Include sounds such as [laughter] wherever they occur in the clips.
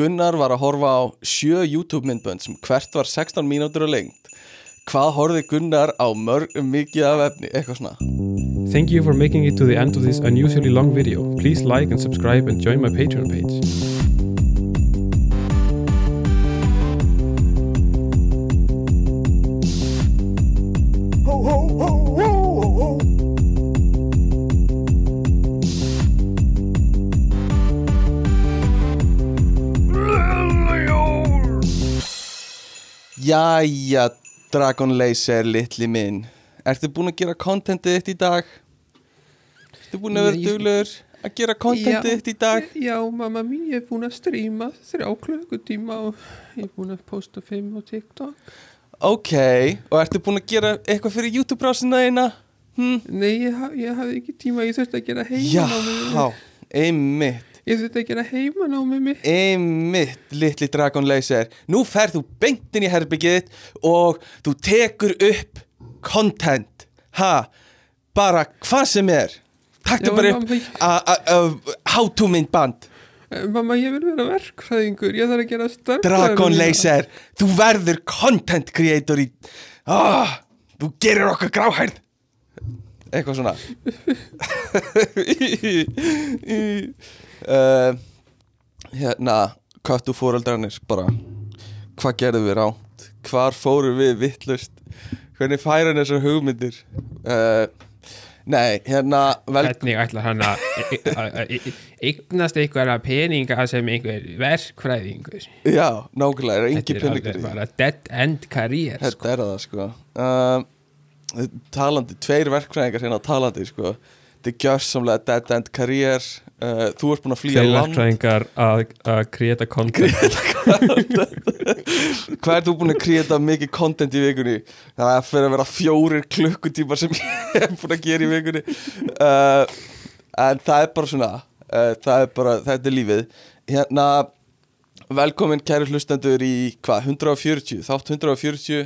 Gunnar var að horfa á sjö YouTube myndbönd sem hvert var 16 mínútur og lengt Hvað horfði Gunnar á mörg mikið af efni, eitthvað svona Thank you for making it to the end of this unusually long video. Please like and subscribe and join my Patreon page. Jæja, Dragon Laser, litli minn Ertu búin að gera kontentið þitt í dag? Ertu búin að vera duglegur að gera kontentið Já. þitt í dag? Já, mamma mín, ég er búin að stríma þrjá klukkutíma og ég er búin að posta fimm á TikTok. Ok, og ertu búin að gera eitthvað fyrir YouTube-brásina eina? Hm? Nei, ég, haf, ég hafði ekki tíma, ég þurfti að gera Já, heimanámið. einmitt Ég þurfti að gera heimanámið mitt. Einmitt, litli Dragon Laser. Nú ferð þú beint inn í herbyggið þitt og þú tekur upp content. Ha, bara hvað sem er. Taktu Já, bara upp to myndband Eh, Mamma, ég vil vera verkfræðingur, ég þarf að gera störfræður. Dragon Laser Þú verður content creator í ah, Þú gerir okkar gráhærð. Eitthvað svona [laughs] [laughs] uh, Hérna Köttu fóreldrarnir bara Hvað gerðum við ránt Hvar fórum við vittlust Hvernig færa hann þessar hugmyndir? Uh, Nei, hérna vel, Hvernig ætlar hann að e- e- e- eignast einhverja peninga sem einhver verkfræðingur? Já, nákvæmlega, er Þetta engin er peningur alveg því. bara dead end career, sko. Þetta er það sko. Uh, Talandi, tveir verkfræðingar hérna talandi sko Þetta er gjörsamlega dead end career uh, Þú ert búin að flýja land. Að creata content. Hvað ert þú búin að kreita mikið content í vikunni? Það fyrir að vera fjórir klukkutímar sem ég [laughs] er búin að gera í vikunni. Uh, En það er bara svona uh, Það er bara, þetta er lífið. Hérna Velkomin kæri hlustendur í hvað, 140 Þátt 140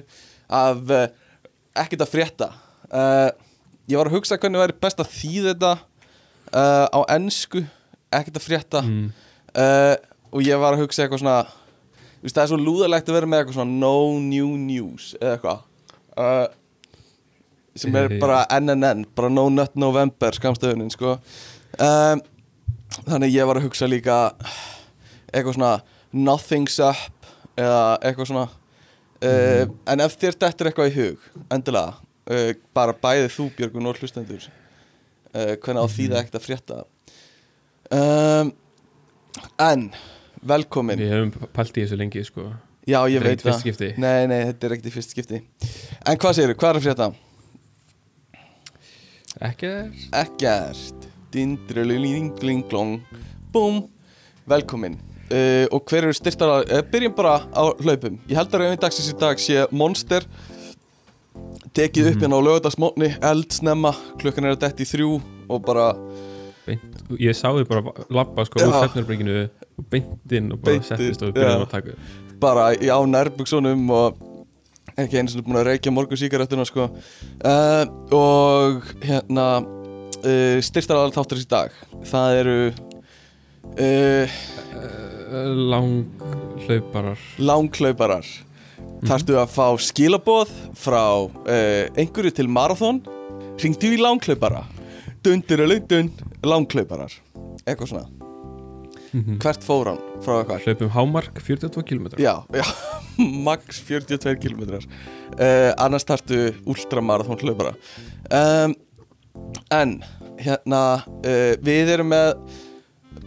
af uh, ekkert að frétta. Uh, Ég var að hugsa hvernig væri best að þýða þetta uh, á ensku ekkert að frétta. Mm. uh, og ég var að hugsa eitthvað svona það er svo lúðalegt að vera með eitthvað svona no new news eða eitthvað. Uh, sem er bara NNN bara no nut november skamstöðunin sko. Um, þannig ég var að hugsa líka eitthvað svona nothing's up eða eitthvað svona. Uh, en ef þér dettur eitthvað í hug endilega, uh, bara bæði þú Björgun og hlustendur. Uh, hvernig á því það ekkert að frétta? Um, en velkomin. Við hefum pælt í þessu lengi, sko. já ég veit það. nei nei þetta er ekkert í fyrst skipti. En hvað segirðu, hvað er að frétta? Ekkert. ekkert. Dindrulilinglinglong búm, velkomin. Uh, og hver eru styrtara uh, byrjum bara á hlaupum. Ég held að raunin dagsins í dag sé Monster tekið upp Mhm. hérna á lögadagsmótni eldsnemma, klukkan er að detti þrjú og bara Beint, ég sá þið bara labba sko Já. úr sefnurbringinu og beint inn og bara settist og byrjaði að taka bara á nærbuksunum og ekki einu sinni búin að reykja morgun síkarettuna sko uh, og hérna uh, styrtar alveg þáttur í dag það eru uh, lang hlauparar langklauparar Mhm. Þarftu að fá skilaboð frá uh, einhverju til marathon? Ringdu í langklaupara dundur og dun langklauparar eitthvað svona. Mhm. hvert fór hann? Frá eitthvað? Hlaupum hámark 42 km Já, já, [laughs] max 42 km uh, Annars tartu ultramarathon hlaupara. Um, En hérna uh, Við erum með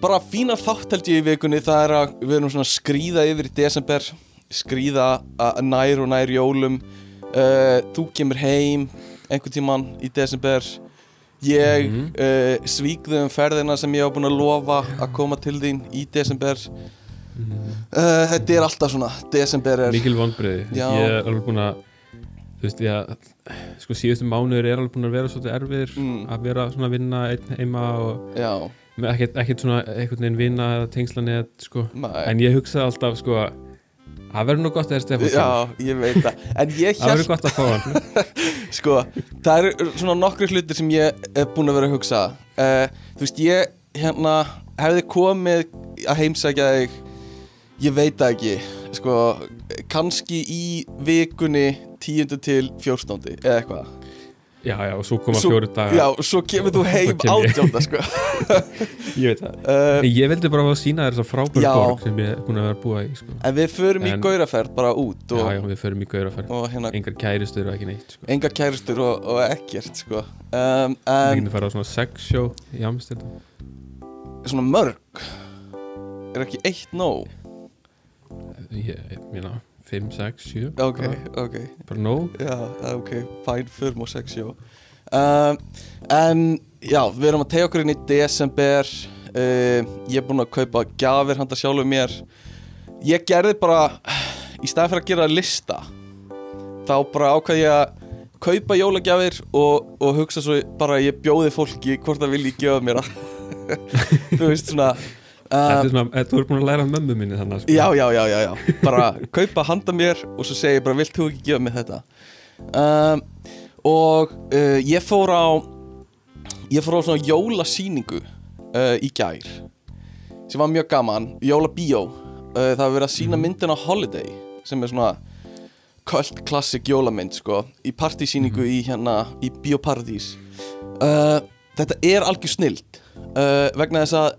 bara fína þátt held ég í vikunni. Það er að við erum svona að skríða yfir í desember Skríða að nær og nær jólum. Uh, Þú kemur heim einhvern tíman í desember. Ég Mhm. uh, svíkðu um ferðina sem ég hef búin að lofa að koma til þín í desember. Uh, þetta er alltaf svona. Desember er mikil vonbreiði Já. ég er alveg búin að þú veist ég að sko síðustu mánuður er alveg búin að vera svolítið erfir Mm. að vera svona að vinna einn heima og Já, ekkert, ekkert svona einhvern veginn vinna eða tengslanett sko. Nei. en ég hugsaði alltaf sko að það verður nú gott að það er Stefán já, ég veit það En ég það verður gott að fá hann [laughs] sko Það eru svona nokkri hlutir sem ég er búin að vera að hugsa uh, Þú veist, ég hérna hefði komið að heimsækja þig ég veit það ekki sko, kannski í vikunni 10. til 14. eða eitthvað já, já, og svo koma Svo- fjóri dagar já, svo kemur þú heim Svo ég. átjónda sko. [laughs] ég veit það [laughs] uh, ég vildi bara að sína þér að frábæri Já. borg sem ég er búin að vera að búa í sko. en við förum í En- gauraferð bara út og, já, já, við förum í gauraferð og hérna engar kæristur og ekki neitt sko. enga kæristur og, og ekkert sko. um, við en getum fara á svona sex show í Amsterdam svona mörg er ekki eitt nóg ég, ég meina 5, 6, 7 ok, ok. Bara nóg. Já, ok, fæn, förum og sex, já um, En, já, við erum að tegja okkur inn í desember. Uh, Ég er búinn að kaupa gjafir handa sjálfur mér. Ég gerði bara, í staði fyrir að gera lista Þá bara ákvað ég að kaupa jólagjafir og, og hugsa svo bara að ég bjóði fólki hvort það vilji gefa mér það. [laughs] Þú veist svona Svona, þú ert búin að læra af mömmu minni þannig sko. Já, já, já, já, já. Bara kaupa handa mér og svo segi ég bara Vilt þú ekki gefa mér þetta? Um, Og uh, ég fór á Ég fór á svona jólasýningu uh, Í gær Sem var mjög gaman Jólabíó. Uh, Það var verið að sína myndina Holiday Sem er svona Cult classic jólamynd sko Í partysýningu í hérna Í Bíóparadís Þetta er algjör snild Vegna þess að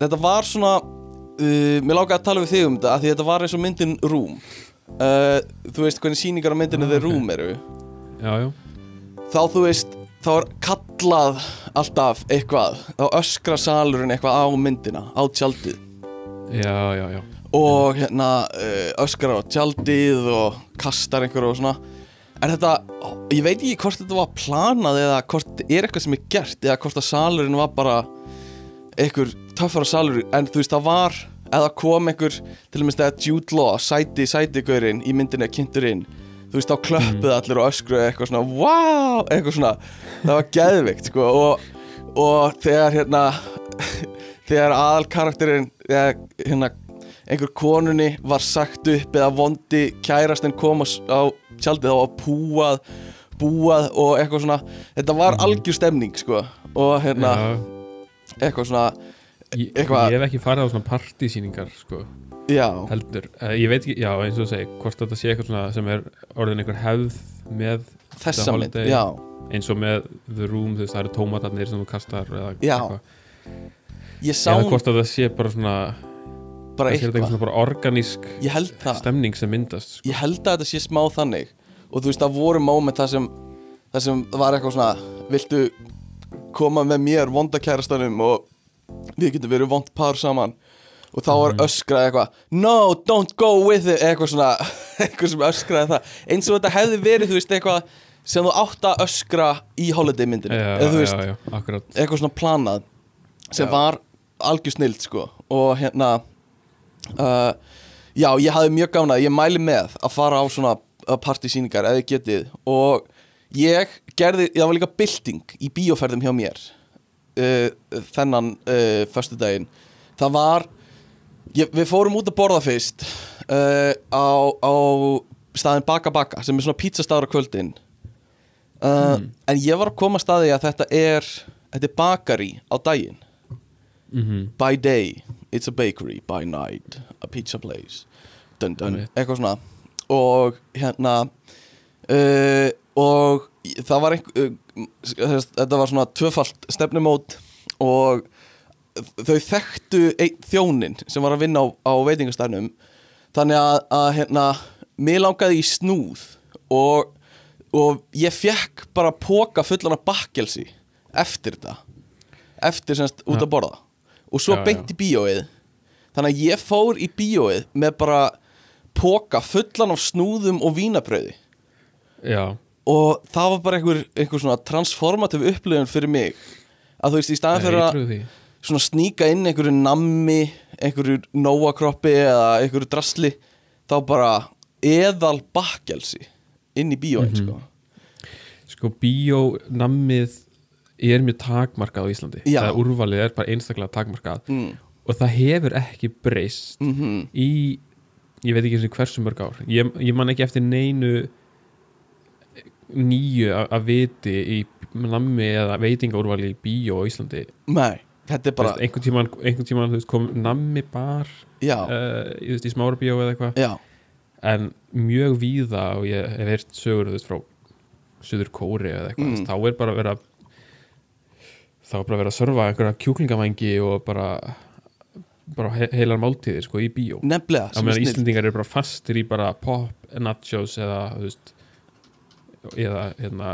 Þetta var svona uh, Mér lákaði að tala við þig um þetta Því þetta var eins og myndin Room uh, Þú veist hvernig sýningar á myndinu Ah, The ok. Room eru? Já, já, Þá þú veist Þá er kallað alltaf eitthvað Þá öskra salurinn eitthvað á myndina Á tjaldið. Já, já, já. Og hérna uh, öskrar á tjaldið Og kastar einhverju og svona. Er þetta, ég veit ekki hvort þetta var planað Eða hvort er eitthvað sem er gert Eða hvort að salurinn var bara einhver töffara salur en þú veist það var eða kom einhver til og með stæða Jude Law sæti sæti-gaurinn í myndinni að kynntur inn þú veist þá klöppuð allir og öskruðu eitthvað svona wow, eitthvað svona. Það var geðvikt sko og, og þegar hérna [laughs] þegar aðal karakterinn eða hérna einhver konunni var sagt upp eða vondi kærastinn kom á, á tjaldið þá var púað búað og eitthvað svona. Þetta var algjör stemning sko og hérna já. Eitthvað svona Ég, Eitthvað- ég hef ekki farið á svona partysýningar sko, já, heldur uh, ég veit ekki, já eins og segi hvort þetta sé eitthvað svona sem er orðin einhver hefð með þessa mynd já, eins og með The Room, þú veist, það eru tómatarnir sem þú kastar eða Já. eitthvað. Ég sá eða hvort það sé bara svona bara þetta eitthvað eitthvað. svona bara organísk ég stemning sem myndast sko. ég held að þetta sé smá þannig. Og þú veist það voru moment það sem það sem var eitthvað svona viltu koma með mér vonda kærastanum og við getum verið vond par saman. Og þá var öskrað eitthvað no, don't go with it. Eitthvað svona, [laughs] eitthvað sem öskraði það. Eins og þetta hefði verið, þú veist, eitthvað sem þú átt að öskra í holiday myndinu já, eða þú veist, já, akkurat. eitthvað svona planað sem var algjör snild sko. Og hérna uh, já ég hafði mjög gána ég mæli með að fara á svona uh, partysýningar eða getið. Og ég gerði, það var líka bylting í bíóferðum hjá mér uh, þennan uh, föstu daginn það var ég, við fórum út að borða fyrst uh, á, á staðin Baka Baka sem er svona pizzastaður á kvöldin. Uh, en ég var að koma að staði að þetta er þetta er bakari á daginn. Mm by day it's a bakery, by night a pizza place dun, dun, Einmitt. eitthvað svona. Og hérna uh, og það var einhver uh, þetta var svona tvöfalt stefnumót og þau þekktu þjónin sem var að vinna á, á veitingastænum þannig að, að hérna mér langaði í snúð og, og ég fekk bara póka fullan af bakkelsi eftir þetta. Eftir semst út að borða. Og svo beint í bíóið. Þannig að ég fór í bíóið með bara póka fullan af snúðum og vínabröði já, og það var bara einhver, einhver svona transformativ upplifun fyrir mig að þú veist í staðan fyrir að svona sníka inn einhverju nammi einhverju nóakroppi eða einhverju drasli þá bara eðal bakkelsi inn í bíóin Mhm. sko. sko bíónammið er mjög takmarkað á Íslandi Já. það úrvalið er bara einstaklega takmarkað mm. og það hefur ekki breyst Mm í, ég veit ekki eins og hversu mörg ár ég, ég man ekki eftir neinu nýju að viti í nammi eða veitingaúrvali í bíó á Íslandi. Nei, þetta er bara, einhvern tíman, einhvern tíman kom nammi bar uh, í, í smára bíó eða eitthvað. En mjög víða og ég hef heyrt sögur þú veist, frá Suður Kóri eða eitthvað, Mm. þá er bara að vera þá er bara að vera að serva einhverja kjúklingavængi og bara bara he heilar máltíðir sko í bíó. Nefnilega, er Íslendingar eru bara fastir í bara pop, nachos eða þú veist eða hérna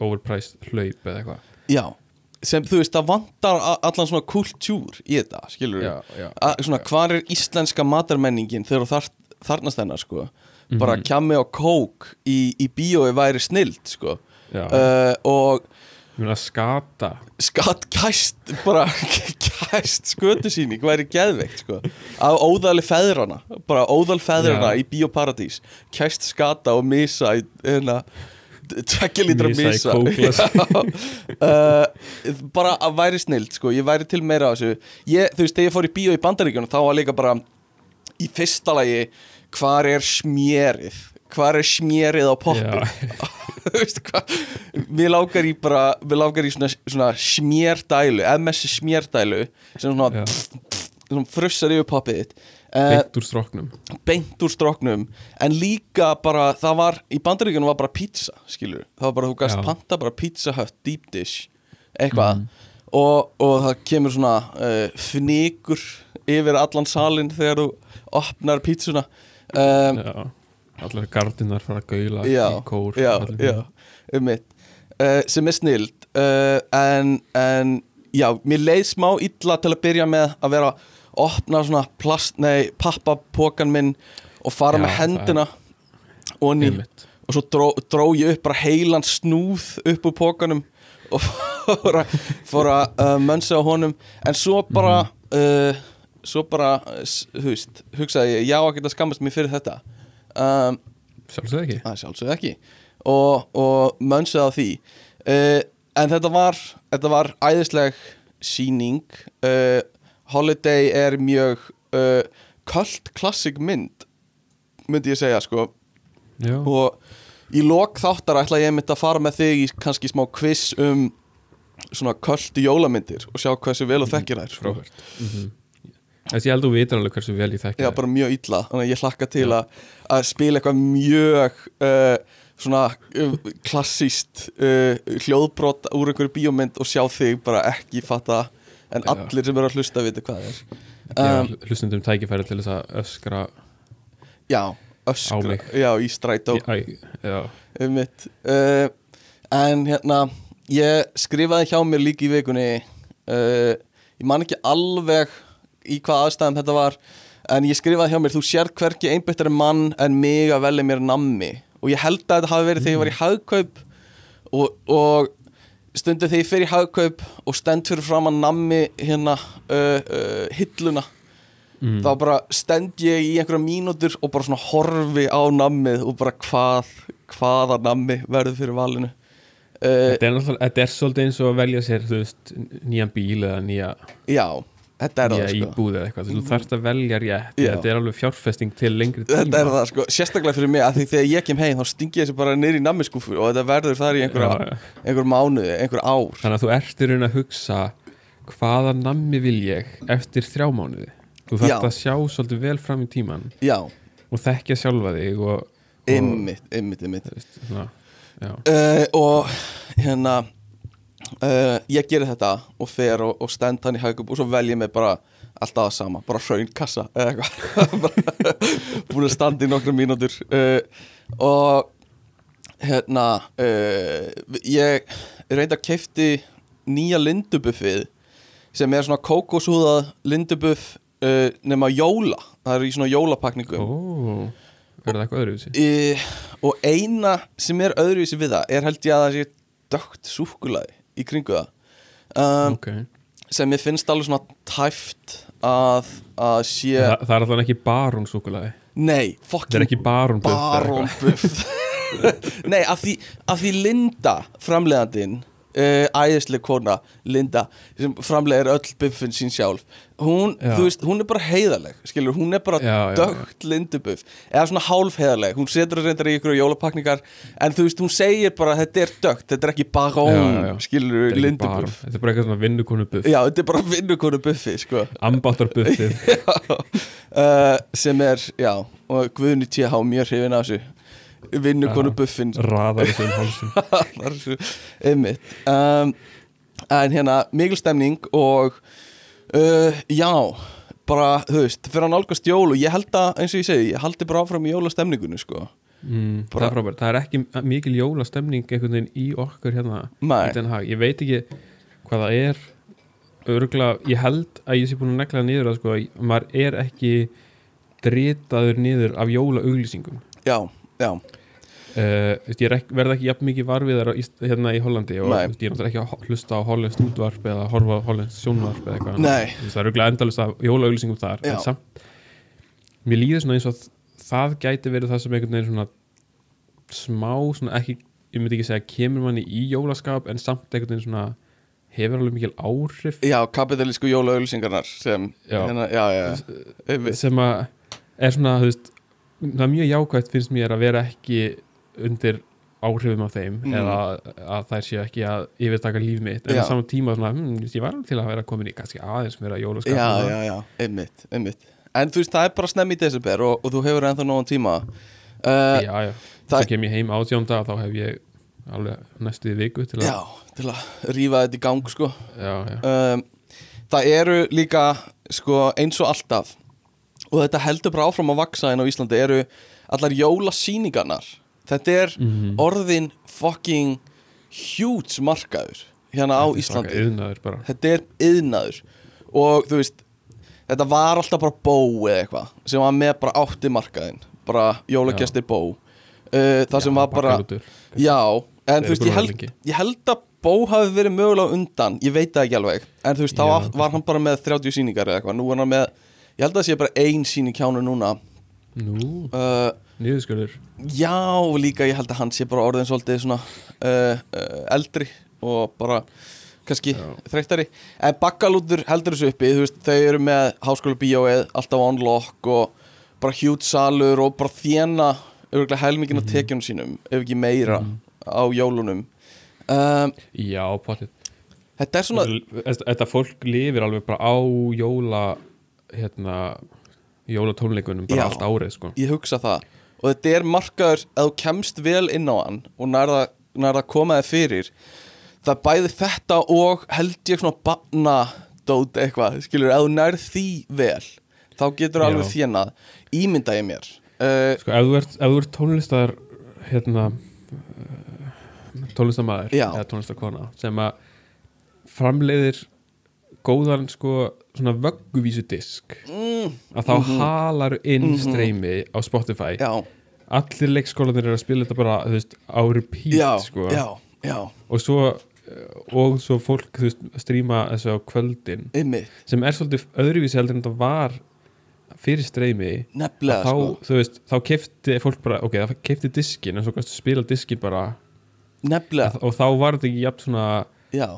overpriced hlaup eða eitthvað. Já, sem þú veist, það vantar allan svona kultúr í þetta, skilur já, svona, hvar er íslenska matarmenningin þegar þar, þarnast hennar, sko? Bara Mhm. kjami og kók í, í bíói væri snild, sko. Uh, og skata. Skatt kæst bara [laughs] kæst skötusýning væri geðveikt sko. Af óðali feðrana bara óðal feðrana Já. í Bíóparadís kæst skata og misa í hérna tvekja lítra kókglas. uh, [laughs] bara að væri snild sko. Ég væri til meira af þessu. Ég, þú veist þegar ég fór í bíó í bandaríkjunum þá var líka bara í fyrsta lagi hvar er smjerið? Hvar er smjerið á poppi Já. [laughs] þú veist hvað mér lágar í bara, mér lágar í svona, svona smjerdælu, MS smjerdælu sem svona, Já. svona frussar yfir poppið þitt beint úr stróknum beint úr stróknum en líka bara, það var í bandaríkjunum var bara pizza, skilur það var bara, þú gæst panta bara pizza hut deep dish eitthvað. Og, og það kemur svona uh, fnikur yfir allan salin þegar þú opnar pizzuna. Um, já. allar gardinnar fara að gaula já, í kór já, já, um mitt uh, sem er snild. Uh, en, en já, mér leið smá illa til að byrja með að vera opna svona plast, nei, pappapokan minn og fara Já, með hendina og ný og svo dró, dró ég upp bara heilan snúð upp úr pókanum og [laughs] fór að, uh, mönsa á honum. En svo bara uh, svo bara, þú veist hugsaði ég, já að geta skammast mér fyrir þetta. Um, sjálfsög ekki. Að sjálfsögðu ekki. Og, og mönsaði á því. Uh, en þetta var þetta var æðisleg síning uh, Holiday er mjög uh, cult classic mynd myndi ég segja sko. Já, og í lok þáttar ætla ég mitt að fara með þig í kannski smá quiz um svona cult jólamyndir og sjá hversu vel þú þekkir þær sko. mm þess ég held þú vitur alveg hversu vel ég þekki Já, þær. bara mjög illa Þannig að ég hlakka til að, að spila eitthvað mjög uh, svona uh, klassíst uh, hljóðbrot úr einhverju bíómynd og sjá þig bara ekki fatta en Já. allir sem eru að hlusta viti hvað er. Um, hlustundum tækifæri til þess að öskra Já, öskra. Já, í strætó. Um mitt uh, En hérna ég skrifaði hjá mér líka í vikunni uh, ég man ekki alveg í hvað aðstæðum þetta var en ég skrifaði hjá mér þú sér hverki einbyttari mann en mig að velja mér nammi. Og ég held að þetta hafi verið þegar ég var í hagkaup og, og stundu þegar ég fer í hagkaup og stend fyrir fram að nammi hérna uh, uh, hilluna mm. þá bara stend ég í einhverja mínútur og bara svona horfi á nammið og bara hvað, hvaða nammi verður fyrir valinu uh, þetta, er náttúrulega- þetta er svolítið eins og að velja sér þú veist, nýjan bíl eða nýja, Já, þetta er það sko. íbúð eða eitthvað þú þarfst að velja rétt Já. þetta er alveg fjárfesting til lengri tíma Þetta er það sko, sérstaklega fyrir mig að því þegar ég kem heim þá stingi ég þessi bara niður í nammiskúfu og þetta verður þar í einhverja, einhver mánuði, einhver ár. Þannig að þú ert í raun að hugsa hvaða nammi vil ég eftir þrjá mánuði? Þú þarft Já. að sjá svolítið vel fram í tíman Já, og þekkja sjálfa þig og, og ymmit, ymmit, ymmit veist, svona, uh, Og hérna uh, ég gerir þetta og fer og, og stend hann í hagkaup og svo vel ég mig bara alltaf það sama, bara hraunkassa eða eitthvað. [laughs] Búin að standa í nokkra mínútur. Uh, og hérna uh, ég reynda að keifti nýja lindubuffið sem er svona kókosúðað lindubuff uh, nema jóla. Það er í svona jólapakningu ó er það eitthvað öðruvísi? Í, og eina sem er öðruvísi við það er held ég að það sé dögt súkulaði í kringu það. Um, ok, sem ég finnst alveg svona tæft að, að sé Þa, það er alltaf ekki barón súkulaði nei, er fokkin ekki barón [laughs] nei, af því, af því Linda framleiðandinn uh, æðisleg kona, Linda sem framlegir öll buffin sín sjálf. Hún, Já. þú veist, hún er bara heiðarleg skilur, hún er bara dögt lindubuff eða svona hálf heiðarleg, hún setur reyndar í ykkur jólapakningar, en þú veist, hún segir bara að þetta er dögt, þetta er ekki barón skilur, er lindubuff. Þetta er bara eitthvað svona vinnukonu buff já, þetta er bara vinnukonu buffi, sko. Ambáttar buffið uh, [laughs] sem er, já og Guðni T.H. mjög hrifin af þessu vinnukonu buffin Raðar þessu um svo [laughs] einmitt. Um, en hérna mikil stemning og uh, já bara, þú veist, fyrir að nálgast jól og ég held að, eins og ég segi, ég haldi bara áfram í jólastemningunni, sko. Mm, Það er frábært, það er ekki mikil jólastemning einhvern veginn í okkur hérna í. Ég veit ekki hvað það er. Örgulega, ég held að ég sé búin að negla það niður að sko, að maður er ekki dritaður niður af jólaauglýsingum. Já, já, Uh, veist, ég er ekki, jafn mikið varfiðar hérna í Hollandi og veist, ég er náttúrulega ekki að hlusta á hollenskt útvarp eða horfa á hollenskt sjónvarp eða eitthvað. Veist, það er auðvitað endalust af jólaauglýsingum þar Já. en samt, mér líður svona eins og það gæti verið það sem einhvern veginn svona smá, svona ekki ég myndi ekki segja kemur manni í jólaskap en samt einhvern veginn svona hefur alveg mikil áhrif já, kapitalísku jólaauglýsingarnar sem, Já. hérna, já, sem að er svona, þú veist það er mjög jákvægt finnst mér að vera ekki undir áhrifum af þeim Mm. eða að þær séu ekki að yfirtaka líf mitt en saman tíma svona, hm, ég var til að vera komin í kannski aðeins meira jólaskap já, já, já, einmitt, einmitt en þú veist, það er bara snemm í desember og, og þú hefur ennþá nógan tíma uh, já, já. það- kem ég heim átjónda þá hef ég alveg næstu viku til að já, til að rífa þetta í gang, sko já, já. um, það eru líka sko, eins og alltaf og þetta heldur bara áfram að vaksa en á Íslandi eru allar jólasýningarnar. Þetta er Mhm. orðin fucking huge markaður hérna á Íslandi. þetta er yðnaður og þú veist þetta var alltaf bara bó eða eitthvað sem var með bara átti markaðin bara jólagestir bó uh, það sem Já, var bara bakkalútur. Já, en þú veist, ég held, ég held að Bó hafi verið mögulega undan, ég veit það ekki alveg. En þú veist, þá Já, var- var hann bara með 30 sýningar eða eitthvað Nú er hann með, ég held að það sé bara ein sýning hjá hann núna. Nú, uh, niðurskurður? Já, líka ég held að hann sé bara orðin svolítið svona uh, uh, eldri Og bara, kannski, Já. þreyttari. En bakkalútur heldur þessu uppi, þú veist, þau eru með Háskóla bíóið, alltaf on lock Og bara hjút salur og bara þjena Örgulega helmingin Mhm. af tekjunum sínum, ef ekki meira Á jólunum. Um, Já, potið Þetta er svona þetta fólk lifir alveg bara á jóla hérna jólatónleikunum bara Já. allt árið sko Ég hugsa það Og þetta er markaður að þú kemst vel inn á hann Og nærða, nærða að koma þig fyrir Það bæði þetta og held ég svona Banna-dót eitthvað Skilur, ef þú nærð því vel Þá getur Já. alveg þjenað Ímynda ég mér uh, Sko, ef þú ert, ef þú ert tónlistar hérna tónlistamæður Já. eða tónlistakona sem að framleiðir góðan sko svona vögguvísu disk. Mm, að þá halar inn streymi á Spotify. Já, allir leikskólanir eru að spila þetta bara þú veist, á repeat já, sko. já, já. Og svo og svo fólk þú veist, stríma þessu á kvöldin. Ymmi, sem er svolítið öðruvísi heldur en þetta var fyrir streymi. Nefnilega þá, sko. þú veist, þá kefti fólk bara, ok, það kefti diskin en svo kannski spila diskin bara. Nefnilega, og þá var þetta ekki jafn svona já.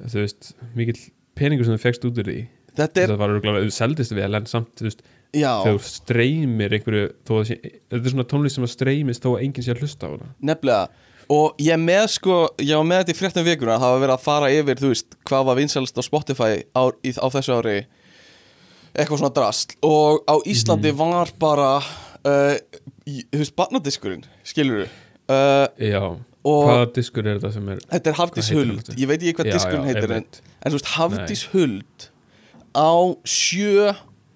þú veist, mikill peningur sem þú fegst út úr því. Þetta er, var örgulega, þú seldist vel en samt, þú veist, þegar þú streymir einhverju, þó að sé, þetta er svona tónlist sem að streymist þó að enginn sé að hlusta á hana. Nefnilega. Og ég með sko, ég var með þetta í fréttum vikuna Það var verið að fara yfir, þú veist, hvað var vinsalist á Spotify á, í, á þessu ári. Eitthvað svona drast. Og á Íslandi Mhm. var bara, uh, í- þú veist, barnadiskurinn, skilur du uh, já, hvaða diskur er þetta sem er þetta er Hafdís Huld? Ég veit ekki hvað já, heitir en, en þú veist, Hafdís Huld Á sjö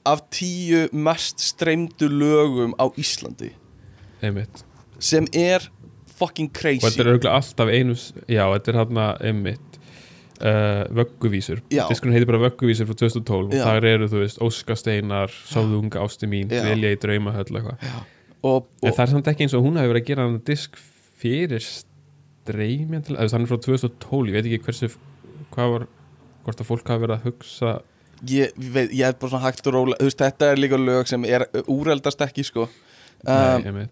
af tíu mest streymdu lögum á Íslandi. Einmitt, Sem er fucking og crazy þetta er örgulega alltaf einus, já, þetta er hérna einmitt uh, vögguvísur, diskurinn heitir bara vögguvísur frá 2012 Já. og þar eru, þú veist, Óskasteinar Sáðunga ásti mín, Já. Velja í draumahöll eitthvað. Og, En og það er samt ekki eins og hún hefur verið að gera hann disk fyrir streymjan til, þannig frá 2012, ég veit ekki hversu hvað var, hvort að fólk hafi verið að hugsa ég, veit, ég er bara svona hægt og róla þú veist, þetta er líka lög sem er úreldast ekki sko. Um, Nei,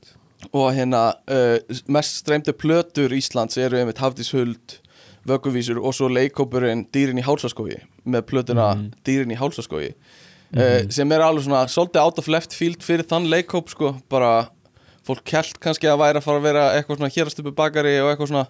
og hérna uh, mest streymdu plötur Íslands eru einmitt Hafdís Huld vögguvísur og svo leikópurinn Dýrin í hálsaskói með plötuna Mhm. Dýrin í hálsaskói uh, sem er alveg svona svolítið out of left field fyrir þann leikóp sko, bara fólk kælt kannski að væri að fara að vera eitthvað svona hérastupu bakari og eitthvað svona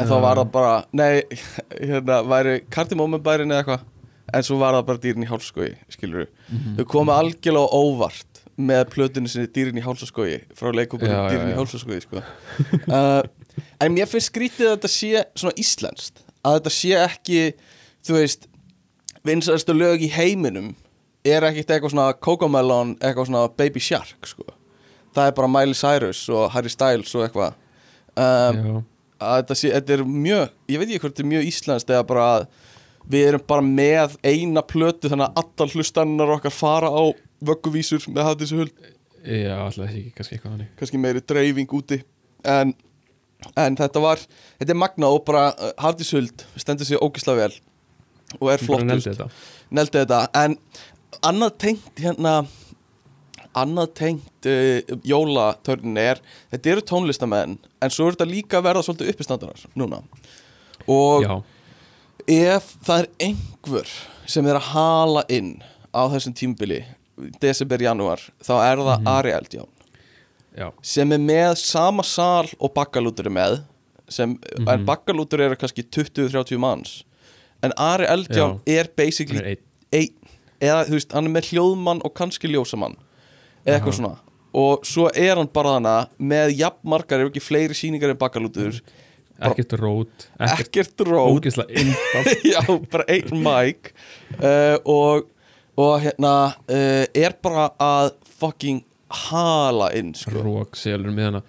en þá var það bara, nei [laughs] hérna væri kartimómubærin eða eitthvað en svo var það bara dýrin í hálsaskói skilur Mhm. þau komu algjörlega óvart með plötunni sinni dýrin í hálsaskói frá já, dýrin í já. hálsaskói sko. uh, [laughs] en mér finnst skrítið að þetta sé svona íslenskt að þetta sé ekki þú veist vinsæðstu lög í heiminum er ekkert eitthvað svona Cocomelon eitthvað svona Baby Shark sko. Það er bara Miley Cyrus og Harry Styles og eitthvað. Um, þetta, þetta er mjög ég veit ekki hvort þetta er mjög íslenskt eða bara að við erum bara með eina plötu þannig að allar hlustannar okkar fara á vögguvísur með hatt þessu huld. Já alltaf ekki kannski eitthvað hannig kannski meiri dreifing úti. En, en þetta var þetta er magna og bara uh, Hardishuld stendur sig ógislega vel og er flottust neldi þetta. Þetta. En annað tengt hérna annað tengt uh, jólatörnin er þetta eru tónlistamenn en svo er þetta líka að verða svolítið uppistandarar núna. Og Já, ef það er einhver sem er að hala inn á þessum tímbili desember, janúar, þá er það Mhm. Ari Eldján já, sem er með sama sal og bakkalútur er með sem, Mhm. en bakkalútur eru kannski 20-30 manns en Ari Eldján er basically einn. ein, eða þú veist, hann er með hljóðmann og kannski ljósamann eða eitthvað svona. Og svo er hann bara hana með jafnmargar ef ekki fleiri sýningar en bakkalútur. Bara- ekkert rót, ekkert rót. [laughs] já, bara einn mic. Uh, og, og hérna uh, er bara að fucking hala inn sko. rókselur með hana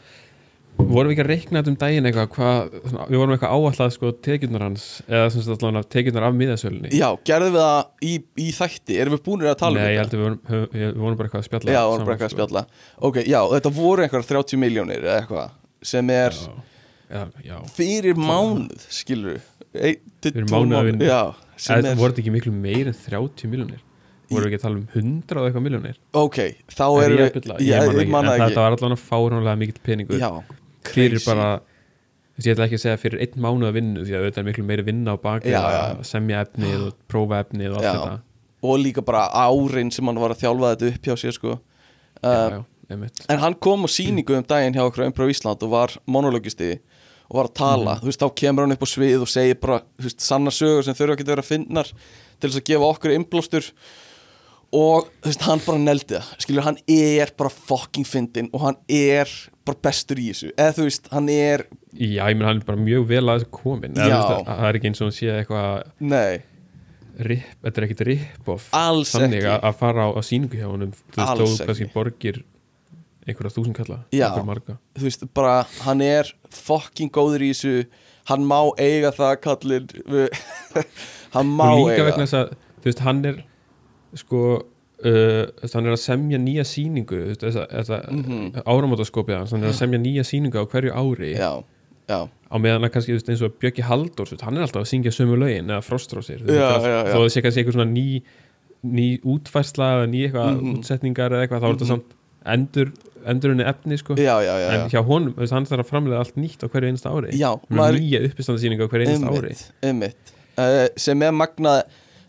vorum við ekki að reikna þetta um daginn eitthvað hvað, svona, við vorum eitthvað áallað sko tekjurnar hans eða tekjurnar af miðasölunni. Já, gerðum við það í, í þætti? Erum við búinir að tala Nei, ég um held að við vorum, við vorum bara eitthvað að spjalla já, vorum saman, bara eitthvað að sko. spjalla. Ok, já, þetta voru einhverjar 30 miljónir eða eitthvað sem er já, já, já. fyrir mánuð skilur Fyrir já, sem Eða, er, voru þetta ekki miklu meir en 30 miljónir voru við ekki að tala um 100 og eitthvað miljónir ok, þá Er erum ég við ég ég ekki, man en það þetta var allavega fáránlega mikill peningur. Já, fyrir crazy. bara ég ætla ekki að segja fyrir einn mánuð að vinnu því að þetta er miklu meiri vinna á baki Já, að já. semja efnið og prófa efnið og allt þetta. Og líka bara árin sem hann var að þjálfa þetta upp hjá sér sko. Já, uh, já, En hann kom á síningu um daginn hjá okkur á Improv Ísland og var monologisti og var að tala, þú veist, þá kemur hann upp á svið og segir bara, þú veist, sanna sögur sem þurfa ekki að vera finnar til þess að gefa okkur innblástur og þú veist, hann bara neldi það, skilur, hann er bara fucking fyndin og hann er bara bestur í þessu, eða þú veist, hann er Já, ég menn hann er bara mjög vel að þessu komin Eða, veist, það er ekki eins og hann sé eitthvað nei, rip, þetta er ekkit rip-off þannig að, að fara á, á síningu hjá honum þú veist, þú kannski borgir einhverja þúsund kalla Já. þú veist, bara, hann er fucking góður í þessu. Hann má eiga það kallir [laughs] hann má eiga þú veist, hann er sko uh, hann er að semja nýja síningu mm Mhm. áramótaskopið hans hann er að semja nýja síningu á hverju ári já, já, á meðan að kannski eins og Björki Halldórs hann er alltaf að syngja sömu lögin eða Frostrósir það sé kannski eitthvað svona ný ný útfærsla eða ný eitthvað Mhm. útsetningar eða eitthvað þá er þetta samt endur endurunni efni sko já, já, já, en já. hjá honum, hann þarf að framlega allt nýtt á hverju einsta ári nýja uppistandasýningu á hverju einsta ári einmitt, einmitt. Uh, sem er magnað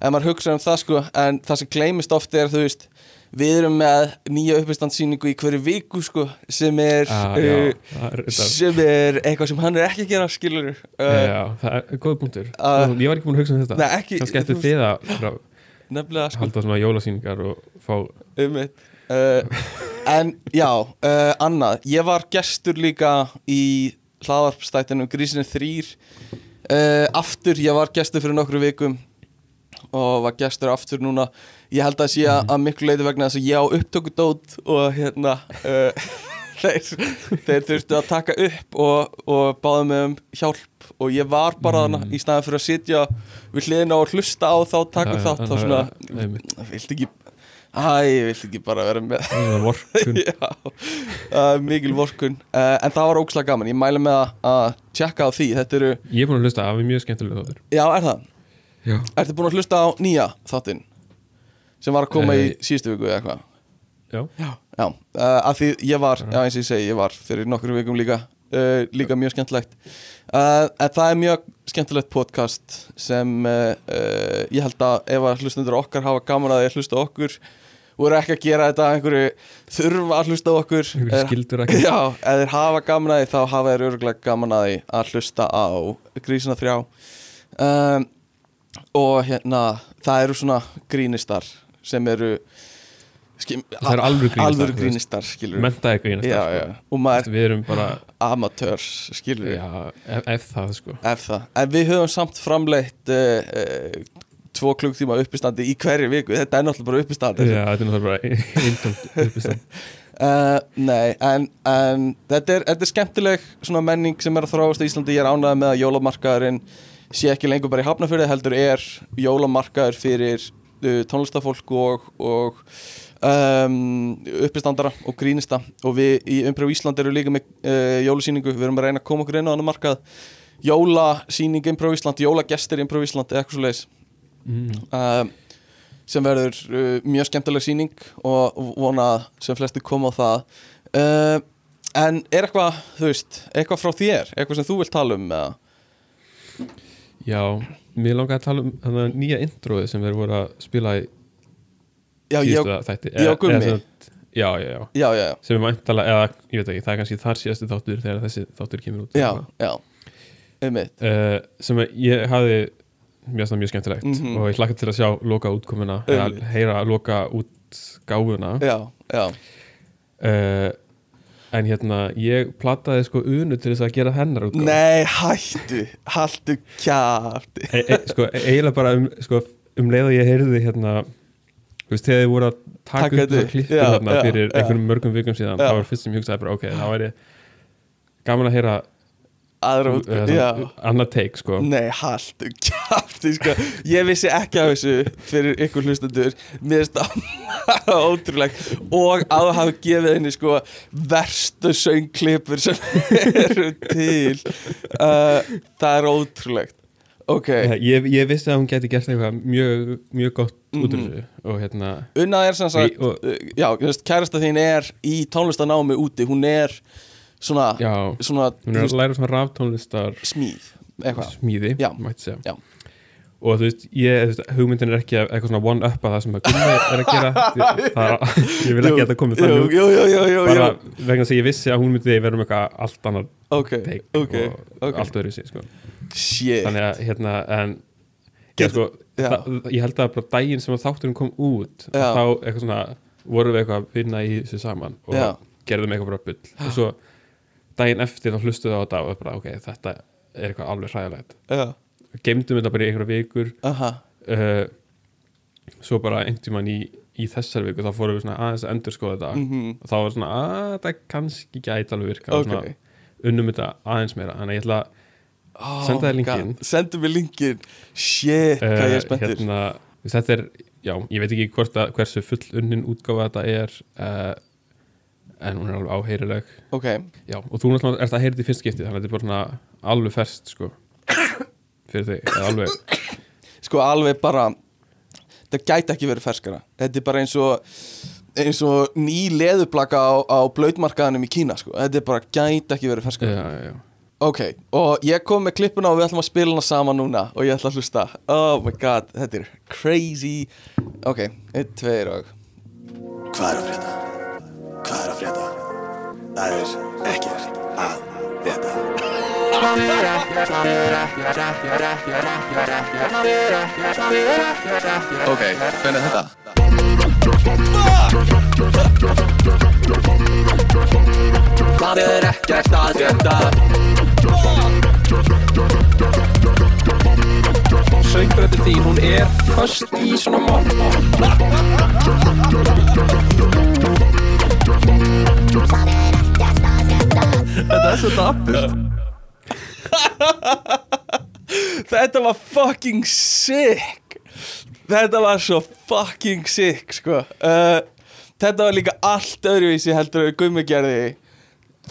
ef maður hugsa um það sko en það sem gleymist oft er þú veist við erum með nýja uppistandsýningu í hverju viku sko sem er, ah, uh, já, það er, sem er eitthvað sem hann er ekki að gera skilur uh, já, það er góð punktur. Uh, ég var ekki búin að hugsa um þetta. Nei, ekki kannski eftir þið að Nefnilega sko. halda svona jólasýningar og fá einmitt. Uh, En já, uh, annað Ég var gestur líka í hlaðvarpstættinum Grísinu þrýr uh, Aftur, ég var gestur fyrir nokkru vikum og var gestur aftur núna. Ég held að sé að, að miklu leiti vegna þess að ég á upptökudót og hérna uh, [laughs] þeir, þeir þurftu að taka upp og, og báðu mig um hjálp. Og ég var bara Mm. mm. í staðan fyrir að sitja við hliðina og hlusta á þá já, þátt þá svona, viltu ekki Æ, ég viltu ekki bara vera með? [laughs] Já, uh, mikil vorkun uh, En það var ókslega gaman, ég mæla með að, að tjekka á því. Þetta eru, ég er búin að hlusta, er mjög skemmtilega þáttur. Já er það Ertu búin að hlusta á nýja þáttinn Sem var að koma í Eh, síðustu viku eða eitthvað? Já, Já, uh, af því ég var, já eins og ég segi Ég var fyrir nokkur vikum líka uh, Líka mjög skemmtilegt. Uh, það er mjög skemmtilegt podcast sem uh, uh, ég held að ef að hlustundur okkar hafa gaman að þeir hlusta okkur og eru ekki að gera þetta að einhverju þurfa að hlusta á okkur. Einhverju skildur ekki. Já, ef þeir hafa gaman að því þá hafa þeir örgulega gaman að því að hlusta á grísina þrjá. Um, og hérna það eru svona grínistar sem eru skim, Það eru alvöru grínistar, alvöru grínistar Mentaði grínast já, já. og maður Við erum bara, amatörs já, ef, ef það sko. Ef það, en við höfum samt framleitt uh, uh, tvo klukktíma uppistandi í hverju viku, þetta er náttúrulega bara uppistandi. Já, þetta er náttúrulega bara [laughs] eintöld uppistand Uh, [laughs] nei, en, en þetta, er, þetta er skemmtileg menning sem er að þráast í Íslandi. Ég er ánægð með að jólamarkaðurinn sé ekki lengur bara í hafnafyrði heldur er jólamarkaður fyrir uh, tónlistafólk og, og um, uppistandara og grínista. Og við í Umbrjá Ísland eru líka með uh, jólusýningu, við erum að reyna að koma okkur inn á hann markað. Jólasýning Umbrjá Ísland, jólagestir Umbrjá Ísland eða eitthvað svo leiðis mm. um, sem verður uh, mjög skemmtileg síning og vona sem flesti koma á það. Uh, en er eitthvað, þú veist, eitthvað frá þér? Eitthvað sem þú vilt tala um eða? Já, mér langaði að tala um þannig nýja introið sem þeir voru að spila í Já, síðustu þætti. og Gummi. sem Já, já, já. Já, já, já, sem er væntalega, eða ég veit ekki, það er kannski þar síðasti þáttur þegar þessi þáttur kemur út. Já, já. Einmitt, uh, sem að ég hafði mjög, mjög skemmtilegt Mhm. og ég hlakka til að sjá loka útkomuna eða heyra loka útgáfuna. Já, já. Uh, en hérna ég plataði sko unu til þess að gera hennar útgáfu Nei, hættu, haltu kjátt e, e, sko, e- eiginlega bara um, sko, um leið og ég heyrði hérna þú veist, þegar þið voru að taka Taka upp þetta það klippu þarna já, fyrir já. einhverjum mörgum vikum síðan Já. það var fyrst sem ég hugsaði bara, ok, þá væri gaman að heyra Aðra út, svona, já. annað take, sko. Nei, haltu kjátt sko. Ég vissi ekki af þessu fyrir ykkur hlustendur. Mér finnst það [laughs] ótrúlegt. Og að það hafi gefið henni sko verstu söngklipur sem [laughs] eru til. Uh, Það er ótrúlegt. Ok, ég, ég vissi að hún geti gert eitthvað mjög, mjög gott út úr Mhm. þessu og hérna Unna er sem sagt Við- og- uh, Já, kærasta þín er í tónlistanámi úti. Hún er svona, svona hún er að læra svona raftónlistar smíð Eitthvað. Smíði, Já. mætti segja. Já. og þú veist, ég, þú veist, hugmyndin er ekki að- eitthvað svona one-up að það sem að Gunni er að gera. [laughs] Það ég vil ekki að það komi Jú, þannig út. jú, jú, jú, jú, bara jú. vegna þess að ég vissi að hún myndi vera um eitthvað allt annað Ok, take ok, og ok. allt öðru sér sko. Þannig að hérna en ég, sko, ég held að bara daginn sem að þátturinn kom út þá eitthvað svona vorum við eitthvað að vinna í þessu saman og Já. gerðum eitthvað bara bull. Og svo daginn eftir þá hlustuðu á þetta og bara ok, þetta er eitthvað alveg hræðilegt. Já, geimdum þetta bara í einhverja vikur. Aha. Uh, svo bara einhvern tímann í, í þessar viku þá fórum við svona aðeins að endur skoða þetta. Mhm. og þá var svona að það kannski gæti alveg virka og Ok. svona unnum þetta aðeins meira. Þannig að ég ætla að oh, Senda þér. God. Sendu mér linkin Shit, hvað ég er uh, spenntur. hérna, þetta er, já, ég veit ekki að, hversu full unnin útgáfa þetta er. Uh, en hún er alveg áheyrileg. Ok, já, og þú náttúrulega ert að heyra þetta í fyrst skipti þannig að þetta er bara alveg ferst sko, fyrir þig, alveg. Sko alveg bara Það gæti ekki verið ferskara. Þetta er bara eins og eins og ný leðublaka á, á blöytmarkaðanum í Kína sko. Þetta er bara gæti ekki verið ferskara. Já, já, já. Ok, og ég kom með klippuna og við ætlum að spila hana saman núna og ég ætla að hlusta. Oh my god, þetta er crazy. Ok, einn, tveir og Hvað er að frétta? Hvað er að frétta? Það er ekkert að frétta. Ok, hvernig er þetta? Það er ekkert að frétta Söngbreytið þín, hún er föst í svona mál Þetta er svo dapurt. [laughs] Þetta var fucking sick. Þetta var svo fucking sick sko. Uh, Þetta var líka allt öðruvísi heldur að Gummi gerði.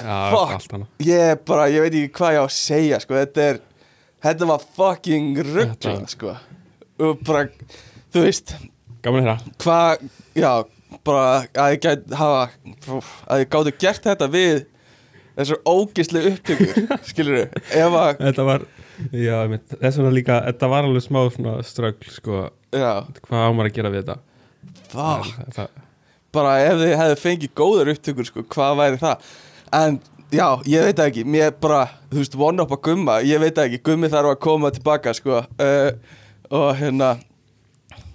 Fuck. Ég bara, ég veit ekki hvað ég á að segja sko. Þetta er, þetta var fucking Þetta- sko. Og bara, þú veist gaman að heyra. Hvað, já, bara að ég gæti hafa Að ég gáði gert þetta við þessar ógislu upptökur [laughs] skilur ef að Þetta var, já, þess vegna líka Þetta var alveg smá svona ströggl sko, hvað ámar að gera við þetta? Það, En það, bara ef þið hefði fengið góðar upptökur sko, hvað væri það? En já, ég veit ekki. Mér bara, þú veist, one up að gumma. Ég veit ekki, gummi þarf að koma tilbaka sko, uh, og hérna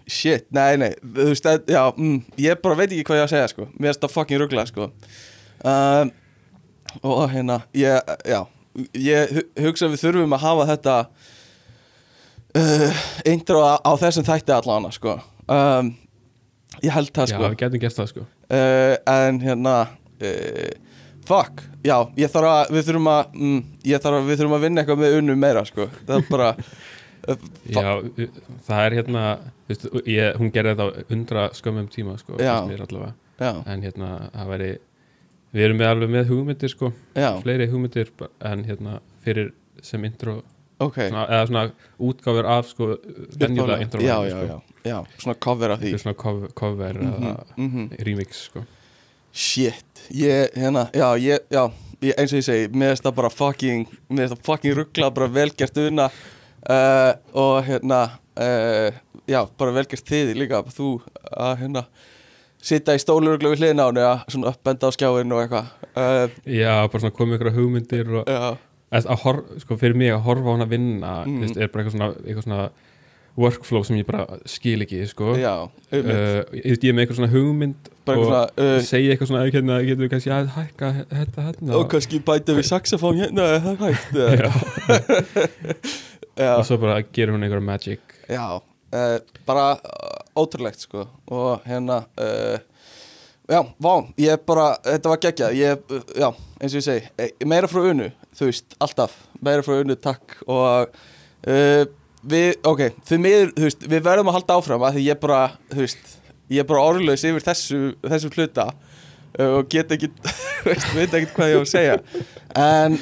shit, nei, nei þú veist, já, mm, ég bara veit ekki hvað ég að segja sko, mér er þetta fucking ruggla sko. Um, og hérna, ég, já ég hu- hugsa að við þurfum að hafa þetta uh, intro á, á þessum þætti allan sko. Um, ég held það já, sko. við getum gert það sko. Uh, en hérna uh, fuck, já, ég þarf að við þurfum að, mm, ég þarf að við þurfum að vinna eitthvað með unnu meira, sko. Það er bara, [laughs] Já, það er hérna veist, ég, hún gerði þetta á undra skömmum tíma sko, en hérna, það væri við erum með alveg með hugmyndir sko já, fleiri hugmyndir en hérna fyrir sem intro ok. svona, eða svona útgáfur af sko venjulega intro já, lagi, já, sko. já, svona cover af því. Svona cover, cover Mhm, eða mhm. remix sko. Shit, ég, hérna, já, ég, já ég, eins og ég segi, mér finnst það bara fucking mér finnst það fucking ruggla, bara velgert unna uh, og hérna uh, já, bara velgert þið líka, þú að hérna sitja í stóluruglu við hliðina á henni að svona benda á skjáin og eitthvað uh, Já, bara svona komið ykkur hugmyndir og eða, að hor, sko, fyrir mig að horfa á hana vinna Mm. veist, er bara eitthvað svona, eitthvað svona workflow sem ég bara skil ekki sko. já, uh, um, ég, er með eitthvað svona hugmynd bara og svona uh, segja eitthvað svona hérna, getur við kannski að hækka þetta hérna og kannski bæta við saxofón hérna er það hægt eða? [laughs] [laughs] Já, og svo bara gerir hún einhverja magic. Já uh, bara uh, ótrúlegt sko. Og hérna uh, já, vá, ég bara þetta var geggjað, ég, uh, já, eins og ég segi eh, meira frá unnu, þú veist, alltaf. Meira frá unnu, takk. Og við, ok, þið miður þú veist, við verðum að halda áfram að því ég bara, þú veist, ég er bara orðlaus yfir þessu, þessu hluta og get ekki, [laughs] veit ekki hvað ég á að segja. En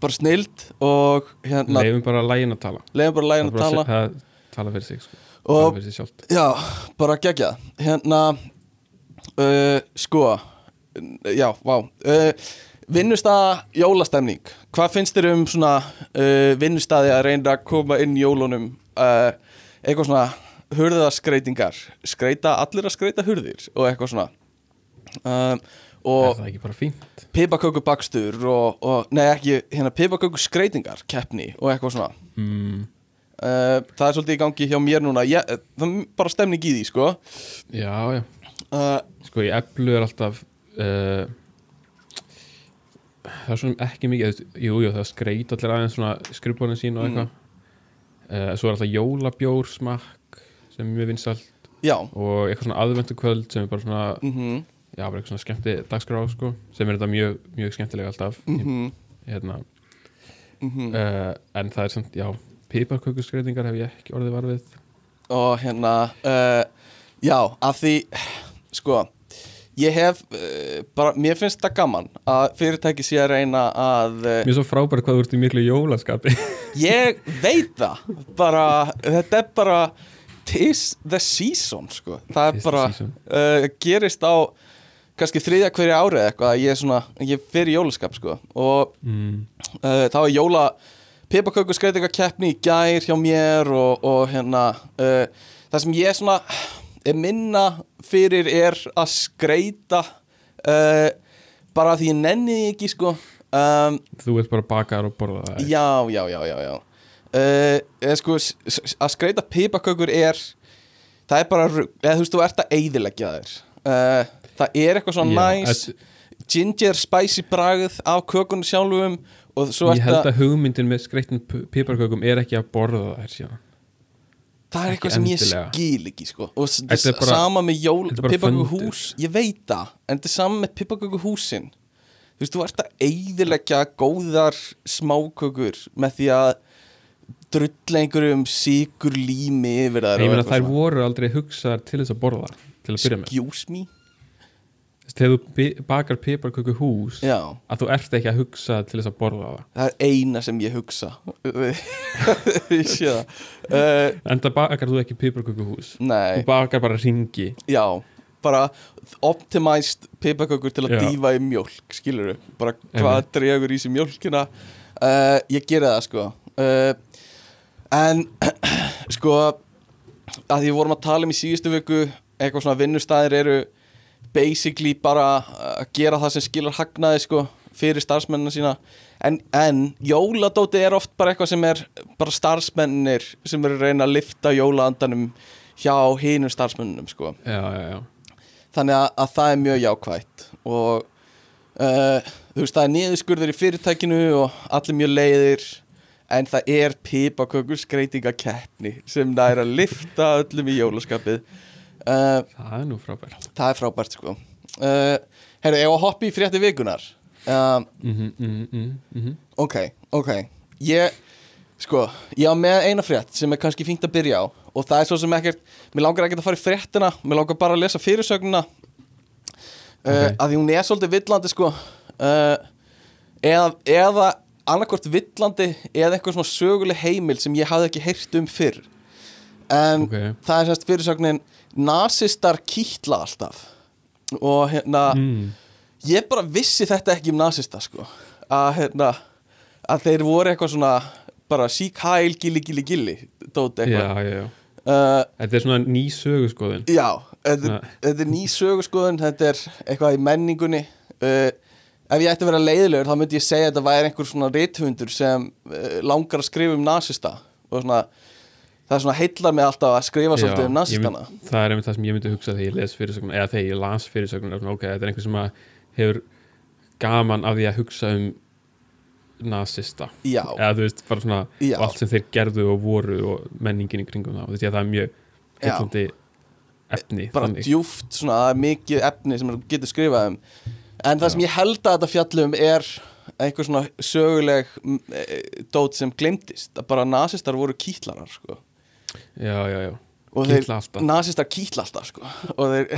bara snild og hérna, leifum bara lægin að tala. Leiðum bara lægin að Það bara tala. se- það tala fyrir sig sko. tala og fyrir sig sjálft. Já, bara gegja Hérna uh, Sko Já, vá. Uh, Vinnustæða jólastemning. Hvað finnst þér um svona uh, Vinnustæði að reyna að koma inn jólunum? Uh, Eitthvað svona Hurðaskreitingar Skreita, allir að skreita hurðir Og eitthvað svona. Er Og það ekki bara fínt? pipakökubakstur og, og Nei, ekki, hérna pipakökuskreitingar Keppni og eitthvað svona. Mm, Uh, það er svolítið í gangi hjá mér núna. Ég, það er bara stemning í því sko. Já, já. Uh, sko í eplu er alltaf uh, það er svona ekki mikið veist, jú, það skreit allir aðeins svona skrifbónin sín og eitthvað. Uh, svo er alltaf jólabjór smakk sem er mjög vinsalt já. og eitthvað svona aðvendu kvöld sem er bara svona mm já, bara eitthvað svona skemmti dagskrá sko, sem er þetta mjög, mjög skemmtilega alltaf. -hmm. hérna, Mm uh, en það er samt, já piparkökuskreitingar hef ég ekki orðið var við. Og hérna uh, já, af því sko, ég hef uh, bara, mér finnst það gaman að fyrirtæki sé að reyna að mér er svo frábært hvað þú ert í miklu jólaskapi. Ég veit það bara, þetta er bara tis the season sko, það er Tis the bara uh, gerist á kannski þriðja hverja árið eitthvað að ég er svona, ég í jólaskap sko og mm. uh, það var jóla pipaköku skreitingakeppni í gær hjá mér og, og hérna uh, það sem ég svona er minna fyrir er að skreita uh, bara því ég nenni ekki sko um, þú ert bara bakar og borða það já, já, já, já, já. Eða sko að skreita pipakökur er það er bara, eða þú veist, þú ert að eyðileggja þér það er eitthvað svona næs ginger spicy bragð af kökunum sjálfum ég held að hugmyndin með skreittin piparkökum er ekki að borða þær síðan. Það er eitthvað sem ég skil ekki sko. og Þetta er bara- sama með jól þetta er bara pipaköku fundur. hús, ég veit það en þetta er sama með pipaköku húsin þú veist, þú ert að eyðileggja góðar smákökur með því að drulla einhverjum síkur lími yfir þær ég og meina þær voru aldrei hugsaðar til þess að borða til að byrja með. Excuse me þegar þú bakar piparköku hús já, að þú ert ekki að hugsa til þess að borða það. Það er eina sem ég hugsa. [laughs] Ég sé það. Uh, en það bakar þú ekki piparköku hús? Nei, þú bakar bara ringi já. Bara optimized pipakökur til að Já. dýfa í mjólk skilur bara hvað dregur í sig mjólkina. Uh, ég geri það sko. Uh, en [clears throat] sko að því við vorum að tala um í síðustu viku eitthvað svona vinnustæðir eru basically bara að gera það sem skilur hagnaði sko fyrir starfsmennina sína. En, en jóladóti er oft bara eitthvað sem er bara starfsmennir sem eru að reyna að lifta jólaandanum hjá hinum starfsmennunum sko. Já, já, já, þannig að, að það er mjög jákvætt. Og uh, þú veist það er niðurskurður í fyrirtækinu og allir mjög leiðir en það er pipakökur skreitingakeppni sem er að lifta öllum í jólaskapið uh, það er nú frábært. það er frábært sko. Uh, Herru, ef að hoppa í frétti vikunar um, mhm, mhm, mhm, mhm. Ok, ok. Ég, sko, ég á með eina frétt sem er kannski fínt að byrja á og það er svo sem ekkert, mér langar ekkert að fara í fréttina mér langar bara að lesa fyrirsögnuna uh, Ok. að því hún er svolítið villandi sko. Uh, eða, eða annarkvort villandi eða eitthvað svona söguleg heimil sem ég hafði ekki heyrt um fyrr. En Ok. það er semst fyrirsögnin nasistar kýtla alltaf. Og hérna Mm. ég bara vissi þetta ekki um nasista sko. Að hérna að þeir voru eitthvað svona bara sík hæl, gilli, gilli, gilli dót já, eitthvað. Já, já uh, þetta er svona ný söguskoðun. Já, þetta, þetta er ný sögurskoðun þetta er eitthvað í menningunni. Uh, ef ég ætti að vera leiðilegur þá myndi ég segja að þetta væri einhver svona rithundur sem uh, langar að skrifa um nasista. Og svona það er svona heillar mig alltaf að skrifa svolítið um mynd, það er einmitt það sem ég myndi hugsa þegar ég les fyrirsögnun eða þegar ég las fyrirsögnun ok, þetta er einhver sem að hefur gaman af því að hugsa um nasista já, eða þú veist, bara svona Já. allt sem þeir gerðu og voru og menningin í kringum það og að það er mjög Já. heillandi efni bara þannig. djúft svona mikið efni sem getur skrifað um en það sem ég held að þetta fjallum er einhver svona söguleg mm, eh, dót sem glemtist að bara nasistar voru kýtlarar sko. Já, já, já, og þeir, kýtla alltaf. nasistar kýtla alltaf sko. og þeir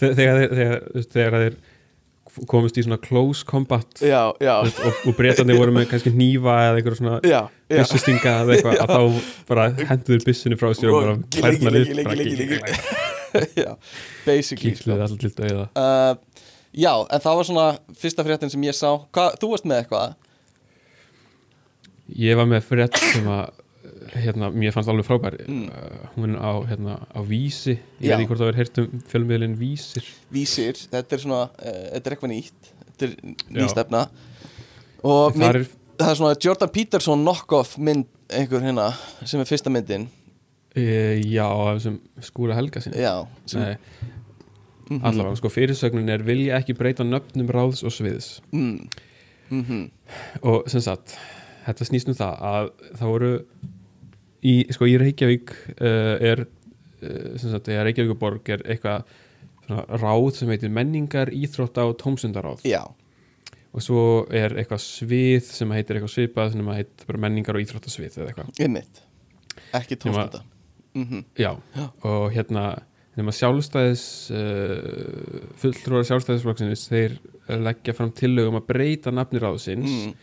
Þe- [laughs] þegar, þeir- þegar, veist, þegar þeir komist í svona close combat já, já, og, og breytandi voru með kannski hnífa eða eitthvað svona byssustinga eða eitthvað [laughs] að þá bara hendur byssinu frá sér og bara gilli, [laughs] já, basically sko. kýtluði alltaf til dauða. Uh, já, en það var svona fyrsta fréttin sem ég sá. Hva, þú varst með eitthvað? Ég var með frétt sem að hérna, mér fannst alveg frábær. Mm. uh, hún á, hérna, á Vísi. Ég Já. veit ekki hvort það er heyrt um fjölmiðlinn Vísir. Vísir, þetta er svona uh, þetta er eitthvað nýtt, þetta er ný Já. stefna. Og það mynd, er, það er svona Jordan Peterson knock-off mynd einhver hérna, sem er fyrsta myndin. E, já, þessum skúla helga sinni. Já, sem, Nei, Mhm. allavega, sko, fyrirsögnin er vilja ekki breyta nöfnum ráðs og sviðs. Mm, mm og sem sagt, þetta snýst um það að það voru í, sko, í Reykjavík uh, er sem sagt, eða Reykjavík borg er eitthvað svona ráð sem heitir menningar, íþrótta og tómsundaráð já, og svo er eitthvað svið sem heitir eitthvað svipað sem heitir bara menningar og íþróttasvið eða eitthvað, einmitt. Ekki tónstunda mm já, Já. og hérna nema sjálfstæðis uh, fulltrúar sjálfstæðisflokksins þeir leggja fram tillögum að breyta nafni ráðsins mm,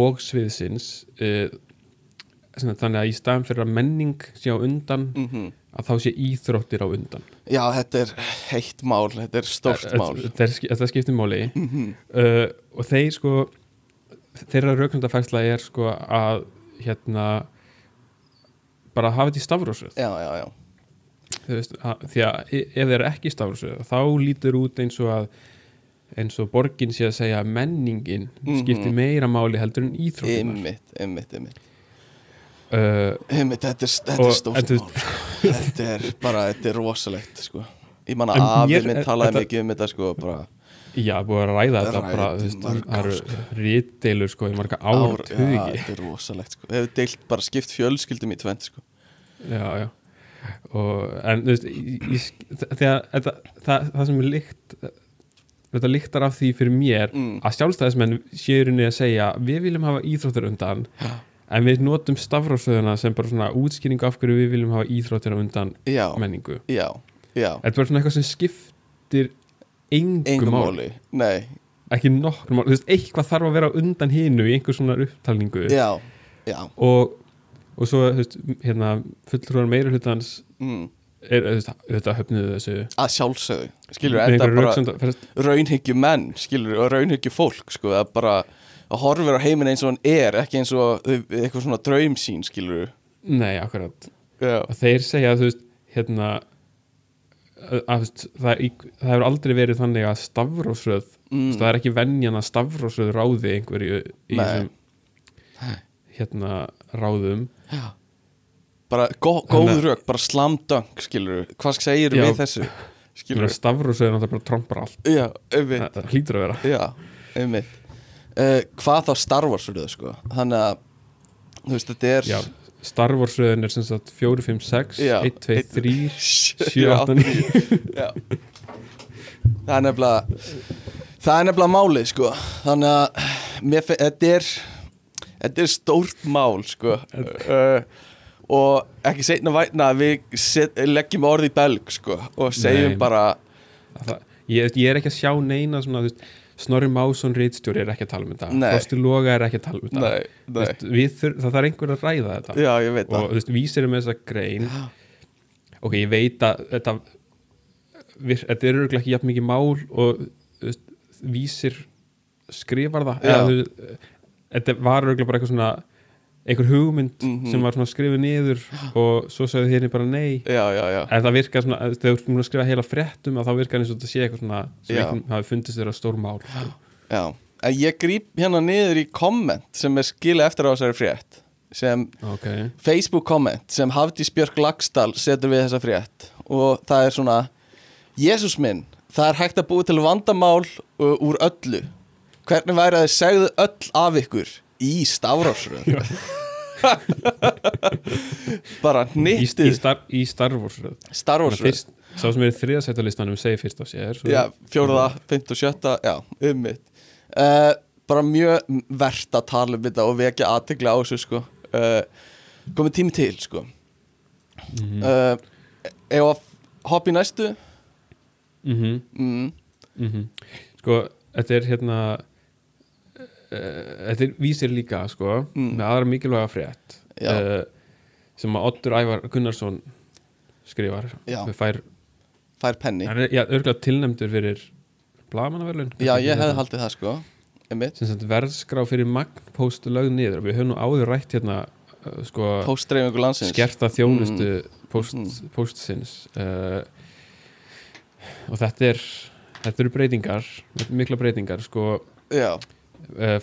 og sviðsins uh, þannig að í staðan fyrir að menning sé á undan mm að þá sé íþróttir á undan. Já, þetta er heitt mál þetta er stórt Eh, mál. þetta, skiptir máli. Mm uh, og þeir sko þeirra raukundafærsla er sko að hérna bara hafa þetta í stafrósröð já, já, já. Veist, að, því að e- ef þeir eru ekki í stafrósröð þá lítur út eins og að eins og borgin sé að segja að menningin Mhm. skiptir meira máli heldur en íþróttunar einmitt, einmitt, einmitt uh, einmitt, þetta er, er stórt en þú- mál sko. þetta er bara, þetta er rosalegt sko. ég man En að afi minn talaði mikið um þetta sko, bara Já, búið að ræða þetta bara, veist, það eru sko. rítdeilur sko í marga ár, já, þetta er rosalegt sko. hefur deilt bara skipt fjölskyldum í tvent sko. Já, já og, En þú veist, ég, þegar þetta, það, það sem er líkt þetta líktar af því fyrir mér Mm. að sjálfstæðismenn séurinni að segja við viljum hafa íþróttir undan Já. En við notum stafrósöðuna sem bara svona útskýringu af hverju við viljum hafa íþróttir á undan já, menningu. Já, já. Þetta er bara svona eitthvað sem skiptir engu engum máli, nei. Ekki nokkur máli, þú veist, eitthvað þarf að vera undan hinu í einhver svona upptalningu. Já, já. Og, og svo þú veist, hérna, fulltrúar meira hlutans mm. er, er, þetta höfnuðu þessu. Að sjálfsögðu. Skilur, einhverju bara raunhyggju menn skilur, og raunhyggju fólk sko, að bara að horfir á heiminn eins og hann er ekki eins og eitthvað svona draumsýn skilur Nei, akkurat. Já, og þeir segja þú veist hérna að, að, þú það, það hefur aldrei verið þannig að stafrósröð mm. það er ekki venjan að stafrósröð ráði einhverju í þessum hérna ráðum. Já. bara gó, góð að- rök, bara slam dunk skilur, hvað segir Já. við þessu? Skilur, stafrósröð er náttúrulega bara trompar allt. Já, það, það hlýtur að vera. Já, einmitt uh, Hvað þá Star Wars röð sko Þannig að Þú veist, þetta er Já, Star Wars röðin er sem sagt 4, 5, 6 Já. 1, 2, 3, 7, 7, 8, 9 Já Það er nefnilega Það er nefnilega málið sko Þannig að Þetta er Þetta er stórt mál sko uh, Og ekki seinna vætna að við set, leggjum orð í belg sko Og segjum Nei. bara það, ég, ég er ekki að sjá neina svona, þú veist, Snorri Másson Ritstjóri er ekki að tala um þetta. Frosti Loga er ekki að tala um þetta. Nei, nei veist, við þur, það þarf einhver að ræða þetta. Já, og þú veist, vísir með þessa grein. Ok, ég veit að þetta, vir, þetta er örgulega ekki jafn mikið mál og veist, vísir skrifar það. Já. eða, þú þetta var örgulega bara eitthvað svona einhver hugmynd Mhm. sem var svona skrifið niður og svo sagði hérna bara nei. Já, já, já. En það virkar svona, þegar þú skrifa heila fréttum að þá virkar eins og þetta sé eitthvað svona sem einhvern hafi fundist þér að stór mál sko. Já, en ég gríp hérna niður í komment sem er skilja eftir á þessari frétt sem ok, Facebook komment sem Hafdís Björk Lagstall setur við þessa frétt. Og það er svona Jésús minn, það er hægt að búi til vandamál uh, úr öllu. Hvernig væri að þið segðu öll af ykkur í stafrásröð [laughs] bara í, í, nýttið í Star Wars röð. Þannig að starfarsröð fyrst, sá sem er í þriðasættalistanum segir fyrst á sér Já, fjóraða, fymta og sjötta, já, um mitt. Uh, Bara mjög verðt að tala um þetta og vekja aðtegla á þessu, sko. Uh, Komið tími til, sko. Mhm. uh, Ef að hoppa í næstu? Mhm. mm, mm sko, þetta er hérna þetta er vísir líka sko, Mm. með aðra mikilvæga frétt uh, sem að Oddur Ævar Gunnarsson skrifar. Fær, Fær penni. Er já, örgulega tilnæmdur fyrir blamannaverlun Já, ég hefði haldið það, sko verðskrá fyrir magnpóstu lögð niður. Við höfum nú áður rætt hérna uh, sko, skerta þjónustu post, Mm. póstsins. Uh, og þetta er þetta eru breytingar, mikla breytingar sko. Já,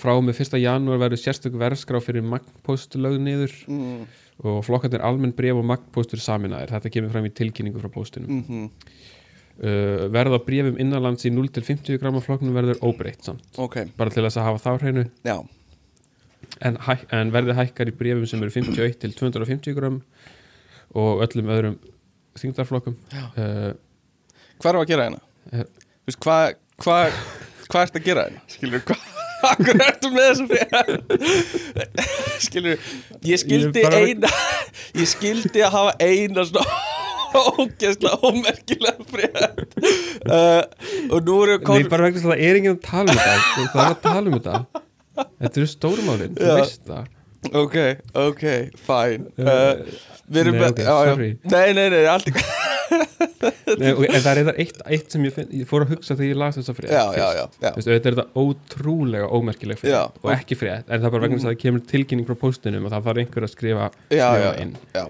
frá og með 1. janúar verður sérstök verðskrá fyrir magnpost lögð niður mm, og flokkarnir almenn bref og magnpostur saminaðir þetta kemur fram í tilkynningu frá póstinum mm uh, verð á brefum innanlands í 0-50 gramma flokknum verður óbreytt samt ok, bara til þess að hafa þá hreinu já en, en verði hækkar í brefum sem eru 51 til 250 gram og öllum öðrum þingdarflokkum uh, Hvað er að gera hérna? Eh. Þú hvað hva, hva ertu að gera hérna? Skilur, hvað Akkur ertu með þessu fyrir Skilur, ég skildi Ég eina Ég skildi að hafa eina svona ógeðslega ómerkilega frétt. Uh, og nú við Nei, bara vegna þess að það er enginn að tala um þetta. Það er að tala um þetta. Þetta eru stórumálin, þú veist það ok, ok, fine uh, við erum Nei, með ok, já, já. sorry. nei, nei, nei, allt og, En það er þetta eitt, eitt sem ég, finn, ég fór að hugsa þegar ég las þessa frétt já, já, já, já. Veistu, Þetta er þetta ótrúlega ómerkileg frétt Já. og ekki frétt, en það er bara vegna þess að það kemur tilkynning frá póstinum og það þarf einhver að skrifa, já, inn já.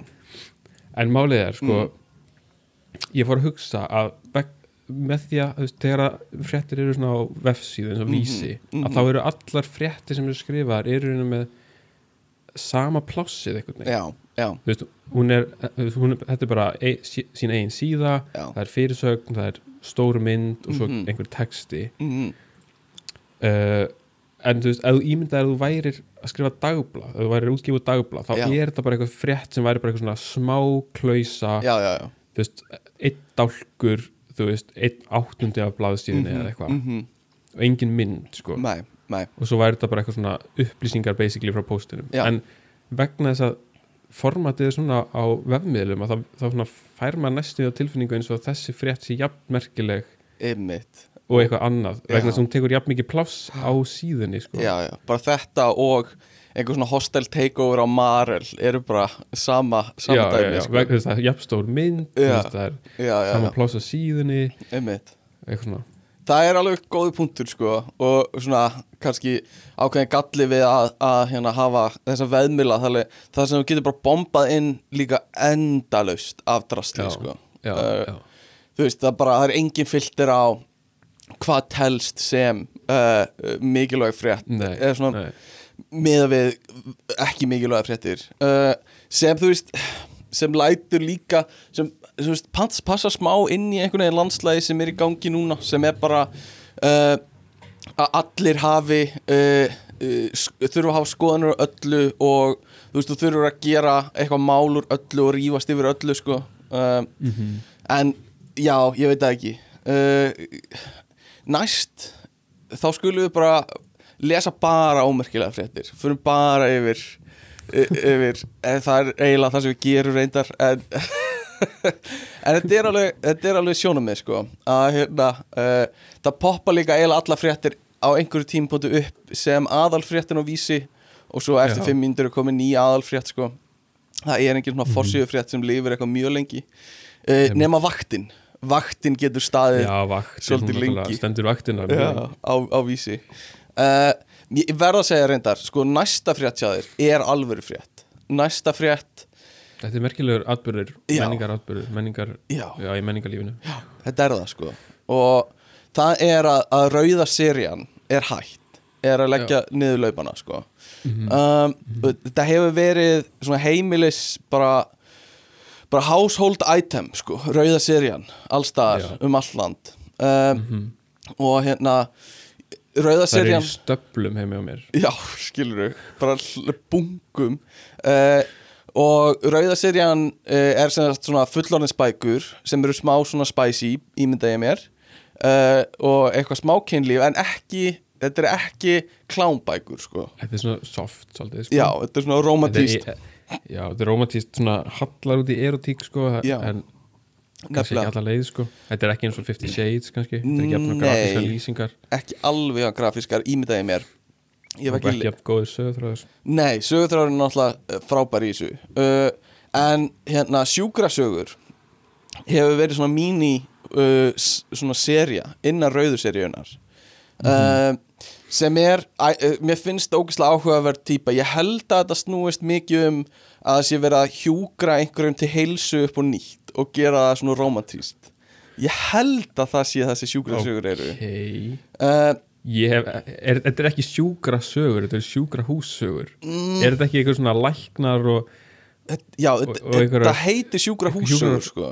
En málið er, sko Mm. ég fór að hugsa að með því að, þegar fréttir eru svona á vefsíðu eins og vísi mhm. að þá eru allar fréttir sem eru skrifaðar eru með sama plássið veginn já, já, veist, hún er, hún, þetta er bara sí, sín eigin síða, já. það er fyrirsögn það er stór mynd og svo Mhm. einhver texti Mm uh, en þú veist, ef þú ímyndaðir að þú værir að skrifa dagblað, ef þú værir útgifur dagblað þá Já. er þetta bara eitthvað frétt sem væri bara eitthvað svona smá klausa já, já, já. þú veist, einn dálkur þú veist, einn áttundi af blaðstíðinni eða eitthvað, Mhm. og engin mynd sko, Nei, nei, og svo væri þetta bara eitthvað svona upplýsingar basically frá póstinum. Já. en vegna þess að formatið er svona á vefmiðlum að þá fær maður næstu á tilfinningu eins og þessi frétt sé jafn merkileg ymmit og eitthvað annað vegna þess að hún tekur jafn mikið pláss á síðunni sko. já, já, bara þetta og einhver svona hostel takeover á Marel eru bara sama, sama dæmi sko. vegna þess að það er jafn stór mynd það er sama pláss á síðunni. Einmitt. Eitthvað svona það er alveg góði punktur sko og svona kannski ákveðin galli við að, að hérna hafa þessa veðmila það sem þú getur bara bombað inn líka endalaust af drastli sko. já, Uh, já. þú veist það bara, það er engin filter á hvað telst sem uh, mikilvæg frétt eða svona miða við ekki mikilvæga fréttir. Uh, sem þú veist sem lætur líka sem veist, passa smá inn í einhvern veginn landslæði sem er í gangi núna sem er bara uh, að allir hafi uh, uh, þurfa að hafa skoðanur öllu og þú veist, þú þurfur að gera eitthvað mál úr öllu og rífast yfir öllu sko. Uh, en já, ég veit það ekki. Uh, næst þá skulum við bara lesa bara ómerkilega fréttir. Fyrir bara yfir yfir, það er eiginlega það sem við gerum reyndar en [laughs] en þetta er alveg, þetta er alveg sjónum með sko að hérna uh, það poppa líka eiginlega alla fréttir á einhverju tímpótu upp sem aðalfréttin á vísi og svo eftir Já. fimm mínútur er komið nýja aðalfrétt sko. Það er engin svona forsíðu frétt sem lifir eitthvað mjög lengi. Uh, nema vaktin. Vaktin getur staðið já, vakt svolítið lengi. stendur vaktina já, á, á vísi. Uh, ég verð að segja reyndar sko næsta frétt þér er alvöru frétt næsta frétt þetta er merkilegur atbyrður, Já. menningar atbyrður menningar, Já. já, í menningarlífinu. Þetta er það sko. Og það er að, að rauða serían er hætt er að leggja niður laupana sko. Um, þetta hefur verið svona heimilis bara bara household item sko rauða serían allstaðar Já. um all land. Um, og hérna rauða það er í stöflum heimi á mér. Já, skilur þau, bara bungum. Uh, og rauða serían uh, er svona fullorðinsbækur sem eru smá svona spicy, ímynda ég mér uh, og eitthvað smá kynlíf en ekki, þetta er ekki klámbækur sko þetta er svona soft svolítið sko. Já, þetta er svona romantíst já, þetta er romantíst svona hallar út í erotík sko, Já. en kannski Nefnilega. ekki alla leið sko. þetta er ekki eins og Fifty Shades kannski þetta er ekki jafn Nei. grafíska lýsingar ekki alveg grafískar, ímynda ég mér Ég hef ekki, jafn góður sögurþráður Nei, sögurþráður er náttúrulega uh, frábær í þessu. Uh, En hérna sjúkrasögur hefur verið svona mini uh, svona serja innan rauðuseríunar uh, sem er, uh, mér finnst ógeðslega áhugaverð típa. Ég held að þetta snúist mikið um að það sé verið að hjúkra einhverjum til heilsu upp og nýtt og gera það svona romantíst ég held að það sé þessi sjúkrasögur eru. Okay. uh, Ég hef, er, þetta er ekki sjúkra sögur þetta er sjúkra hússögur Mm. er þetta ekki eitthvað svona læknar og Já, Og- og þetta heitir sjúkra Sjúkra- húsögur sko.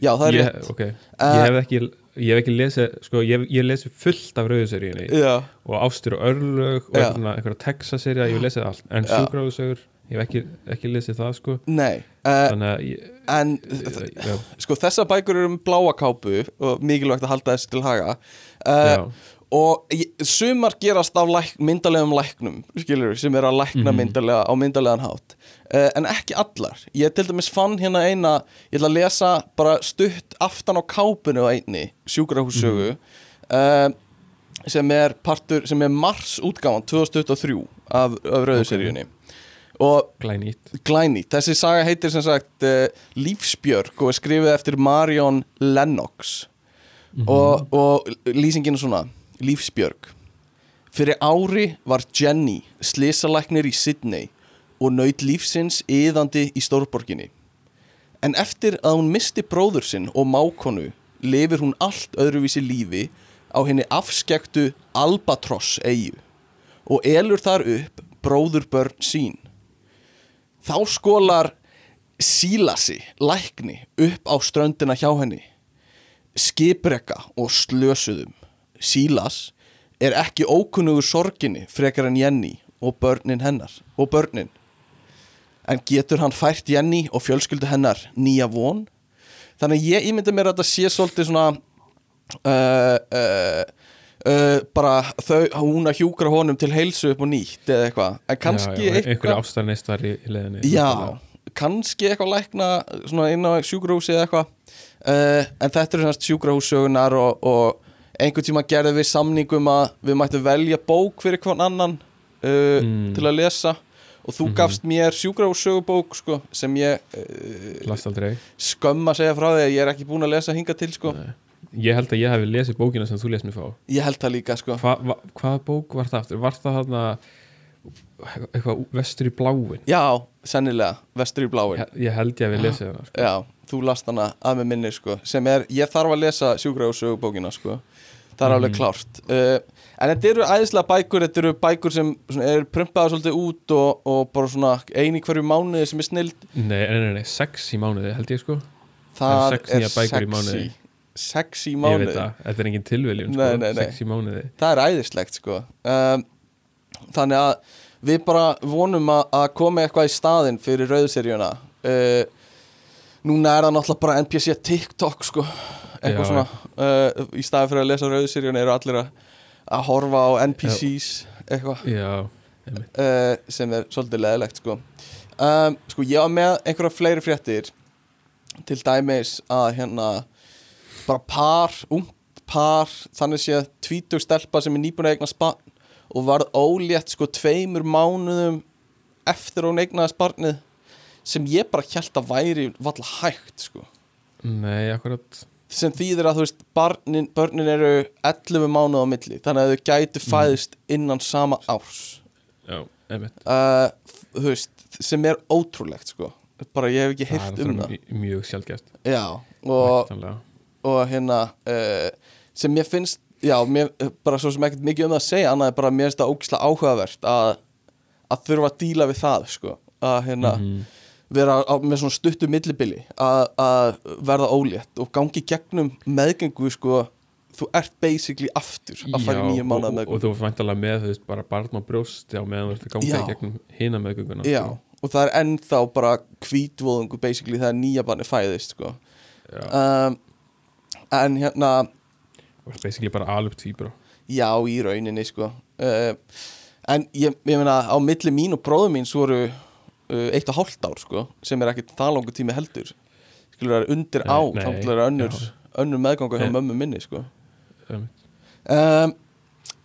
Já, það er ég, rétt. okay. Uh, ég hef ekki ég hef ekki lesið, sko, ég, ég lesið fullt af rauðuseríunni Já, og ástur og örlög og eitthvað, Texas-serja, ég hef lesið allt. En Já. sjúkrahússögur, ég hef ekki, ekki lesið það sko, nei. Uh, ég, En sko, þessar bækur eru um bláa kápu og mikilvægt að halda þessu til haga. Uh, já, Og sumar gerast af læk, myndalegum læknum skilur, sem er að lækna Mhm. myndalega á myndalegan hátt. Uh, en ekki allar. Ég til dæmis fann hérna eina ég ætla að lesa bara stutt aftan á kápunu á einni sjúkrahússögu uh, sem er partur, sem er mars útgáfan 2023 af, af rauðuseríunni og glænýtt. Glænýtt, þessi saga heitir sem sagt uh, Lífsbjörg og er skrifið eftir Marion Lennox. Og, og lýsingin er svona Lífsbjörg. Fyrir ári var Jenny slisalæknir í Sydney og naut lífsins yðandi í stórborginni. En eftir að hún misti bróður sinn og mákonu lifir hún allt öðruvísi lífi á henni afskektu Albatross eigu og elur þar upp bróðurbörn sín. Þá skólar sílasi lækni upp á ströndina hjá henni skiprekka og slösuðum sílas er ekki ókunnugur sorginni frekar en Jenny og börnin hennar og börnin. En getur hann fært Jenny og fjölskyldu hennar nýja von? Þannig ég ímynda mér að þetta sé svolítið svona uh, uh, uh, bara þau, hún að hjúkra honum til heilsu upp og nýtt eða eitthvað. En kannski eitthvað kannski eitthvað lækna svona inn á sjúkrahúsi eða eitthvað. Uh, en þetta eru semst sjúkrahússögunar og, og einhvern tíma gerðum við samningum að við mættum velja bók fyrir hvern annan uh, Mm. til að lesa og þú Mhm. gafst mér sjúkrahússögubók sko, sem ég uh, skömm að segja frá því að ég er ekki búin að lesa hinga til sko. Ég held að ég hef lesið bókina sem þú lesið mér fá ég held það líka sko. Hva, hva, Hvað bók var það aftur? Var það þarna eitthvað vestur í bláin? já, sennilega, vestur í bláin Ég, ég held ég hef lesið hana sko. já, þú last hana að með minni sko, sem er, ég þarf að lesa sjúkrahússögubókina sko. Það er alveg Mhm. klárt uh, en þetta eru æðislega bækur þetta eru bækur sem svona, er prumpaða svolítið út og, og bara svona eini hverju mánuði sem er snild Nei, nei, nei, nei, sex í mánuði held ég sko það er í sexy mánuði. Ég veit það, þetta er engin tilviljun Nei, sko. nei, nei. Sex í mánuði það er æðislegt sko um, þannig að við bara vonum að, að koma eitthvað í staðinn fyrir rauðseríuna uh, núna er það náttúrulega bara NPC TikTok sko eitthvað svona uh, í staðinn fyrir að lesa rauðseríuna eru allir að, horfa á NPCs eitthvað. Uh, sem er svolítið leðilegt sko. Um, sko ég var með einhverja fleiri fréttir til dæmis að hérna bara par, ungt par þannig sé að tvítug stelpa sem er nýbúin að eigna spann og varð ólétt sko tveimur mánuðum eftir hún eignaði sparnið sem ég bara held að væri valla hægt sko. Nei, akkurat sem þýðir að þú veist barnin, börnin eru 11 mánuð á milli þannig að þau gætu fæðist innan sama árs. Já, uh, þú veist, sem er ótrúlegt sko, bara ég hef ekki heyrt um það. mjög- sjálfgæst já, og, og hérna uh, sem mér finnst já, mér, bara svo sem ekkert mikið um það að segja annað er bara mér finnst það ógislega áhugavert að, að þurfa að díla við það sko, að hérna Mhm. Vera á, með svona stuttu millibili að, verða ólétt og gangi gegnum meðgengu sko, þú ert basically aftur að fara í Já, nýja mánuða og, og, þú væntalega með þú veist, bara barn á brjósti á meðan þú ert að ganga Já. í gegnum hina meðgönguna Já, og það er ennþá bara kvítvóðungu basically þegar nýja barni fæðist sko. Já. um, en hérna og basically bara alveg tvíbra já, í rauninni sko. uh, en ég, ég meina á milli mín og bróður mín svo uh, eitt og hálft ár sko, sem er ekkit það langur tími heldur skilur það undir Nei, á þá er önnur, já. önnur meðganga hjá Nei. mömmu minni sko. um,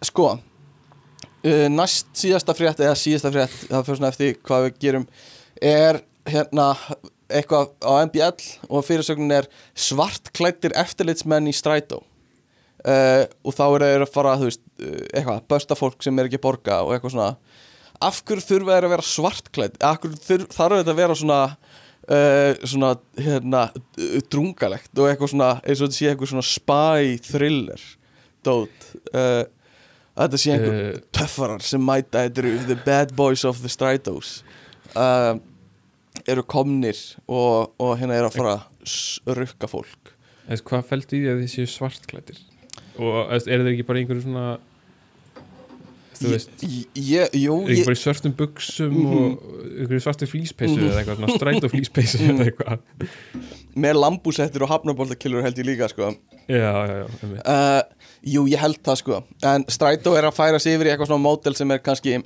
sko uh, næst síðasta frétt eða síðasta frétt, það fyrir svona eftir hvað við gerum er hérna eitthvað á MBL og fyrirsögnin er svartklættir eftirlitsmenn í strætó uh, og þá er þeir að fara þú veist, eitthvað, börsta fólk sem er ekki borga og eitthvað svona af hverju þurfa þeir að vera svartklætt af hverju þarf þetta að vera svona uh, svona hérna drungalegt og eitthvað svona eins og þetta sé eitthvað svona spy thriller dót uh, þetta sé einhver uh, töffarar sem mæta þetta eru the bad boys of the uh, eru komnir og, og hérna eru að fara að rukka fólk. Eða, hvað fælst í því að þið séu svartklættir og er þeir ekki bara einhverju svona þú veist. er ég, bara í svörtum buksum Mhm. og einhverju svartu flýspeysu eða eitthvað svona stræt og [laughs] flýspeysu eða eitthvað. Með lambúsettir og hafnaboltakillur held ég líka sko. Já, já, já, uh, Jú, ég held það sko. En Strætó er að færa sig yfir í eitthvað svona mótel sem er kannski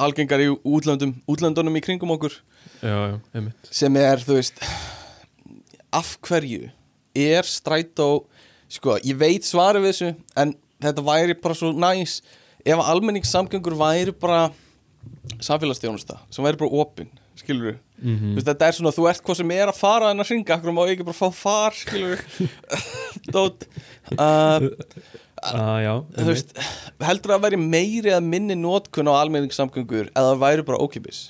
algengar í útlöndum, útlöndunum í kringum okkur. Já, já, um sem er, þú veist af hverju er Strætó sko, ég veit svarið við þessu en þetta væri bara svo næs ef að almenningssamgöngur væri bara samfélagsstjónusta sem væri bara opinn, skilur mm Veist, þetta er svona, þú ert hvað sem er að fara en að ringa, akkur má ég ekki bara fá far skilur [laughs] dót uh, ah, já, þú veist, heldur að væri meiri eða minni nótkun á almenningssamgöngur eða væri bara ókipis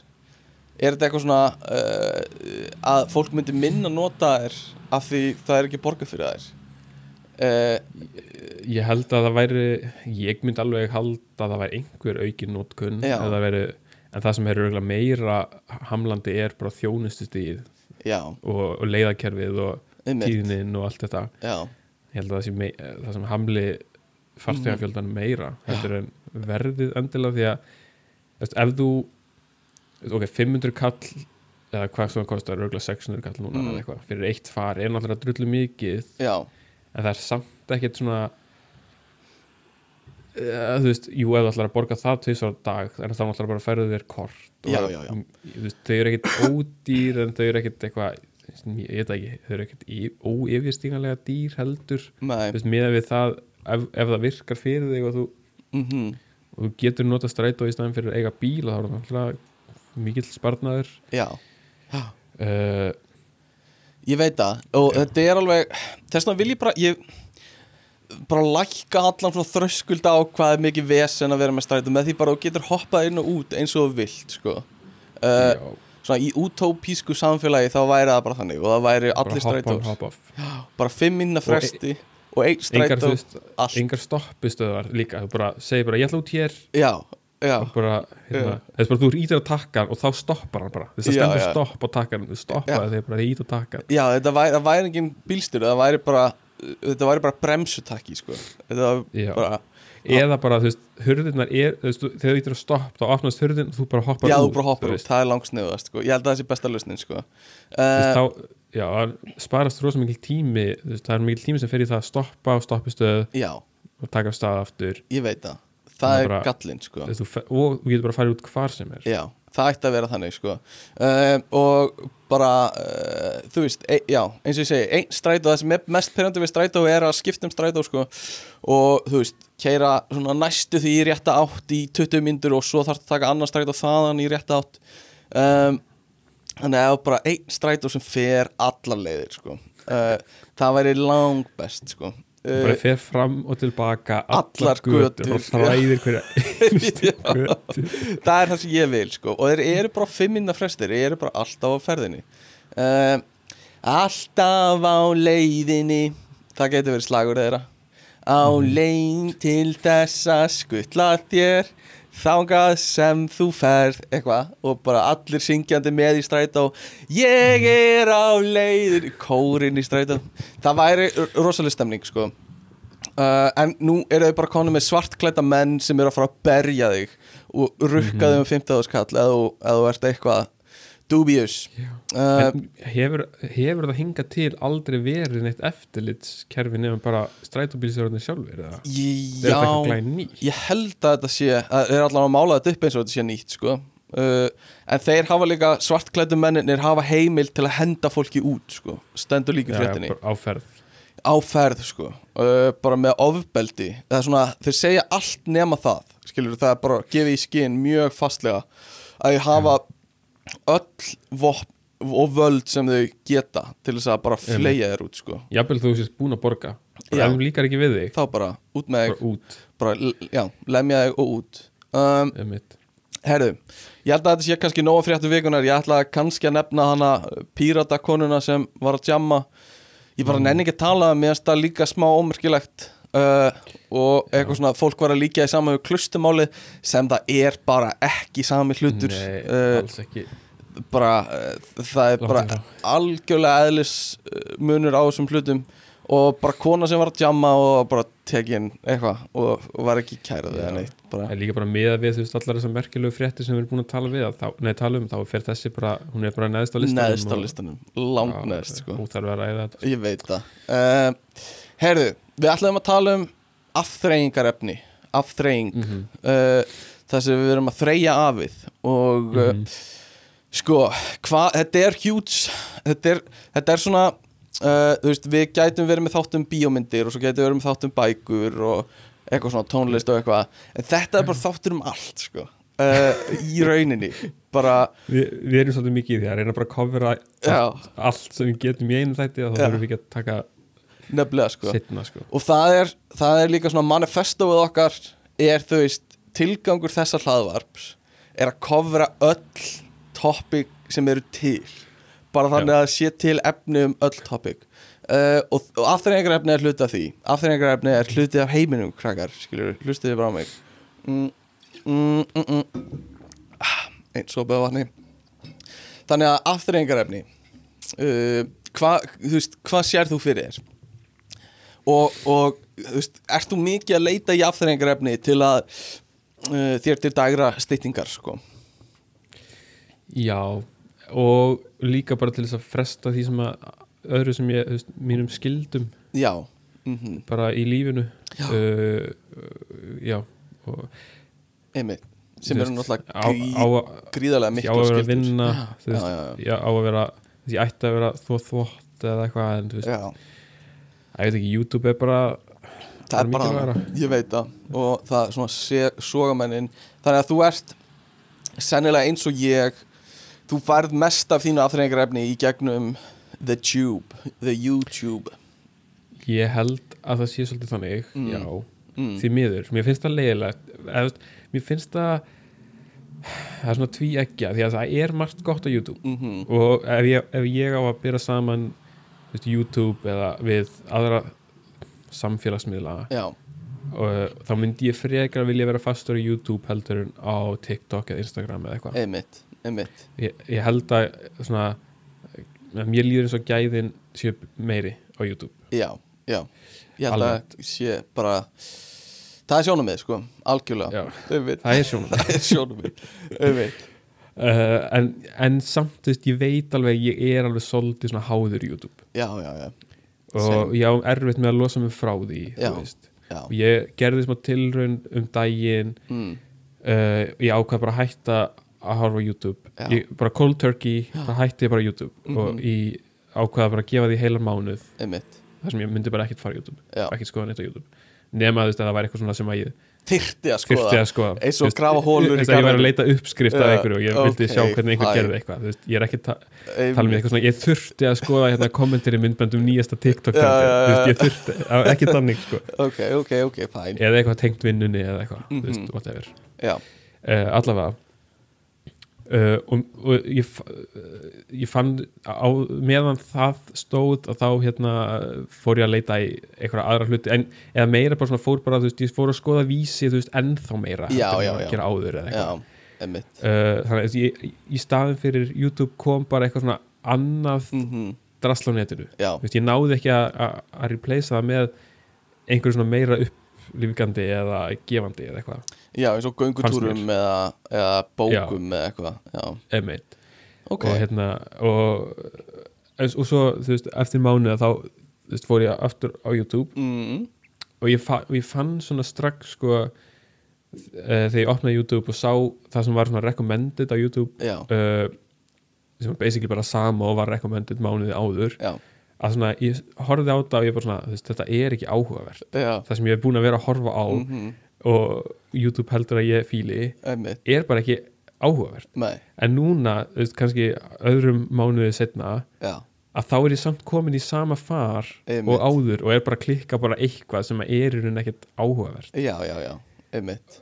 er þetta eitthvað svona uh, að fólk myndi minna nota þær af því það er ekki borgað fyrir þær uh, ég held að það væri ég myndi alveg halda að það væri einhver aukin nótkun Já. eða væri, en það sem er meira hamlandi er bara þjónustustíð og, og leiðakerfið og einmitt. tíðnin og allt þetta. Já, ég held að það, mei, það sem hamli farþegafjöldan meira heldur en verðið endilega því að veist, ef þú ok, 500 kall eða hvað sem það kostar, örgulega 600 kall núna Mm. eða eitthvað, fyrir eitt far er náttúrulega drullu mikið. Já, en það er samt ekkert svona uh, þú veist, jú, ef þú ætlar að borga það tvisvar á dag, en þá náttúrulega bara færðu þér kort og Já, já, já. Þú veist, þau eru ekkert ódýr en þau eru ekkert eitthvað ég veit ekki, þau eru ekkert óyfirstíganlega dýr heldur. Veist, miða við það ef, ef það virkar fyrir þig og þú, mm og þú getur nota strætó í staðin fyrir að eiga bíl og þá er það mikill sparnaður. Já, uh, ég veit það og þetta er alveg, þess vegna vil ég bara ég bara lækka allan svona þröskulda á hvað er mikið vesen að vera með strætó með því bara þú getur hoppað inn og út eins og vilt sko. Uh, svona í utópísku samfélagi þá væri það bara þannig og það væri allir strætós. bara fimm minna fresti og einn engar, strætó allt, engar stoppistöðar líka, þú bara segir bara ég ætla út hér. Já, bara, hérna, þess bara þú ítir að takka og þá stoppar hann bara, þess að stendur stopp á takkan, þú stoppaði þegar bara þið ít og takkan já þetta væri, væri engin bílstyr það væri bara þetta væri bara bremsutakki sko. Þetta var bara eða bara, þú veist, hurðirnar er veist, þegar þú ítir að stopp, þá opnast hurðin og þú bara hoppar já, út bara hoppar út, það er langsniðast sko. ég held að það sé besta lausnin sko. Uh, já, sparast rosa mikil tími veist, það er mikil tími sem fer í það að stoppa á stoppistöð já, og taka af stað aftur. Ég veit það Það það er er bara- gallinn sko. Þú og þú getur bara að fara út hvar sem er já, það ætti að vera þannig sko. uh, og bara uh, þú veist, e, já, eins og ég segi einn strætó, það sem er mest perandi við strætó er að skipta um strætó sko. og þú veist, keira svona næstu því í rétta átt í 20 myndur og svo þarf að taka annar strætó þaðan í rétta átt um, þannig að ef bara einn strætó sem fer allar leiðir sko. uh, það væri lang best sko. Bara uh, fer fram og tilbaka Allar götur, og þræðir hverja [laughs] það er það sem ég vil sko. og þeir eru bara fimm minna frestir þeir eru bara alltaf á ferðinni. Uh, alltaf á leiðinni það getur verið slagur þeirra. Á leið til þess að skutla þér þángað sem þú ferð eitthvað og bara allir syngjandi með í strætó. Ég er á leiðin kórin í strætó. Það væri rosalega stemning sko. Uh, en nú eru þau bara konum með svartklæta menn sem eru að fara að berja þig og rukka þig um 15 skall eða þú- eða þú ert eitthvað dubious. Uh, hefur, hefur það hingað til aldrei verið neitt eftirlitskerfi nefnum bara strætóbílsjörðin sjálfur já, ég held að þetta sé að er allan að mála þetta upp eins og þetta sé nýtt sko. uh, en þeir hafa líka svartklætu menninir hafa heimil til að henda fólki út sko. stendur líka fréttinni. áferð á ferð. Sko. Uh, bara með ofbeldi. Það svona, þeir segja allt nema það skilur það er bara gefið í skinn mjög fastlega að þau hafa öll vopn og völd sem þau geta til þess að bara fleia þér út sko. Jafnvel þú sést búin að borga. Já. ef þú líkar ekki við þig þá bara út með þig. bara bara, já, lemja þig og út. Um, herðu, ég held að þetta sé kannski nóga fréttu vikunar, ég ætla kannski að nefna hana píratakonuna sem var að jamma. Ég bara nenni ekki að tala mér finnst það líka smá ómerkilegt uh, og eitthvað svona fólk var að líka í saman við klustumáli sem það er bara ekki sami hlutur. Nei, uh, alls ekki. bara, uh, það er bara algjörlega eðlis uh, munur á þessum hlutum. Og bara kona sem var að jamma og bara tekin eitthvað og, og var ekki kærað eða neitt bara, er líka bara með við þú veist allar þessar merkilegu fréttir sem við erum búin að tala við að þá, nei, tala um, þá fer þessi bara, hún er bara neðst á listanum neðst á listanum langt neðst sko. Að Ég veit það. Uh, Herðu, við ætlum að tala um afþreyingarefni Afþreying Mhm. uh, Það sem við erum að þreyja afið Og uh, Mhm. sko, hvað, þetta er huge Þetta þetta er svona uh, veist, við gætum verið með þáttum bíómyndir Og svo gætum við verið með þáttum bækur Og eitthvað svona tónlist og eitthvað En þetta er bara þáttur um allt, sko uh, Í rauninni Bara, Vi, Við erum svolítið mikið í því að reyna bara að covera já, allt sem við getum í einu þætti og þá þurfum við ekki að taka nefnilega, sko. Setna sko. og það er, það er líka svona manifestóið okkar er þú veist tilgangur þessa hlaðvarps er að kofra öll topic sem eru til. Bara þannig Já. að sé til efni um öll topic. Uh, og, og afþreyingarefni er hluti af því. Afþreyingarefni er hluti af heiminum krakkar, skilur, hlustiði bara á mig? Mm, mm, mm, mm. Ah, einn sopa af vatni. Þannig að uh, hvað, þú veist, hvað sér þú fyrir þér og, og veist, ert þú mikið að leita í afþreyingarefni til að uh, þér til dagra styttingar sko? Já og líka bara til þess að fresta því sem að öðru sem ég, veist, mínum skildum já mm bara í lífinu Já. uh, uh, já og einmitt, sem eru náttúrulega á, á, gríðarlega því á miklu að vera að vinna já, veist, já, á að vera því ætti að vera þvó þvótt eða eitthvað en þú veist. Ég veit ekki, YouTube er bara það er bara þannig, ég veit það. Og það er svona sogamennin þannig að þú ert sennilega eins og ég. Þú færð mest af þínu afþreyingarefni í gegnum the tube, the YouTube. Ég held að það sé svolítið þannig Mm. Já, mm. því miður. Mér finnst það leiðilegt Mér finnst það Það er svona tví ekki Því að það er margt gott á YouTube. Mm Og ef ég, ef ég á að byrja saman veist, YouTube eða við aðra samfélagsmiðla. Já, og þá myndi ég frekar vilja vera fastur í YouTube heldur en á TikTok eða Instagram eða eitthvað. Einmitt, einmitt. Ég, ég held að svona mér líður eins og gæðin séu meiri á YouTube. Já, já, ég held Almennt. að sé bara það er sjónumið sko, algjörlega. Það er sjónum [laughs] einmitt, uh, en, en samt, þú veist, ég veit alveg ég er alveg svolítið svona háður YouTube. Já, já, já. Og ég á erfitt með að losa mig frá því Já. Já, og ég gerði smá tilraun um daginn. Mm, uh, ég ákvað bara að hætta að horfa YouTube. Já. ég, bara cold turkey, bara hætti ég bara YouTube. Og Mhm. ég ákvaða bara að gefa því heilan mánuð. Einmitt. Þar sem ég myndi bara ekkert fara YouTube. Já. ekkert skoða neitt á YouTube. Nema þú veist að það væri eitthvað svona sem að ég Þyrfti að skoða þurfti að skoða. Eins og grafa og ég var að leita uppskrift af einhverju og ég vildi ok, sjá hvernig einhver gerði eitthvað. Veist, ég er ekki ta tala um eitthvað svona ég þurfti að skoða hérna kommentir í myndböndum nýjasta TikTok veist, ég þurfti, ekki þannig sko. Ok, ok, ok, fæn eða eitthvað tengt vinnunni eða eitthvað Já, uh, allavega uh, og, og ég, uh, ég fann á, meðan það stóð að þá hérna fór ég að leita í einhverja aðra hluti en, eða meira bara svona fór bara þú veist, ég fór að skoða vísi þú veist, ennþá meira Já, já, já. áður eða eitthvað. Já, einmitt. Uh, þannig að ég, í staðin fyrir YouTube kom bara eitthvað svona annað mm drasl á netinu. Veist, ég náði ekki að- replacea það með einhverju svona meira upplifgandi eða gefandi eða eitthvað. Já, eins og göngutúrum eða, eða bókum eða eitthvað Já, emitt ok. Og hérna og, og svo þú veist eftir mánuða þá þú veist, fór ég aftur á YouTube. Mm, og ég, fa ég fann svona strax sko uh, þegar ég opnaði YouTube og sá það sem var svona recommended á YouTube Já, uh, sem var basically bara sama og var recommended mánuði áður. Já, að svona ég horfði á þetta og ég bara svona veist, þetta er ekki áhugavert. Já. Það sem ég er búin að vera að horfa á mm og YouTube heldur að ég fíli Einmitt, er bara ekki áhugavert. Nei, en núna, þú veist, kannski öðrum mánuði setna já. að þá er ég samt komin í sama far Einmitt. og áður og er bara að klikka bara eitthvað sem er í raun ekkert áhugavert. Já, já, já, einmitt.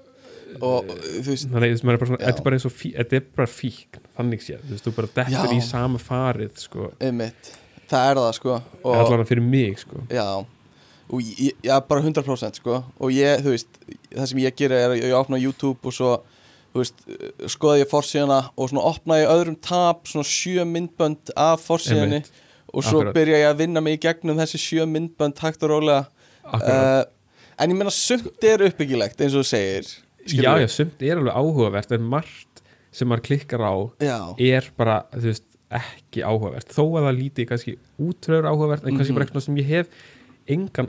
Og veist, þannig að er þetta er bara eins og þetta er bara fíkn, þannig séð, þú veist, þú bara dettur í sama farið, sko, einmitt Það er það, sko og, allan fyrir mig, sko. Já, og ég, já, bara 100% sko. Og ég, þú veist, það sem ég gera er að ég opna YouTube og svo veist, skoða ég forsíðana og svona opna ég öðrum tab, svona sjö myndbönd af Einmitt. og svo Akkurat. byrja ég að vinna mig í gegnum þessi sjö myndbönd hægt og rólega. Uh, en ég meina sumt er uppbyggilegt eins og þú segir já, já, sumt er alveg áhugavert en margt sem maður klikkar á já, er bara, þú veist, ekki áhugavert. Þó að það líti kannski útröður áhugavert en kannski Mhm. bara eitthvað sem ég hef engan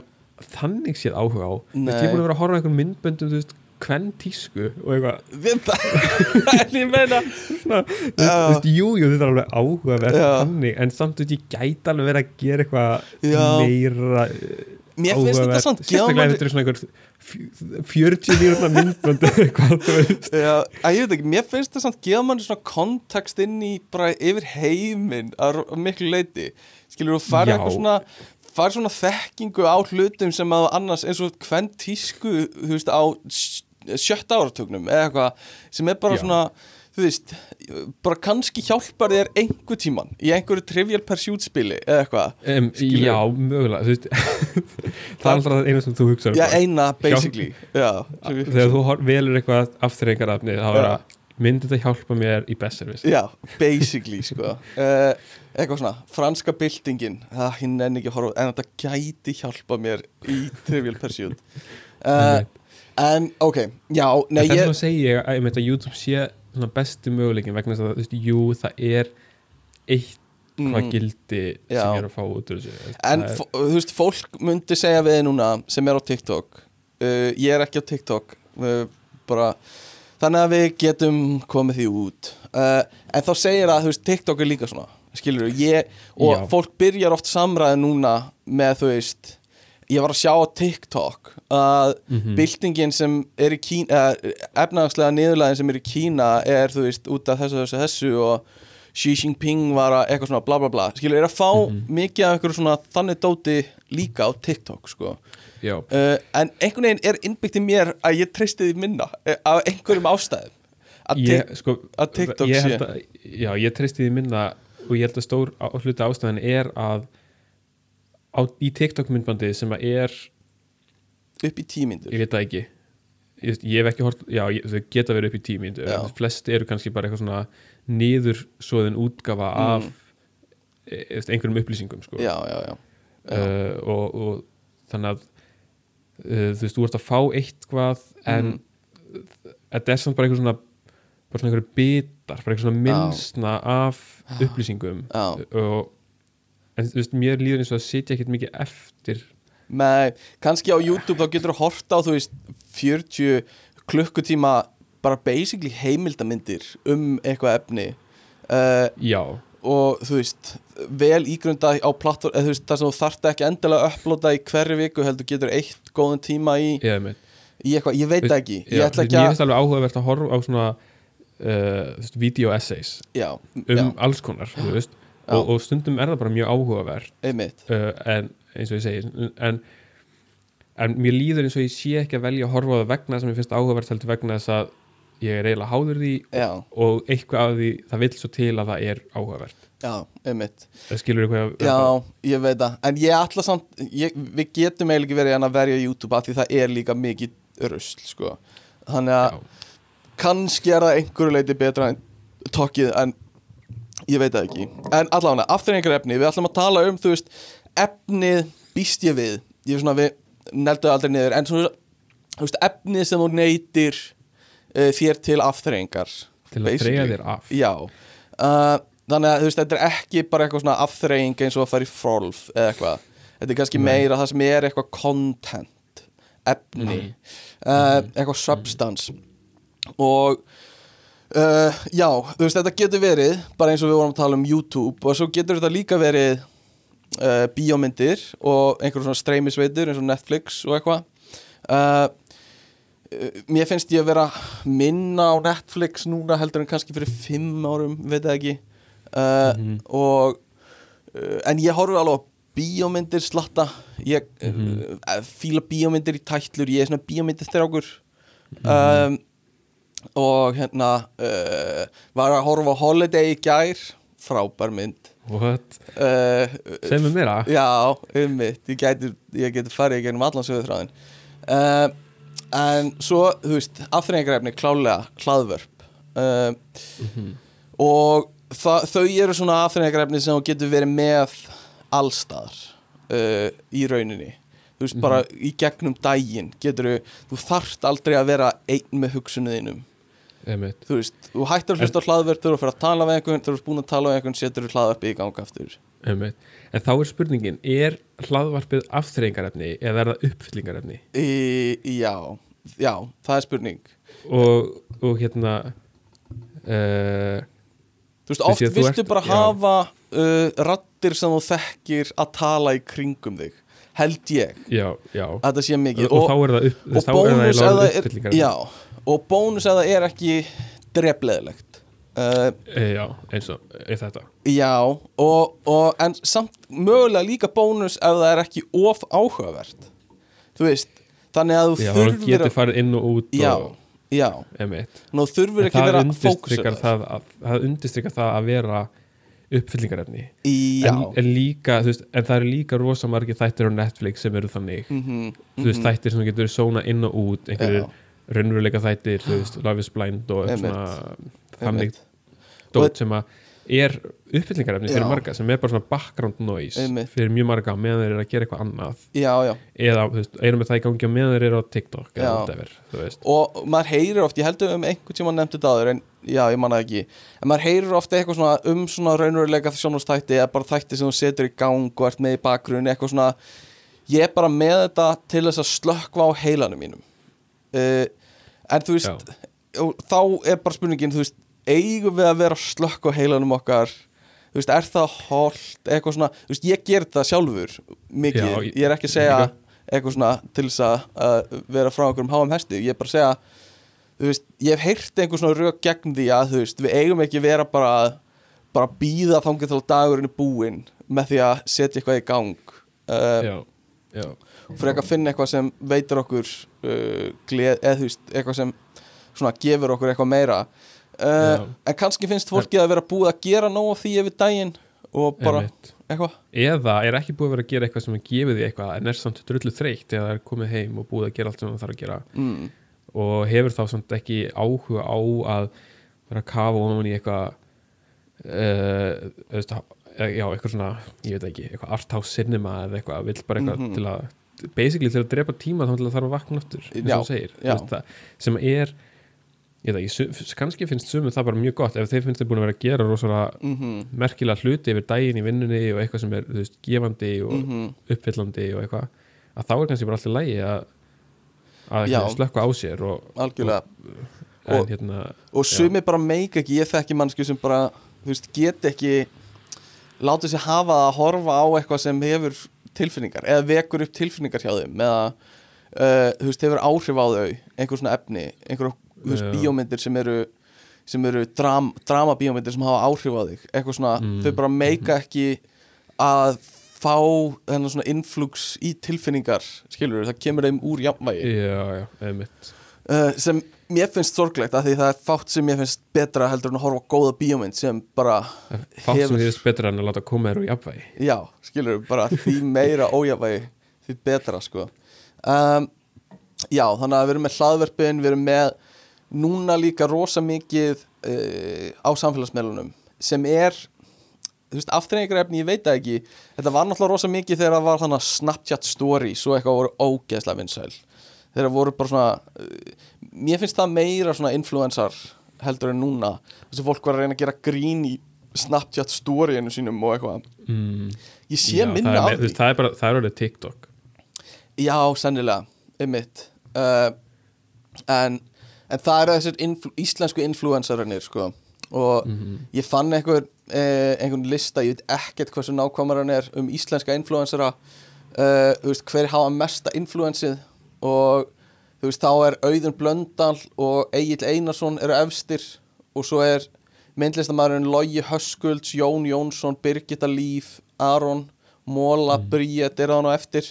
þannig séð áhuga á. Veist, ég er búin að vera að horfa á einhvern myndböndum, þú veist, hvern tísku og eitthvað. [laughs] En ég meina svona, þú veist, jú, jú, þetta er alveg þannig, en samt, þú veist, ég gæti alveg verið að gera eitthvað meira mér finnst þetta samt sérstaklega þetta er svona einhver fjö- 40 mínúna myndbönd Já, að ég veit ekki, mér finnst það samt gefa manni svona kontekst inn í bara yfir heiminn að miklu leiti skilur þú fara eitthvað svona fara svona þekkingu á hlutum sem að annars eins og hvern tísku þú veist á sj- sjötta áratögnum eða eitthvað sem er bara Já. svona þú veist, bara kannski hjálpar þér einhver tíman í einhverju trivial pursuit spili eða eitthvað um, já, mögulega þú veist, [laughs] það er alltaf það eina sem þú hugsa um Já, eina basically Já, þegar þú hor- velur eitthvað afturrengarafni þá er að myndi þetta hjálpa mér í best service? Já, basically sko. Uh, [laughs] Eitthvað svona, franska byltingin Það hinn enn ekki að horfa En þetta gæti hjálpa mér í Trivial Pursuit. [laughs] Uh, En ok, já, nei en þess ég vegna segi ég að, einmitt, að YouTube sé besti möguleikin vegna þess að þú veist, jú, það er eitthvað Mm. gildi Já. sem er að fá út úr þessu En er- þú veist, fólk myndi segja við núna sem er á TikTok uh, Ég er ekki á TikTok uh, bara, Þannig að við getum komið því út uh, En þá segir að þú veist, TikTok er líka svona Skilur ég Og Já. fólk byrjar oft samræði núna með þú veist ég var að sjá á TikTok að Mhm. byltingin sem er í Kína efnagslega niðurlæðin sem er í Kína er þú veist út af þessu þessu þessu og Xi Jinping var að eitthvað svona bla bla bla skilur er að fá Mhm. mikið af einhverju svona þannig dóti líka á TikTok sko uh, en einhvern veginn er innbyggt í mér að ég treysti því minna uh, af einhverjum ástæðum að ég, sko, að TikTok ég sé- að, já, ég treysti því minna og ég held að stór hluta ástæðan er að á, í TikTok myndbandi sem að er upp í tímyndur ég veit það ekki ég, ég hef ekki hort, já, ég, þau geta verið upp í tímínd Já. flest eru kannski bara eitthvað svona niðursóðin útgafa af e, e, einhverjum upplýsingum sko. já, já, já, já. uh, og, og þannig að uh, þú veist, þú ert að fá eitthvað en þetta er samt bara eitthvað svona bara svona einhverju bitar, bara eitthvað svona minnsna af upplýsingum Já. og en þú veist, mér líður eins og að sitja ekkert mikið eftir. Nei, kannski á YouTube þá getur þú horta á þú veist 40 klukkutíma bara basically heimildamindir um eitthvað efni. Uh, já, og þú veist vel ígrunda á plattform eða þú veist það sem þú þarft ekki endilega að upplóta í hverju viku heldur getur eitt góðan tíma í, ég í eitthvað, ég veit ekki ég já, ætla mér ekki að finnst alveg áhugavert að horfa á svona uh, þú veist, video essays já, um já, alls konar, þú veist. Og, og stundum er það bara mjög áhugavert uh, en eins og ég segi en, en mér líður eins og ég sé ekki að velja að horfa á það vegna sem ég finnst áhugavert heldur vegna þess að ég er eiginlega háður því já, og eitthvað af því það vill svo til að það er áhugavert. Já, einmitt. Það skilur eitthvað Já, ég veit það. En ég ætla samt, ég, við getum eiginlega ekki verið að verja YouTube af því það er líka mikið rusl sko. Þannig að kannski er það einhverju leiti betra en tokkið en ég veit það ekki. En allavega, aftur einhver efni, við ætlum að tala um þú veist, efnið býst ég við. Ég er svona, við neldu aldrei niður En svona, þú veist, efnið sem þú neytir uh, þér til afþreyingar til að þreja þér af. Já. Uh, Þannig að þú veist, þetta er ekki bara eitthvað svona afþreying eins og að fara í frolf eða eitthvað. Þetta er kannski Nei. meira það sem er eitthvað content efni. Uh, eitthvað substance. Og uh, já, þú veist, þetta getur verið bara eins og við vorum að tala um YouTube og svo getur þetta líka verið uh, bíómyndir og einhverjum svona streymisveitur eins og Netflix og eitthvað. Uh, mér finnst ég að vera minna á Netflix núna heldur en kannski fyrir fimm árum, veit það ekki. Uh, Mhm. og en ég horfi alveg á bíómyndir slatta. Ég Mhm. uh, fíla bíómyndir í tætlur ég er svona bíómyndir þrjákur um, og hérna uh, var að horfa Holiday í gær. Frábær mynd. Uh, segð mér meira. Já, um mitt, ég geti, ég geti farið í gegnum allan sögur þráðin uh, En svo, þú veist, afþreyingarefni klálega hlaðvörp. Uh, Og það, þau eru svona afþreyingarefni sem getur verið með allstaðar uh, í rauninni. Þú veist, bara í gegnum daginn getur þú þarft aldrei að vera einn með hugsunuðinum. Þú veist, þú hættir að hlusta á hlaðvörp þú eru að fara að tala við einhvern, þú eru búin að tala við einhvern setur þú hlaðvörpi í ganga aftur. Einmitt. en þá er spurningin er hlaðvarpið afþreyingarefni eða er það uppfyllingarefni? Í, já, já, það er spurning. Og, og hérna uh, Þú veist, oft viltu ert- bara já. hafa uh, rattir sem þú þekkir að tala í kringum þig held ég, já, að þetta sé og, mikið og, það og það bónus eða er, já, og bónus eða er ekki drefleðilegt uh, e, já, eins og þetta. Já, og, og en samt mögulega líka bónus ef það er ekki of áhugavert. Þú veist, þannig að þú já, þurfir getur að, farið inn og út já, og, já, nú þurfir En ekki að það vera fókusur það, að, það undirstrykar það að vera uppfyllingarefni. Já, en, en líka, þú veist, en það eru líka rosa margir þættir á Netflix sem eru þannig. Mhm, þú veist, þættir sem getur sóna inn og út einhverjir Já. Raunveruleika þættir, þú veist, Love is Blind og þannig dót sem að er uppfyllingarefni fyrir marga sem er bara svona background noise Einmitt. fyrir mjög marga meðan þeir eru að gera eitthvað annað. Já, já. Eða, einu með það í gangi meðan þeir eru á TikTok eða Já. whatever, þú veist. Og maður heyrir oft, ég heldur um einhvern tíma nefndi þetta áður en já, ég manna ekki en maður heyrir oft eitthvað svona um svona raunveruleika sjónvastætti eða bara þætti sem þú setur í gang og ert með í bakgrunni eitthvað svona ég er bara með þetta til þess að slökkva á heilanum mínum uh, en þú veist þá er bara spurningin, þú veist eigum við að vera að slökkva á heilanum okkar? Þú veist, er það holt eitthvað svona, þú veist, ég ger það sjálfur mikið, Já, ég- ég er ekki að segja eitthvað svona til þess að að vera frá einhverjum háum hesti. Ég er bara að segja þú veist, ég hef heyrt einhver svona rök gegn því að þú veist, við eigum ekki vera bara að bara býða þangið til dagurinn er búinn með því að setja eitthvað í gang. Uh, já, já, fyrir að finna eitthvað sem veitur okkur uh, gleð, eða þú veist, eitthvað sem svona gefur okkur eitthvað meira. Uh, en kannski finnst fólki að vera búið að gera nóg af því yfir daginn og bara eitthvað. Eða er ekki búið að vera að gera eitthvað sem er gefið því eitthvað en er samt drullu þreytt eða er komið heim og búið að gera allt sem það þarf að gera. Mm, og hefur þá samt ekki áhuga á að vera að kafa ofan í eitthvað uh, eitthvað svona ég veit ekki, eitthvað arthouse cinema eða eitthvað, vill bara eitthvað Mhm. til að basically til að drepa tíma þá þarf að vakna aftur Já, og segir, það, sem er ég ekki, su- kannski finnst sumum það bara mjög gott ef þeir finnst þeir búin að vera að gera rosalega mm merkilega hluti yfir daginn í vinnunni og eitthvað sem er þú veist, gefandi og Mhm. uppfyllandi og eitthvað að þá er kannski bara alltaf lægi að að slökka á sér og, algjörlega. en Og- hérna og sumi bara meika ekki, ég þekki mannsku sem bara, þú veist, get ekki látið sér hafa það að horfa á eitthvað sem hefur tilfinningar eða vekur upp tilfinningar hjá þeim eða, uh, þú veist, hefur áhrif á þau einhver svona efni, einhver Já. bíómyndir sem eru sem eru dram, drama bíómyndir sem hafa áhrif á þig eitthvað svona, Mm. þau bara meika ekki að fá þennan svona influx í tilfinningar skilur það kemur þeim úr jafnvægi já, einmitt uh, sem mér finnst sorglegt að því það er fátt sem mér finnst betra heldur en að horfa góða bíómynd sem bara, fátt sem Hefur- þýðist betra en að láta koma þér úr jafnvægi. Já, skilur bara því meira ójafvægi því betra sko. Um, já, þannig að við erum með hlaðverpin við erum með núna líka rosa mikið uh, á samfélagsmeilunum sem er þú veist, aftreyingarefni, ég veit það ekki. Þetta var náttúrulega rosa mikið þegar það var þannig Snapchat stories og eitthvað voru ógeðslega vinsæl. Þegar voru bara svona uh, mér finnst það meira svona influensar heldur en núna. Þessi fólk var að reyna að gera grín í Snapchat storyinu sínum og eitthvað. Mm, ég sé já, minna af því. það er bara, það er orðið TikTok. Já, sennilega, einmitt. Uh, en, en það eru þessir influ, íslensku influencerarnir sko. og ég fann einhver, eh, einhvern lista, ég veit ekkert hversu nákvæmar hann er um íslenska influencera. Uh, þú veist, hver hafa mesta influensið og þú veist, þá er Auðun Blöndal og Egil Einarsson eru efstir og svo er myndlistamæðurinn Logi Höskulds, Jón Jónsson Birgitta Líf, Aron Móla, mm. Bríet er það nú eftir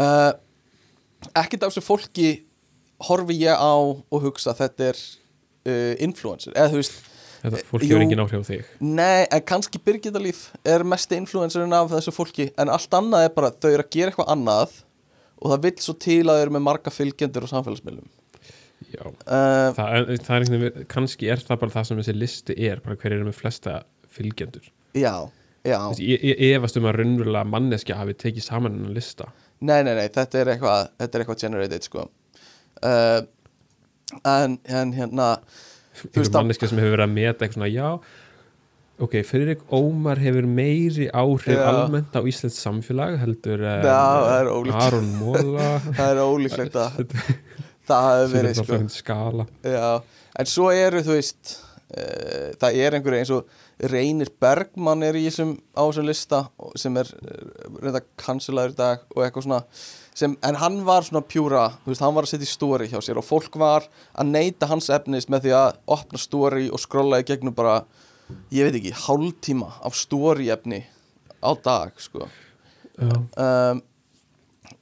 uh, ekkert af þessu fólki horfi ég á og hugsa þetta er uh, influencer, eða þú veist þetta fólk jú. hefur engin áhrif á þig nei, en kannski Birgitta Líf er mesti influencerinn af þessu fólki en allt annað er bara, þau eru að gera eitthvað annað og það vill svo til að þau eru með marga fylgjendur á samfélagsmiðlum. Já, uh, það, það er einhvern kannski er það bara það sem þessi listi er bara hver eru með flesta fylgjendur. Já, já. Ég, efast um að raunverulega manneskja hafi tekið saman en lista. Nei, nei, nei, þetta er eitthvað þetta er eitthvað generated, sko. Uh, en, en hérna þú einhver að, manneskja sem hefur verið að meta eitthvað svona, já ok, Friðrik Ómar hefur meiri áhrif Já. almennt á Íslands samfélag heldur en ólíklegt. Aron Móla [laughs] það er ólíklegt að það hefur er verið, sko skala Já, en svo eru, þú veist uh, það er einhverju eins og Reynir Bergmann er í þessum á þessum lista sem er uh, reynda kanselaður í dag og eitthvað svona sem, en hann var svona pjúra þú veist, hann var að setja í story hjá sér og fólk var að neyta hans efnis með því að opna story og skrolla í gegnum bara ég veit ekki, hálftíma af story efni á dag, sko. Um,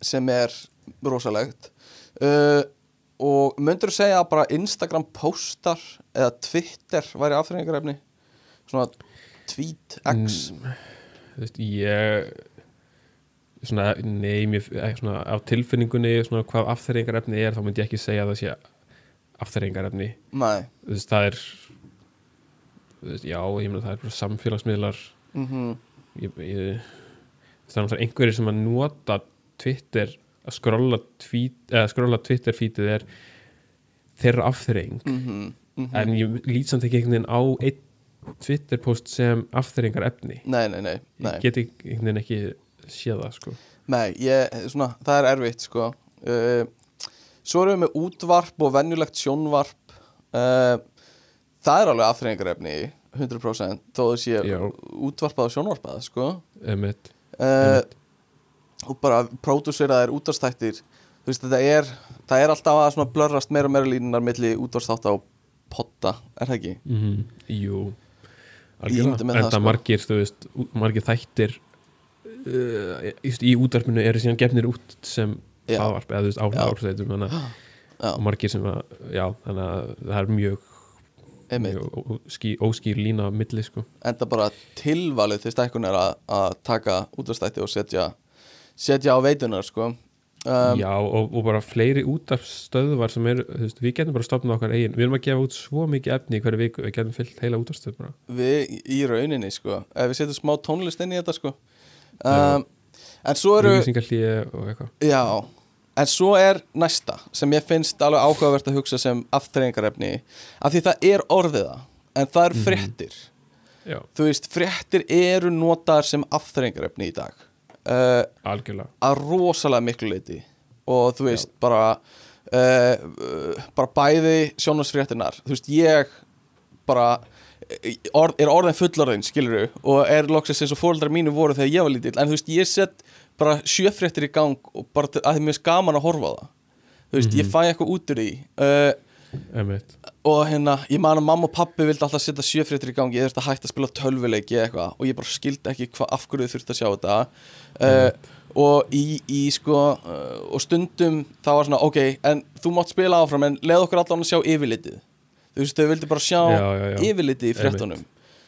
sem er rosalegt. Uh, og myndur þú segja að bara Instagram postar eða Twitter væri afþreyingarefni? Svona tweet X? Þú veist, ég svona, nei, mér, eh, á tilfinningunni svona, hvað afþreyingarefni er þá myndi ég ekki segja að það sé veist, það er já, ég meina það er bara samfélagsmiðlar. Mm ég, ég, það er náttúrulega einhverjir sem að nota Twitter að eða skrolla Twitter feedið er þeirra afþreying. -hmm. en ég lít samt ekki einhvern veginn á einn Twitter post sem afþreyingar efni nei, nei, nei, nei. ég get ekki- einhvern veginn ekki séð það sko. Nei ég, svona, það er erfitt sko. Uh, svo erum við með útvarp og venjulegt sjónvarp. Uh, það er alveg afþreyingarefni 100% þó þau sé Já. útvarpað og sjónvarpað sko Emmett, uh, og bara pródúseraðir útvarstættir þú veist þetta er það er alltaf að svona blörrast meira og meira línunar milli útvarstátt á potta er það ekki? mm Jú Ég ímynda mér En það, sko. margir, þú veist, margir þættir uh, í, útvarpinu eru síðan gefnir út sem Já. aðvarp eða þú veist Já, og margir sem að, já, þannig að það er mjög, óský, óskýr lína milli, sko. Enda bara tilvalið til stækkun er að, taka útvarstætti og setja setja á veitunar sko. Um, Já, og, og bara fleiri útvarpstöðvar sem eru, við getum bara stopnað okkar eigin, við erum að gefa út svo mikið efni hverju viku, við getum fyllt heila útvarpstöð bara. Við í rauninni sko. Ef við setjum smá tónlist inn í þetta sko. Um, en svo eru já, en svo er næsta sem ég finnst alveg áhugavert að hugsa sem aftreyingarefni af því það er orðiða en það eru fréttir. Já, þú veist, fréttir eru notaðar sem aftreyingarefni í dag. Uh, algjörlega. að rosalega miklu leiti og þú veist bara uh, bara bæði sjónvarsfréttinar þú veist ég bara orð, er orðin fullorðin skilur og er loksins eins og fóreldrar mínu voru þegar ég var lítill. En þú veist ég set bara sjöfréttir í gang og bara að mér er gaman að horfa það. Þú veist ég fæ eitthvað út úr því. Uh, og hérna, ég man að mamma og pappi vildi alltaf setja sjöfréttir í gangi, ég þurfti að hætta að spila tölvuleiki eitthvað og ég bara skildi ekki hva, af hverju þurfti að sjá þetta. Uh, og í, í sko uh, og stundum það var svona ok, en þú mátt spila áfram en leð okkur allan að sjá yfirlitið. Þú veist, þau vildi bara sjá Já, já, já. yfirlitið í fréttunum.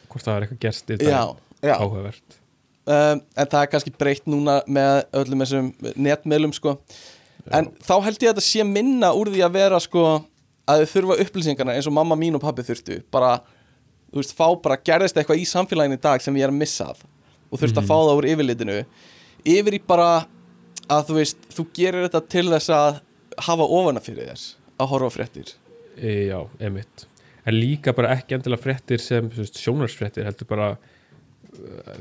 Hvort það er eitthvað gerst í þetta áhugavert um, en það er kannski breytt núna með öllum þessum netmiðlum sko. en þá held ég að þetta sé minna úr því að vera sko, að þau þurfa upplýsingarna eins og mamma mín og pappi þurftu. Bara, þú veist, fá bara gerðist eitthvað í samfélaginu í dag sem ég er að missa af. Og þurft að fá það úr yfirlitinu. Yfir í bara að þú veist, þú gerir þetta til þess að hafa ofana fyrir þess að horfa fréttir. E, Já, einmitt. En líka bara ekki endilega fréttir sem sjónarsfréttir heldur bara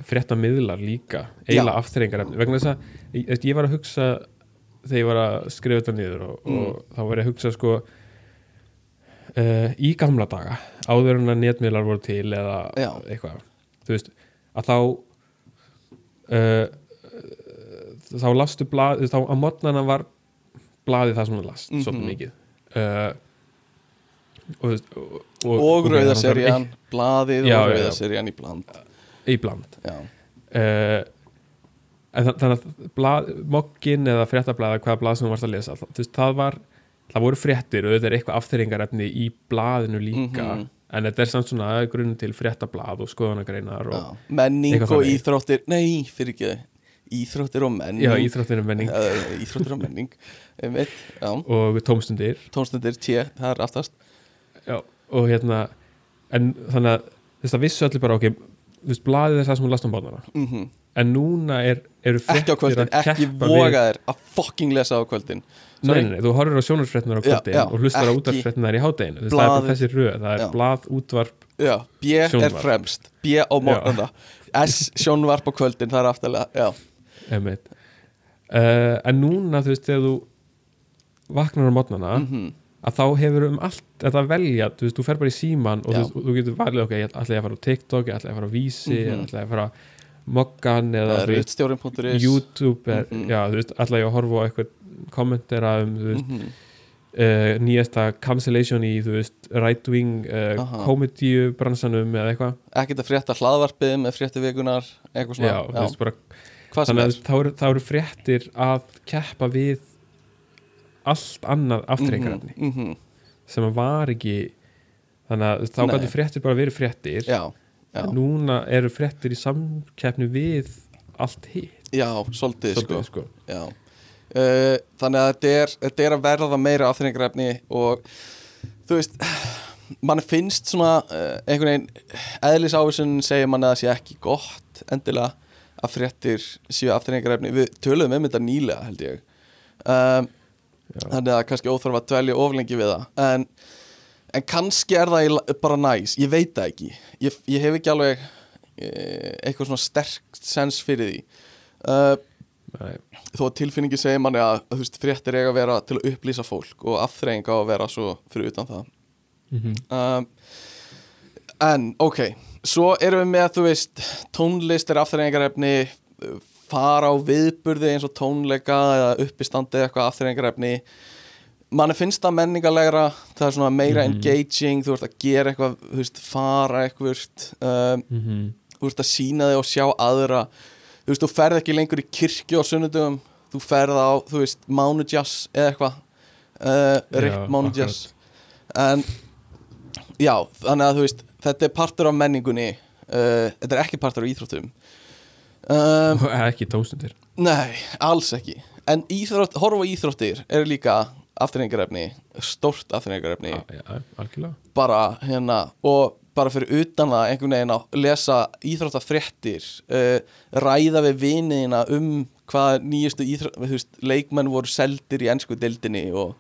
fréttamiðlar líka eiginlega afþreyingar vegna þess að ég, var að hugsa þegar ég var að skrifa þetta niður og, og þá var ég að hugsa sko uh, í gamla daga áður en að netmiðlar voru til eða Já. eitthvað veist, að þá uh, þá lastu blað þá að modnana var blaðið það sem það last Mhm. svolítið mikið uh, og, og, og, og ok, rauða þannig að serían, blaðið Já, og já, rauða já. serían í bland eitt- í bland. Já, uh, en þa- þannig að mokkin eða fréttablaða hvaða blað sem þú varst að lesa veist, það var, það voru fréttir og þetta er eitthvað afþyringarefni í blaðinu líka Mhm. en þetta er samt svona grunn til fréttablað og skoðanagreinar og, menning og íþróttir nei, fyrir ekki íþróttir og menning. Já, íþróttinu menning. Uh, íþróttir og menning [laughs] einmitt, og tómstundir. Tónstundir tje, það er aftast. Já, og hérna en þannig að þú veist, það vissu allir bara ok, þú veist, blaðið er það sem hún last um bánana mm en núna er, eru ekki kvöldin, að ekki keppa voga við, þér að fucking lesa á kvöldin. Nei, nei, nei, þú horfir á sjónarsfréttinar á Já, kvöldin já, og hlustar á ekki útvarfréttinar í hádeginu. Það er bara þessi röð, það er Já. blað, útvarp já, B er fremst. B á morgunna S sjónvarp á kvöldin, það er aftalega já, uh, en núna þú veist þegar þú vaknar á mótnana Mhm. Að þá hefur um allt þetta að velja þú veist, þú fer bara í síman og þú, Já. þú getur valið ok, ég ætla ég að fara á TikTok ég ætla ég að fara á Vísi, Mhm. ég ætla ég að fara á Mokkan eða er rittstjórin.is YouTube er, Mhm. já, þú veist, ætla ég að horfa á eitthvað kommentera um, þú veist, Mhm. uh, nýjasta cancellation í, þú veist, right wing uh, Aha. komedíu bransanum eða eitthvað, ekkert að frétta hlaðvarpið með frétti vikunar eitthvað já, svona, þú veist, bara þannig að þá eru, þá eru fréttir að keppa við allt annað aftreyingarefni Mhm, mhm. sem að var ekki þannig að þá gæti fréttir bara verið fréttir. Já, já, núna eru fréttir í samkeppni við allt hitt. Já, svolítið sko. Svolítið, sko. Já. Uh, Þannig að þetta er, þetta er að verða meira afþreyingarefni og þú veist mann finnst svona uh, einhvern veginn eðlisávísun segir mann að það sé ekki gott endilega að fréttir séu afþreyingarefni við töluðum um þetta nýlega held ég. Um, þannig að kannski óþarf að dvelja oflengi við það. En, en kannski er það bara næs, ég veit það ekki. Ég, ég hef ekki alveg eh, eitthvað svona sterkt sens fyrir því. Uh, þó að tilfinningi segir manni að, að veist, fréttir eiga að vera til að upplýsa fólk og afþreying á að vera svo fyrir utan það. Mhm. um, en ok. Svo erum við með þú veist tónlist er afþreyingarefni fara á viðburði eins og tónleika eða uppistandi eða eitthvað afturrengarefni manni finnst það menningarlegra það er svona meira Mhm. engaging þú ert að gera eitthvað, þú veist, fara eitthvað um, mm þú ert að sína þig og sjá aðra. Þú veist, þú ferð ekki lengur í kirkju á sunnudum þú ferð á, þú veist, mánudjass eða eitthvað. Uh, Rick mánudjass en já, þannig að þú veist þetta er partur af menningunni. Uh, þetta er ekki partur af íþróttum um, ekki tómstundir? Nei, alls ekki. En íþrótt, horfa íþróttir er líka afturrengarefni, stórt afturrengarefni ja, ja, bara hérna og bara fyrir utan það einhvern veginn að lesa íþróttafréttir uh, ræða við viniðina um hvað nýjustu íþrótt, þú veist, leikmenn voru seldir í ennsku deildinni og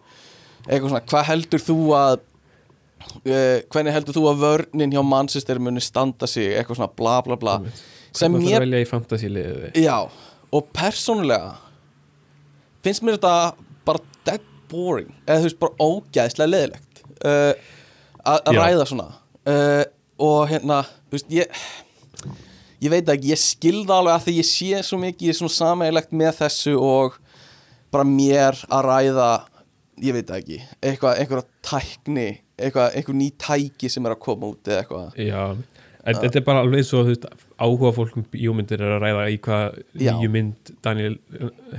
eitthvað svona, hvað heldur þú að uh, hvernig heldur þú að vörnin hjá Manchester muni standa sig, eitthvað svona bla bla bla sem að velja í fantasíliði Já, og persónulega finnst mér þetta bara dead boring eða þú veist bara ógæðslega leðilegt uh, að ræða svona. Uh, og hérna, þú veist, ég ég veit ekki, ég skilða alveg að því ég sé svo mikið svona sameigilegt með þessu og bara mér að ræða ég veit ekki, eitthvað, einhverja tækni eitthvað, einhver ný tæki sem er að koma út eða eitthvað. Já, en þetta er bara alveg þú veist, áhuga fólkum bíómyndir er að ræða í hvað nýju mynd Daniel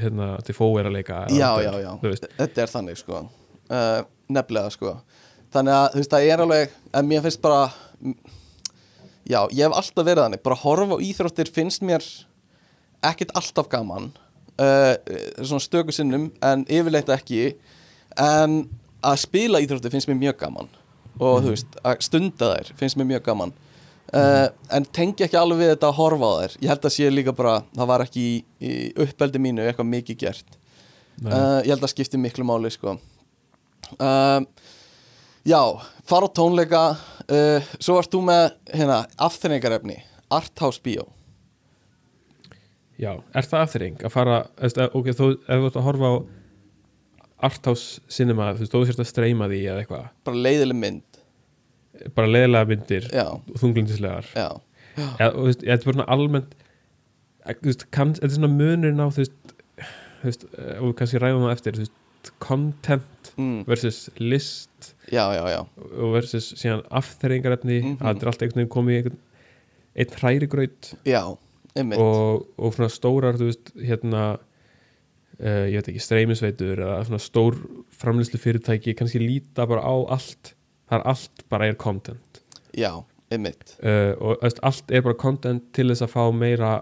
hérna, Defoe er að leika já, já, já, þetta er þannig sko. Uh, nefnilega sko. Þannig að þú veist, það er alveg en mér finnst bara já, ég hef alltaf verið þannig. Bara horfa á íþróttir finnst mér ekkit alltaf gaman uh, svona stöku sinnum en yfirleitt ekki. En að spila íþróttir finnst mér mjög gaman. Og þú veist, að stunda þær finnst mér mjög gaman uh, en tengi ekki alveg við þetta að horfa á þær. Ég held að sé líka bara, það var ekki í, í uppeldi mínu eitthvað mikið gert. Uh, ég held að skipti miklu máli sko. Uh, já, fara á tónleika. Svo varst þú með hérna, afþrengarefni, Arthouse Bio Já, er það afþreying? Að fara, ok, þú, ef þú ert að horfa á Arthouse cinema, þú þú sérst að streyma því eða eitthvað, bara leiðileg mynd bara leiðilega myndir þunglindislegar þetta er bara almennt eh, þetta er svona munurinn á þú veist, eh, og við kannski ræðum það eftir, þú veist, content mm, versus list já, já, já. og versus síðan afþreyingarefni Mhm. að þetta er alltaf einhvern veginn komið í einhvern einn hrærigraut. Og, og svona stórar veist, hérna uh, ég veit ekki, streymisveitur eða svona stór framlýslu fyrirtæki kannski líta bara á allt það er allt bara er content. Já, einmitt. Uh, og veist, allt er bara content til þess að fá meira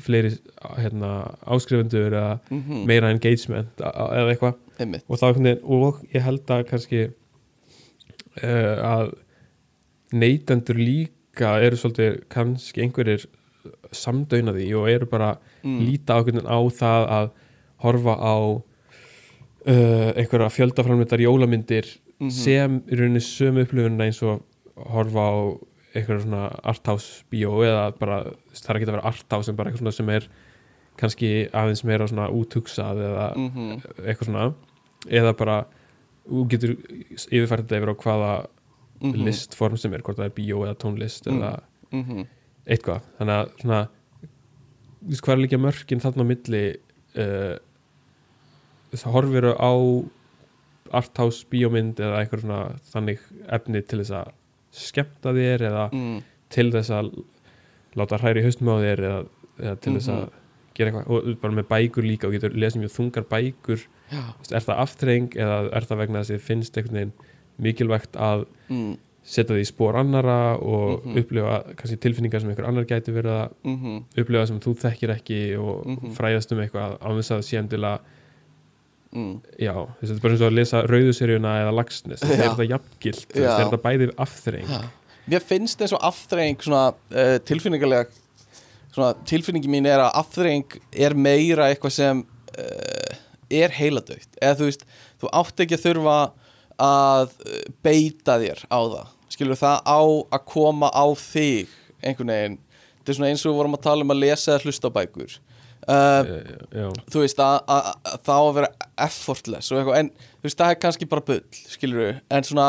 fleiri hérna, áskrifendur eða mm meira engagement eða eitthvað. Og, og ég held að kannski uh, að neytendur líka eru svolítið kannski einhverjir samdöina því og eru bara mm, líta ákveðin á það að horfa á uh, einhverja fjöldaframleitar jólamyndir mhm, sem í rauninni sömu upplifuna eins og horfa á einhverja svona arthouse bíó eða bara það er ekki að vera arthouse en bara eitthvað svona sem er kannski aðeins meira svona úthugsað eða mhm, eitthvað svona. Eða bara þú getur yfirfært þetta yfir á hvaða mhm, listform sem er, hvort það er bíó eða tónlist Mm. eða mhm, eitthvað. Þannig að svona hvað er líka mörkin þarna á milli uh, það horfir á arthouse bíómynd eða eitthvað svona þannig efni til þess að skemmta þér eða mm, til þess að láta hræri haustum á þér eða, eða til þess að Mhm. gera eitthvað og bara með bækur líka og getur lesið mjög þungar bækur já, er það aftreng eða er það vegna þess að þið finnst einhvern veginn mikilvægt að mm, setja því spór annara og Mhm. upplifa kannski tilfinningar sem einhver annar gæti verið að mhm, upplifa sem þú þekkir ekki og Mhm. fræðast um eitthvað á þess að sé endilega mm, já, þetta er bara eins og að lesa rauðuseríuna eða lagsnes, Já. er þetta jafngilt að er þetta bæði afþreng já. mér finnst eins og afþreying svona uh, tilfinningarlega svona tilfinningi mín er að afþreying er meira eitthvað sem uh, er heiladaukt eða þú veist, þú átt ekki að þurfa að uh, beita þér á það. Skilur það á að koma á þig einhvern veginn. Þetta er svona eins og við vorum að tala um að lesa eða hlusta bækur uh, þú veist að, að, að það á að vera effortless og eitthvað, en þú veist það er kannski bara bull, skilur við, en svona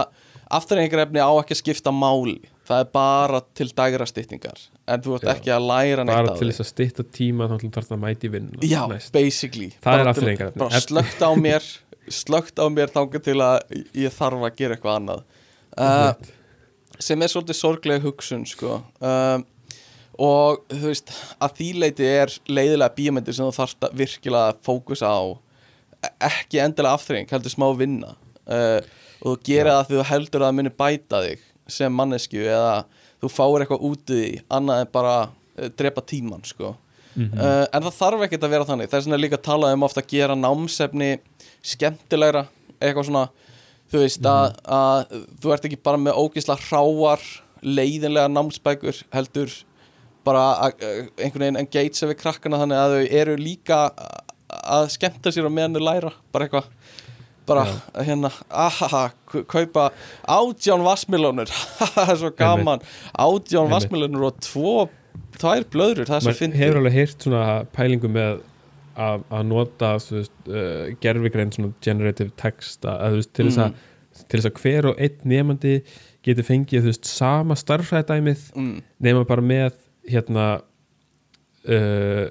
afturrengarefni á ekki að skipta máli. Það er bara til dagra styttingar. En þú ert Já. ekki að læra neitt bara til því. þess að stytta tíma þá þarf það að mæti vinn já, basically. Það Bara er til- afþreyingarefni. bara slögt á [laughs] mér slögt á mér þangað til að ég þarf að gera eitthvað annað. Uh, sem er svolítið sorglega hugsun sko. Um, og þú veist að því leiti er leiðilega bíómyndir sem þú þarft að virkilega fókusa á e- ekki endilega afþreying, heldur smá vinna. Uh, og þú gerir það því þú heldur að það muni bæta þig sem mannesku eða þú fáir eitthvað út í annað en bara uh, drepa tíman sko. Mhm. uh, en það þarf ekkert að vera þannig. Vegna er líka að tala um ofta að gera námsefni skemmtilegra eitthvað svona þú veist að, að þú ert ekki bara með ógisla hráar leiðinlega námsbækur heldur bara einhvern veginn engage við krakkana þannig að þau eru líka að skemmta sér á meðan þau læra bara eitthvað. Bara hérna, ahaha, kaupa átján vassmilónur [laughs] það er svo gaman. Átján vassmilónur og tvo tvær blöður, það er svo fyndið. hefur alveg heyrt svona pælingu með að, að nota uh, gerfigrein svona generative text að, þú veist, til, þess að, til þess að hver og einn nefandi getur fengið þú veist, sama starffræðdæmið mm, nema bara með hérna uh,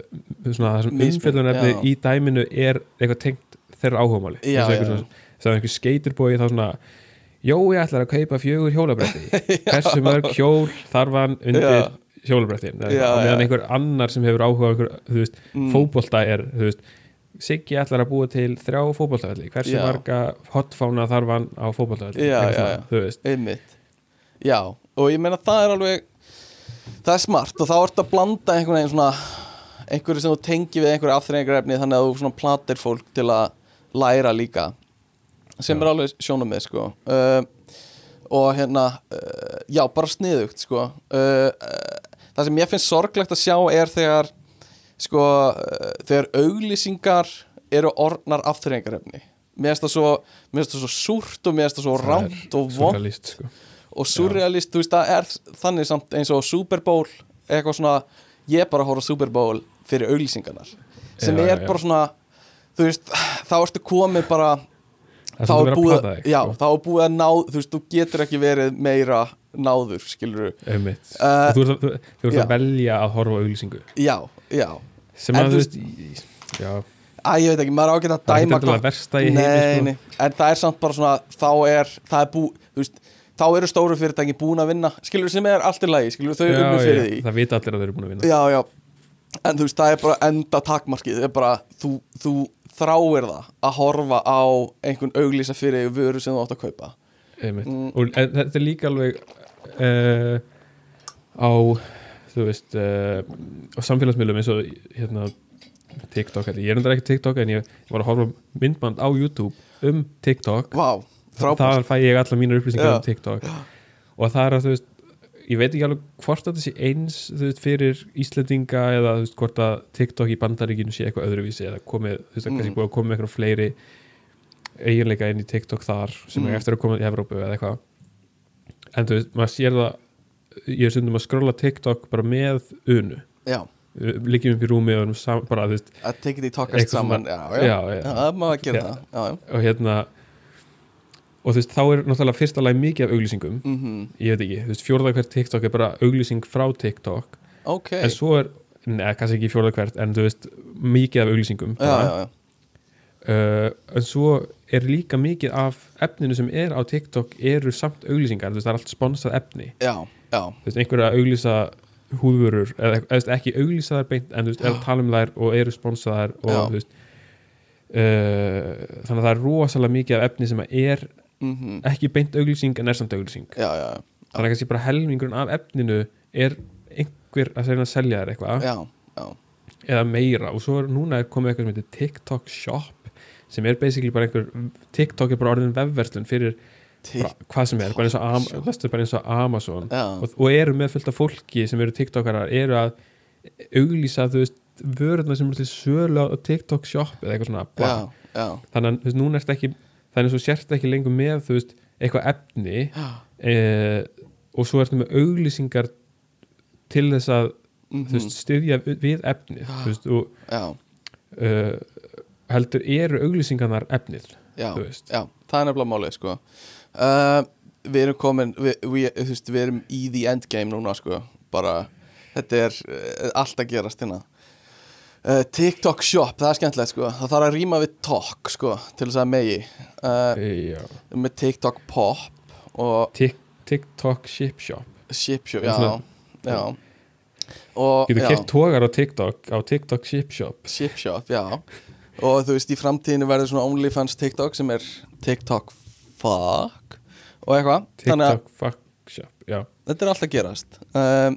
svona það sem umfjöldunarefni í dæminu er eitthvað tengt þeirra áhugamáli. Og já, einhver svona- sem einhver skeitur þá svona Jó, ég ætlar að kaupa fjögur hjólabretti. [laughs] Hversu mörg hjól þarf hann undir Já. hjólabrettin Já, og meðan einhver annar sem hefur áhuga einhver, veist, Mm. fótbolta er Siggi ætlar að búa til þrjá fótboltavelli. Hversu Já. marga hotfána þarf hann á fótboltavelli? Já, já, já. einmitt. Já, og ég meina það er alveg það er smart og þá ertu að blanda einhvern veginn svona einhverju sem þú tengi við einhverju afþreyingarefni þannig að þú svona platir fólk til að læra líka sem Já. er alveg sjónum með sko uh, og hérna uh, já, bara sniðugt sko uh, uh, það sem ég finnst sorglegt að sjá er þegar sko, uh, þegar auglýsingar eru orðnar afþreyingarefni mér finnst það svo, mér finnst það svo súrt og mér finnst það svo rámt og vond sko. Og surrealist, þú veist, það er þannig samt eins og Super Bowl eitthvað svona, ég bara horfa Super Bowl fyrir auglýsingarnar. Sem Já, er já, bara svona þú veist, þá ertu komið bara þá er búið, já, sko. þá er búið að ná þú veist, þú getur ekki verið meira náður, skilur Einmitt. Uh, og þú ert, að, þú, ert að velja að horfa auglýsingu. Já, já, sem En að þú veist í- já, að ég veit ekki, maður á ekki að það er dæma ekki endilega versta í nei, heimi sko. en það er samt bara svona þá er, það er bú, þú veist þá eru stóru fyrirtæki búin að vinna skilur sem er allt í lagi, skilur þau unnu já, fyrir því. það vita allir að þau eru búin að vinna. Já, já, en þú veist, það er bara enda takmarkið, það er bara þú, þú þráir það að horfa á einhvern auglýsa fyrir vöru sem þú átt að kaupa. Mm. og en, þetta er líka alveg uh, á þú veist uh, á samfélagsmiðlum eins og hérna TikTok, ég er endur ekki TikTok en ég, var að horfa myndband á YouTube um TikTok. Vá, frábært þaðan fæ ég allar mínar upplýsingar Já. um TikTok og það er að þú veist ég veit ekki alveg hvort þetta sé eins veist, fyrir Íslendinga eða veist, hvort að TikTok í bandaríkinu sé eitthvað öðruvísi eða komið, þú veist, mm. kannski búið að koma eitthvað fleiri eiginleika inn í TikTok þar sem Mm. er eftir að koma í Evrópu eða eitthvað en þú veist, maður sér það ég er stundum að skrolla TikTok bara með unu, Já, liggjum upp í rúmi og bara, þú veist, að tekið því Eitthvað saman svona- já, já, já, já. já, það má að gera Já. það Já, já, og hérna og þú veist, þá er náttúrulega fyrsta lagi mikið af auglýsingum. Mhm, ég veit ekki, þú veist, fjórða hvert TikTok er bara auglýsing frá TikTok. Ok. En svo er, neða, kannski ekki fjórða hvert en þú veist, mikið af auglýsingum Já, já, já, Uh, en svo er líka mikið af efninu sem er á TikTok eru samt auglýsingar, þú veist, það er allt sponsað efni. Já, já, þú veist, einhverja auglýsa húðvörur, eða veist, ekki auglýsaðar beint, en þú veist, er að tala um þær og eru sponsaðar og Já. þú veist uh, þannig að það er rosalega mikið af efni sem er mhm, ekki beint auglýsing en er samt auglýsing. Já, já, þannig að kannski bara helmingurinn af efninu er einhver að segja að selja þér eitthvað eða meira. Og svo er, núna er komið eitthvað sem heitir TikTok Shop sem er basically bara einhver TikTok er bara orðin vefverslun fyrir bara, hvað sem er, bara eins og, Am bara eins og Amazon. Og, og eru með fullt af fólki sem eru TikTokarar eru að auglýsa þú veist vörðna sem eru til sölu á TikTok Shop eða eitthvað svona já, já, þannig að þú veist, núna ertu ekki þannig þú sért ekki lengur með þú veist, eitthvað efni eh, og svo ertu með auglýsingar til þess að mhm, þú veist, styðja við við þú veist, og uh, heldur eru auglýsingarnar efnið já, já, það er nefnilega málið, sko. Uh, við erum komin við, við, veist, við erum í the endgame núna sko, bara þetta er uh, allt að gerast hérna uh, TikTok shop, það er skemmtilegt sko. Það þarf að rýma við talk sko til þess að megi. Uh, með TikTok pop og Tik TikTok ship shop. Ship shop, já, já. Og Getur já, keft tógar á TikTok á TikTok ship shop. Ship shop, já. Og þú veist, í framtíðinu verður svona OnlyFans TikTok sem er TikTok fuck. Og eitthvað TikTok fuck shop Já, þetta er alltaf gerast. Um,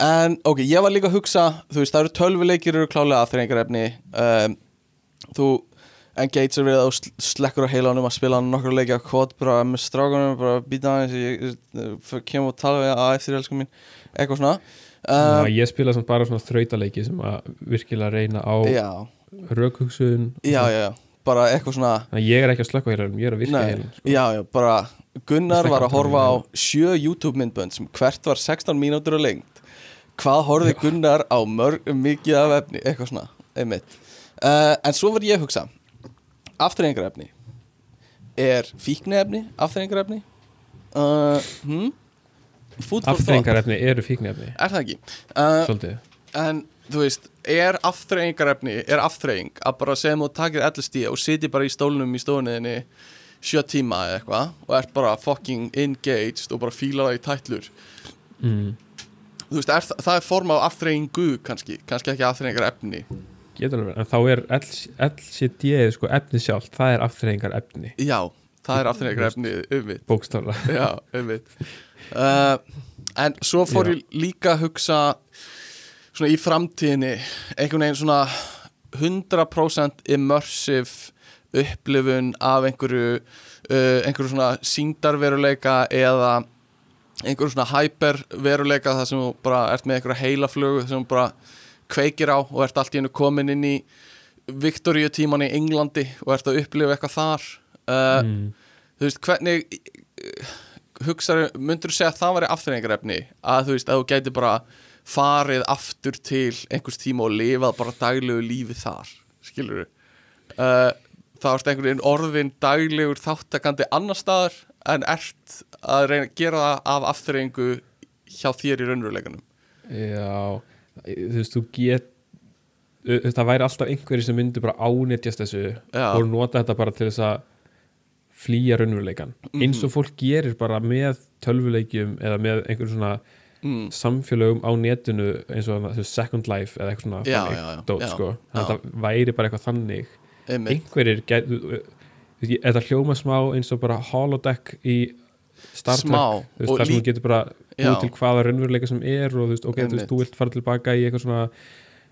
en ok, ég var líka að hugsa þú veist, það eru tölvuleikir eru klálega aðþrengarefni um, þú engagear við og sl- slekkur á heilanum að spila nokkur leiki á kod bara með strákunum, bara býta aðeins ég, ég, kem og tala við að eftir elsku mín eitthvað svona. Um, ég spila samt bara svona þrautaleiki sem að virkilega reyna á já, rökhugsun. Já, já, já bara eitthvað svona að ég er ekki að slökka heilanum, ég er að virka heilanum sko. já, já, bara Gunnar var að horfa á sjö YouTube myndbönd sem hvert var 16 mínútur og lengt hvað horfði Gunnar á mörg, mikið af efni, eitthvað svona einmitt, uh, en svo var ég að hugsa. Afturrengarefni er fíknefni afturrengarefni uh, hm? food for thought, Afþrengarefni eru fíknefni er það ekki? Uh, en þú veist, er afturrengarefni er afturreng að bara segjum þú takir LSD og sitji bara í stólnum í stofunniðinni sjö tíma eða eitthvað og ert bara fucking engaged og bara fílar það í tætlur? Mm. Þú veist, er, það, er form af afturrengu kannski, kannski ekki afturrengarefni Getur alveg, en þá er LCD sko efni sjálf, það er afþrengarefni já, það er afturrengarefni umvitt, bókstafla [laughs] já, umvitt uh, en svo fór Já. ég líka að hugsa svona í framtíðinni einhvern veginn svona 100% immersive upplifun af einhverju uh, einhverju svona síndarveruleika eða einhverju svona hyperveruleika þar sem þú bara ert með einhverja heilaflögu sem þú bara kveikir á og ert allt í hennu komin inn í Viktoríu tíman í Englandi og ert að upplifa eitthvað þar. Uh, mm. þú veist hvernig hugsaðu, myndur þú segja að það væri afturrengarefni að þú veist að þú gæti bara farið aftur til einhvers tíma og lifað bara daglegu lífi þar skilur þú uh, þá erst einhvern veginn orðin daglegur þáttakandi annar staðar en ert að reyna að gera það af afturrengu hjá þér í raunveruleikanum Já, þú veist, þú get það væri alltaf einhverju sem myndi bara ánetjast þessu Já. og nota þetta bara til þess að flýja raunveruleikan Mhm. eins og fólk gerir bara með tölvuleikjum eða með einhverjum svona mm. samfélögum á netinu eins og veist, Second Life eða eitthvað svona Já, já, já, dót, sko. já. Þannig að þetta væri bara eitthvað þannig einmitt, einhverjir get, þetta hljóma smá eins og bara holodeck í Star Trek. Þar sem þú getur bara búið til hvaða raunveruleika sem er og þú veist, ok, þú veist, þú vilt fara tilbaka í eitthvað svona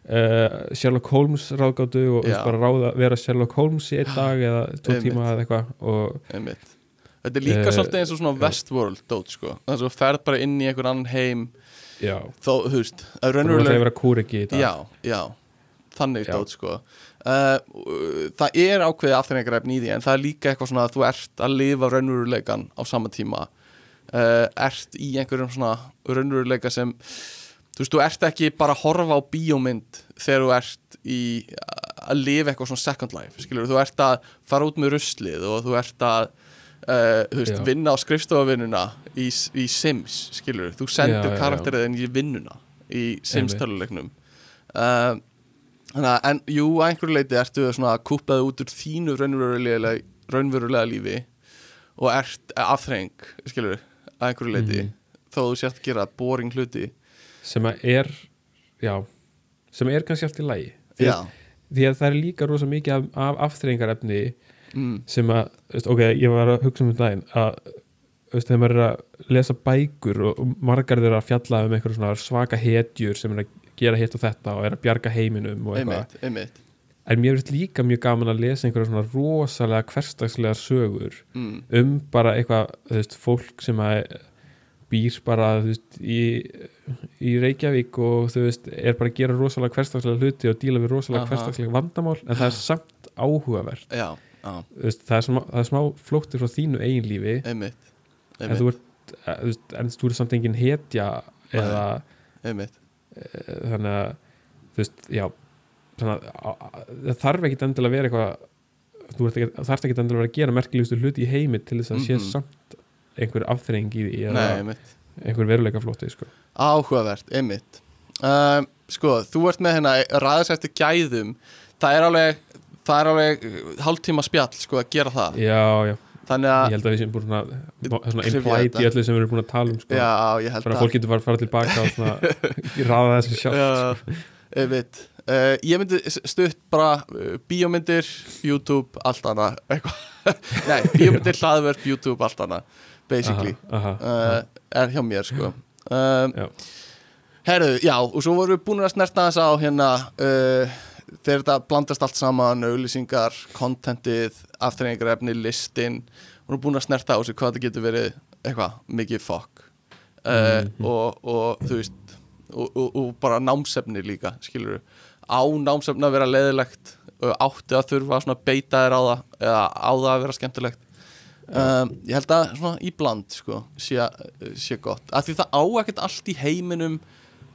uh, Sherlock Holmes ráðgátu og ráða, vera Sherlock Holmes í einn dag eða tvo tíma eða eitthvað þetta er líka Eh, svolítið eins og svona Westworld dót sko, þess að þú ferð bara inn í einhvern annan heim já, þó, þú veist, að raunverulega já, já, þannig dót sko. uh, það er ákveðið afturrengarefni í því en það er líka eitthvað svona að þú ert að lifa raunveruleikan á sama tíma. Uh, ert í einhverjum svona raunveruleika sem þú veist, þú ert ekki bara að horfa á bíómynd þegar þú ert í að lifa eitthvað svona second life skilur, þú ert að fara út með ruslið og þú ert að uh, veist, vinna á skrifstofavinnuna í, í Sims, skilur, þú já. karakterið inn í vinnuna í Sims töluleiknum uh, þannig að, en jú, að einhverju leiti ertu svona kúplaði út úr þínu raunverulega, raunverulega lífi og ert afþreng, skilur, að einhverju leiti Mhm. þó þú sért að gera boring hluti. Sem að er já, sem er kannski allt í lagi. Því, því að það er líka rosa mikið af, af afþreyingarefni mm, sem að, veist, ok, ég var að hugsa um þetta daginn að veist, þegar maður er að lesa bækur og, og margar þeirra að fjalla um einhverjum svona svaka hetjur sem er að gera hitt og þetta og er að bjarga heiminum og eitthvað. Einmitt, einmitt. En mér finnst líka mjög gaman að lesa einhverjum svona rosalega hverstagslega sögur mm, um bara eitthvað, þú veist, fólk sem að býr bara, þú veist, í, í Reykjavík og þú veist, er bara að gera rosalega hverstagslega hluti og díla við rosalega hverstagslega vandamál, en það er samt áhugavert, já, veist, það er smá, það er smá flóttir frá þínu eigin lífi. Einmitt en þú ert, eh, þú veist, en þú ert samt engin hetja eða einmitt, þannig að þú veist, já það þarf ekki endilega að vera eitthvað þú ekki, þarf ekki endilega að vera að gera merkilegustu hluti í heimi til þess að sé Mhm. samt einhver afþreying í því Nei, einhver veruleika flótti sko. Áhugavert, einmitt. Um, Sko, þú ert með hérna ræðis eftir gæðum. Það er alveg alveg hálftíma spjall sko að gera það. Já, já, Þannig ég að, held að við séum búin svona, svona implied í öllu sem við erum búin að tala um sko. já, ég held að að fólk getur bara að fara tilbaka og svona, [laughs] í raða þessu sjálf sko. Já, einmitt uh, Ég myndi stutt bara uh, bíómyndir, YouTube, allt eitthvað. [laughs] Nei, bíómyndir, hlaðverk, YouTube, allt annað basically aha, aha, uh, er hjá mér sko um, Já. Herðu, já, og svo vorum við búin að snerta þess á hérna þegar þetta blandast allt saman auðlýsingar, kontentið aftreyingarefni, listin og nú búin að snerta á sig hvað þetta getur verið eitthvað, mikið fokk. Uh, og, og þú veist og, og, og bara námsefni líka skilur á námsefni að vera leðilegt uh, átti að þurfa að beita þér á það eða á það að vera skemmtilegt. Um, ég held að svona í bland sko, sé, sé gott. Af því það á ekkert allt í heiminum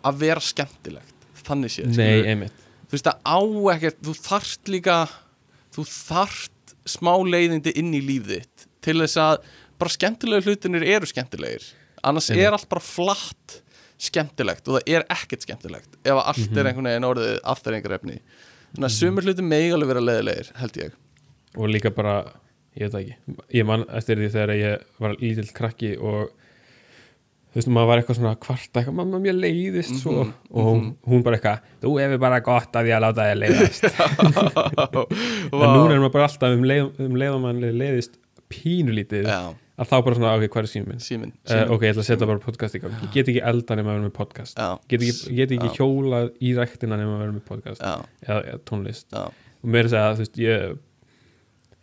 að vera skemmtilegt þannig sé, nei, einmitt þú veist það á ekkert þú þarft líka þú þarft smá leiðindi inn í lífið þitt til þess að bara skemmtilegu hlutinir eru skemmtilegir annars Einmitt. er allt bara flatt skemmtilegt og það er ekkert skemmtilegt ef allt Mhm. er einhvern veginn orðið afturrengarefni þannig að sumur hluti megi alveg vera leiðilegir held ég og líka bara, ég veit ekki ég man eftir því þegar ég var lítill krakki og þú veist, maður var eitthvað svona kvart eitthvað, mamma mér leiðist svo. Mhm, og hún, hún bara eitthvað, þú hefur bara gott að ég að láta þér leiðast. [laughs] En núna er maður bara alltaf um leið, um leið og mann leiðist pínulítið Já, að þá bara svona, ok, hvað er síminn? Minn? síminn Uh, síminn. ok, ég ætla að setja bara podcast í gang. Ég get ekki elda nema að vera með podcast. Get ekki, get ekki hjólað í ræktina nema að vera með podcast eða, eða tónlist. Já, og mér er að segja, þú veist, ég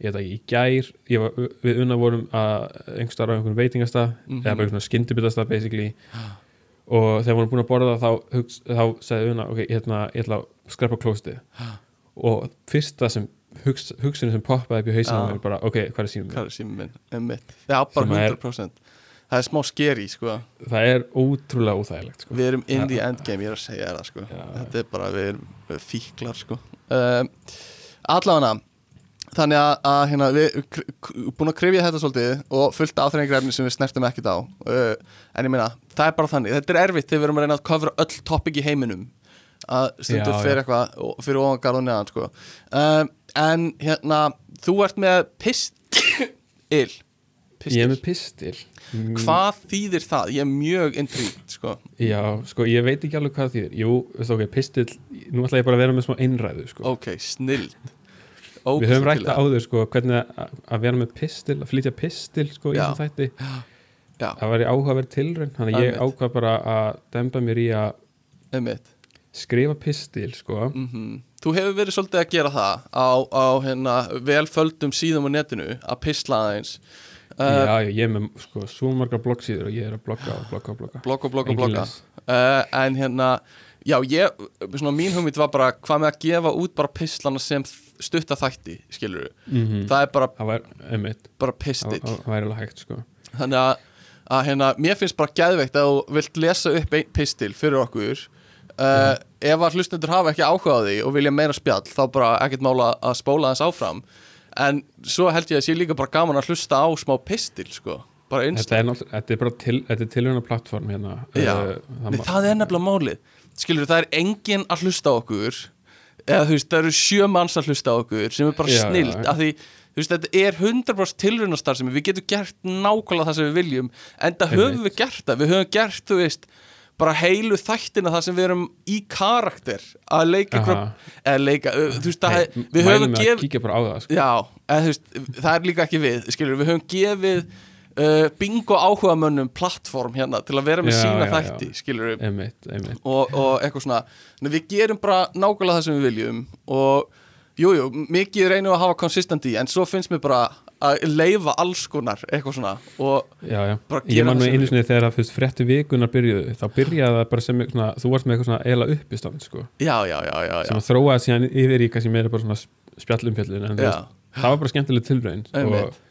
ég veit ekki, í gær ég var, við unna vorum að einhverstaðar á einhvern veitingastað Mhm. eða bara einhvern skyndibitastað basically og þegar vorum búin að borða þá, þá sagði unna, ok, hérna, ég ætla að skreppa klóstið og fyrsta sem hugs, hugsunum sem poppaði upp í hausinu Já. mér bara, ok, hvað er símum hvað er síminn minn? Bara Sem er- 100% Það er smá skeri, sko það er ótrúlega óþægilegt sko. Við erum in the endgame, ég er að segja það sko Já. Þetta er bara, við erum fíklar sko um, Allavega Þannig að, að hérna, við erum búin að krifja þetta svolítið og fullt aðþrengingrefni sem við snertum ekkert á uh, En ég meina, það er bara þannig. Þetta er erfitt þegar við erum að reyna að kofra öll topic í heiminum. Að stundu fyrir eitthvað fyrir ofan garð og neðan sko. Um, En hérna, þú ert með pistil. Ég er með pistil. Mm, Hvað þýðir það? Ég er mjög intrigued sko. Já, sko, ég veit ekki alveg hvað þýðir. Jú, veist, ok, pistil, nú ætla ég bara að vera með smá einræðu sko. Ok, snild við höfum rætt það áður sko, hvernig að, að vera með pistil að flytja pistil sko, í Já. þessum þætti. Já, það var í áhugaverð tilraun þannig að ég ákvað bara að demba mér í að einmitt. skrifa pistil sko. mm Þú hefur verið svolítið að gera það á, á hérna, velföldum síðum á netinu að pisla aðeins. Já, já, ég er með sko, svo margar bloggsíður og ég er að blogga og blogga og blogga. Blogga, blogga, Engin blogga. uh, En hérna, já, ég svona mín hugmynd var bara hvað með að gefa út bara pislana sem stutta þætti skilur mm það er bara, það var, bara það pistill það væri alveg hægt sko. Þannig að, að hérna, mér finnst bara geðveikt að þú vilt lesa upp einn pistil fyrir okkur. Uh, ef að hlustendur hafa ekki áhuga á því og vilja meira spjall þá bara ekkert mála að spóla þess áfram. En svo held ég að sé líka bara gaman að hlusta á smá pistil sko, bara þetta er, þetta er bara til, tilhörna plattform hérna. Já. uh, það, það er nefnilega málið skilur það er enginn að hlusta okkur eða þú veist, það eru sjö manns að hlusta okkur sem er bara Já, snilt já. af því, þú veist, þetta er 100% tilrunastar sem við getum gert nákvæmlega það sem við viljum en það höfum við gert það, við höfum gert þú veist, bara heilu þættina það sem við erum í karakter að leika ykkur, eða leika þú veist, það, Hey, við mælum höfum gefið það sko. Já, eða, veist, það er líka ekki við skilur, við höfum gefið uh, bingo áhuga mönnum plattform hérna til að vera með Já, sína já, þætti skilur einmitt, einmitt. Og, og eitthvað svona. Að við gerum bara nákvæmlega það sem við viljum og jújú, jú, mikið reynum að hafa konsistendi en svo finnst mér bara að leifa alls konar eitthvað svona og já. Bara ég gera man það nú sem einu við- sinni þegar að fyrst frétti vikunar byrjuðu þá byrjaði það bara sem svona, þú varst með eitthvað svona eila uppistand sko, sem að þróaði síðan yfir í kannski meira bara svona spjallumfjöllun en það var bara skemmtileg Einmitt. Og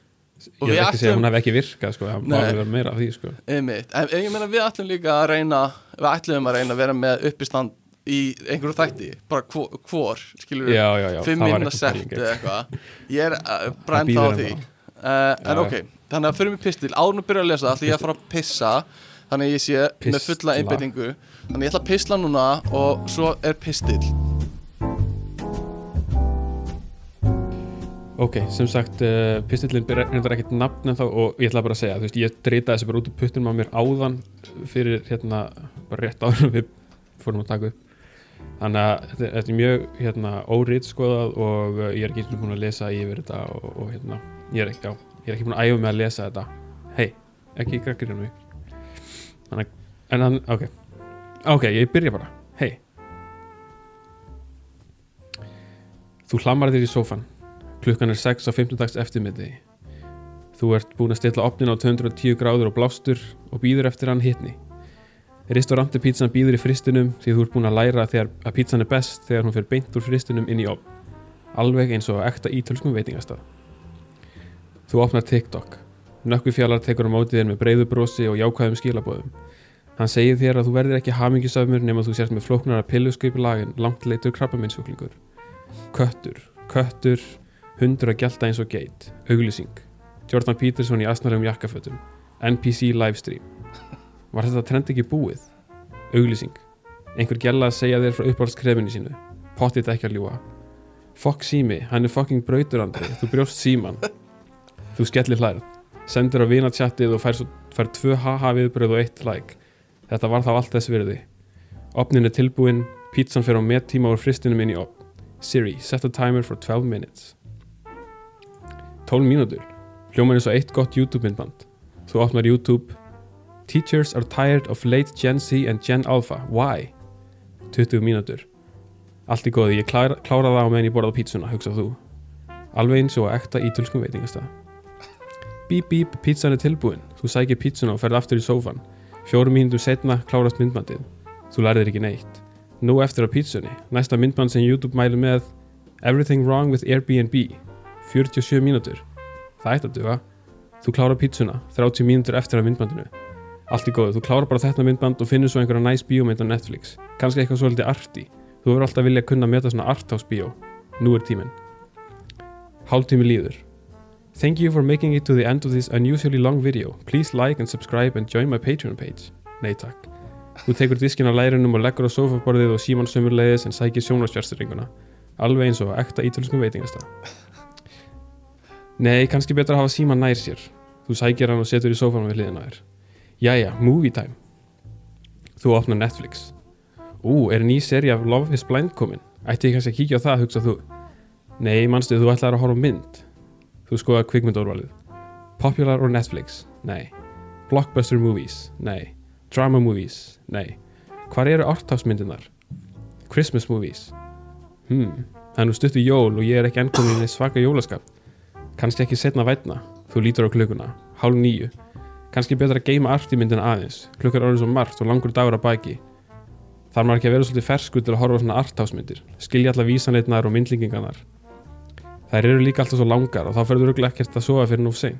ég við er ekki að segja að ætlum- hún hafi ekki virkað sko, það alveg vera meira af því sko. Einmitt. En, ég meina við ætlum líka að reyna við ætlum að reyna að vera með uppistand í einhverju þætti, bara hvor, hvor skilur já, fimm var minna sett eða eitthvað. Ég er uh, ennþá á því. uh, en Já, ok, þannig að fyrir mig pistil, árun að byrja að lesa ætla ég að fara að pissa þannig að ég sé með Pistla. fulla einbeitingu. Þannig ég ætla að pissla núna og svo er pistil Ok, sem sagt, uh, pistillin reyndar ekkert nafn en þá og ég ætla bara að segja, þú veist, ég drita þessi bara út úr puttunum á mér áðan fyrir hérna, bara rétt en við fórum að taka upp. Þannig að þetta, þetta er mjög hérna órið skoðað og uh, ég er ekki eins og búin að lesa yfir þetta og, og hérna, ég er ekki, já, ég er ekki búin að æfa mig að lesa þetta. Hei, ekki krakkir en mig. Þannig, að- en hann, ok. Ok, ég byrja bara, hei þú hlamar þér í sófan Klukkan er 6 á 15 dags eftirmiði. Þú ert búin að stilla opnin á 210 gráður og blástur og býður eftir hann hitni. Restauranti pítsan býður í fristunum því þú ert búin að læra þegar að pítsan er best þegar hún fer beint úr fristunum inn í opn. Alveg eins og ekta ítölskum veitingastað. Þú opnar TikTok. Nökkufjallar tekur á mótið þér með breiðu brosi og jákvæðum skilabóðum. Hann segir þér að þú verðir ekki hamingisafmur nema þú sért með flóknara pilluskaupi lagin langt leitur krabbaminsjúklingur. Köttur, köttur, hundur að gelta eins og geit, auglýsing. Jordan Peterson í asnalegum jakkafötum. NPC livestream. Var þetta trend ekki búið? Auglýsing. Einhver gæla að segja þér frá uppáhaldskrefinu sínu. Pottið ekki að ljúa Fokk sími, hann er fucking brauturandri Þú brjóst síman. Þú skellir hlærð. Sendir á vinatjattið og fær, fær tvö haha viðbröð og eitt like. Þetta var þá allt þess virði. Opnin er tilbúin Pítsan fer á mettíma úr fristinum inn í opn Siri, set a timer for 12 minutes 12 mínútur. Hljómar eins og eitt gott YouTube myndband þú opnar YouTube. Teachers are tired of late Gen Z and Gen Alpha. Why? 20 mínútur. Allt í góði, ég klára, klára það á meðan ég borða pítsuna, hugsað þú. Alveg eins og ekta ítölskum veitingastað. Bíp bíp, pítsan er tilbúin. Þú sækir pítsuna og ferð aftur í sófan Fjórum mínútur setna klárast myndbandið. Þú lærðir ekki neitt. Nú eftir á pítsunni, næsta myndband sem YouTube mæli með Everything wrong with Airbnb 47 mínútur. Það ætti að duga. Þú klárar pítsuna 30 mínútur eftir að myndbandinu. Allt í góðu, þú klárar bara þetta myndband og finnur svo einhverja næs bíómynd á Netflix. Kannski eitthvað svolítið arti Þú verður alltaf vilja að kunna meta svona arthouse bíó. Nú er tíminn. Hálftími líður. Thank you for making it to the end of this unusually long video. Please like and subscribe and join my Patreon page. Nei takk. Þú tekur diskin á lærunum og leggur á sofaborðið og síman sömurleiðis en sækir sjónvarsfjárstyringuna Alveg eins og ekta ítölskum veitingastað Nei, kannski betra að hafa síman nær sér. Þú sækir hann og setur í sófanum við hliðina þér. Jæja, movie time. Þú opnar Netflix. Ú, er ný seri af Love is Blind komin? Ætti ég kannski að kíkja á það, hugsa þú? Nei, manstu, þú ætlar að horfa mynd. Þú skoða kvikmyndórvalið Popular or Netflix? Nei. Blockbuster movies? Nei. Drama movies? Nei. Hvar eru arthouse-myndirnar? Christmas movies? Hmm, það er nú stuttu jól og ég er ekki ennkomin í svaka jólaskap Kannski ekki setna vætna Þú lítur á klukkuna, hálf nýju Kannski betra að geima artimyndina aðeins. Klukkar orðið svo margt og langur dagur að baki. Þar maður ekki að vera svolítið fersku til að horfa svona arthouse-myndir. Skilja alla vísanleitnar og myndlingingarnar Þær eru líka alltaf svo langar og þá ferður röglega ekkert að sofa fyrir nú sein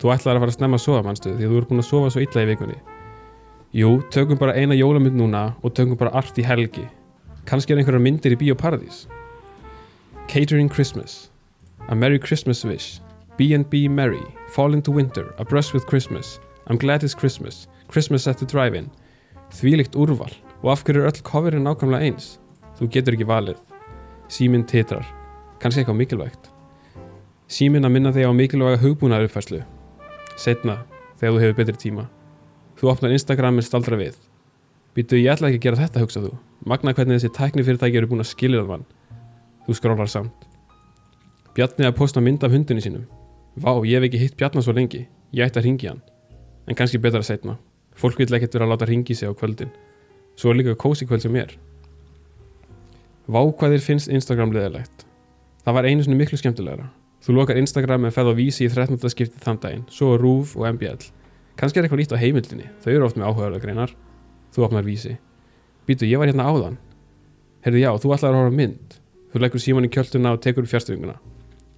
Þú ætlaðir að fara að snemma að sofa mannstu því að þú ert búin að sofa svo illa í vikunni. Jú, tökum bara eina jólamynd núna og tökum bara art í helgi. Kannski er einhverjar myndir í Bíóparadís Catering Christmas A Merry Christmas Wish B&B Merry Fall into Winter A Brush with Christmas I'm Glad It's Christmas Christmas at the Drive-In. Þvílíkt úrval. Og af hverju er öll coverin nákvæmlega eins? Þú getur ekki valið. Síminn titrar. Kannski eitthvað mikilvægt. Síminn að minna þig á mikilvæga hugbúnaðar uppfærslu Setna, þegar þú hefur betri tíma. Þú opnar Instagram með staldra við. Býtu, ég ætla ekki að gera þetta, hugsað þú. Magna hvernig þessi tæknifyrirtæki eru búin að skilja það mann. Þú skrólar samt Bjarni að posta mynd af hundinu sínum. Vá, ég hef ekki hitt Bjarni svo lengi. Ég ætti að ringi hann. En kannski betra að setna Fólk vil ekkert vera að láta ringi sig á kvöldin. Svo er líka kósi kvöld sem er. Vá hvað þér finnst Instagram leðilegt Það var einu sinni miklu skemmtilegra. Þú lokar Instagram en ferð á vísi í 13. skipti þann daginn. Svo RÚV og MBL Kannski er eitthvað lít á heimildinni. Þau eru oft með áhugaðlega greinar. Þú opnar vísi. Býtu, ég var hérna áðan. Herðu já, þú ætlaðir að horfa mynd. Þú leggur síman í kjölduna og tekur upp fjárstöfinguna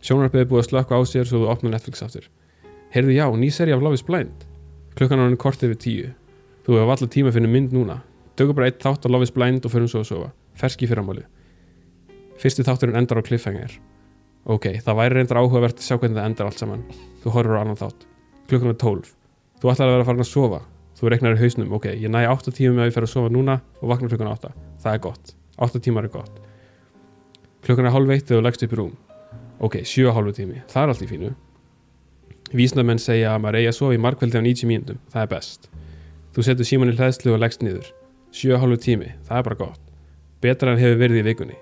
Sjónarpið er búið að slökka á sér svo þú opnar Netflix aftur. Herðu já, ný seri af Love is Blind. Klukkan á hann kortið við tíu. Þú hefur alltaf tíma fyrir mynd núna. Tökum bara eitt þátt á Love is Blind og förum svo að sofa. Ferski fyrramáli Fyrsti þátturinn endar á cliffhanger. Ok, það væri reyndar áhugavert að sjá hvernig það endar allt saman. Þú horfur á annan þátt. Klukkan er 12 þú ætlar að vera að fara að sofa. Þú reiknar í hausnum, ok, ég næ 8 tíma með að ég fer að sofa núna og vakna klukkan 8 það er gott, 8 tímar er gott. Klukkan er hálf eitt þegar þú leggst upp í rúm ok, 7,5 tími, það er allt í fínu. Vísnamenn segja að maður eigi að sofa í markveldi á 90 mínútum, það er best. Þú setur síman í hlæðslu og leggst niður. 7,5 tími, það er bara gott. Betra en hefur verið í vikunni.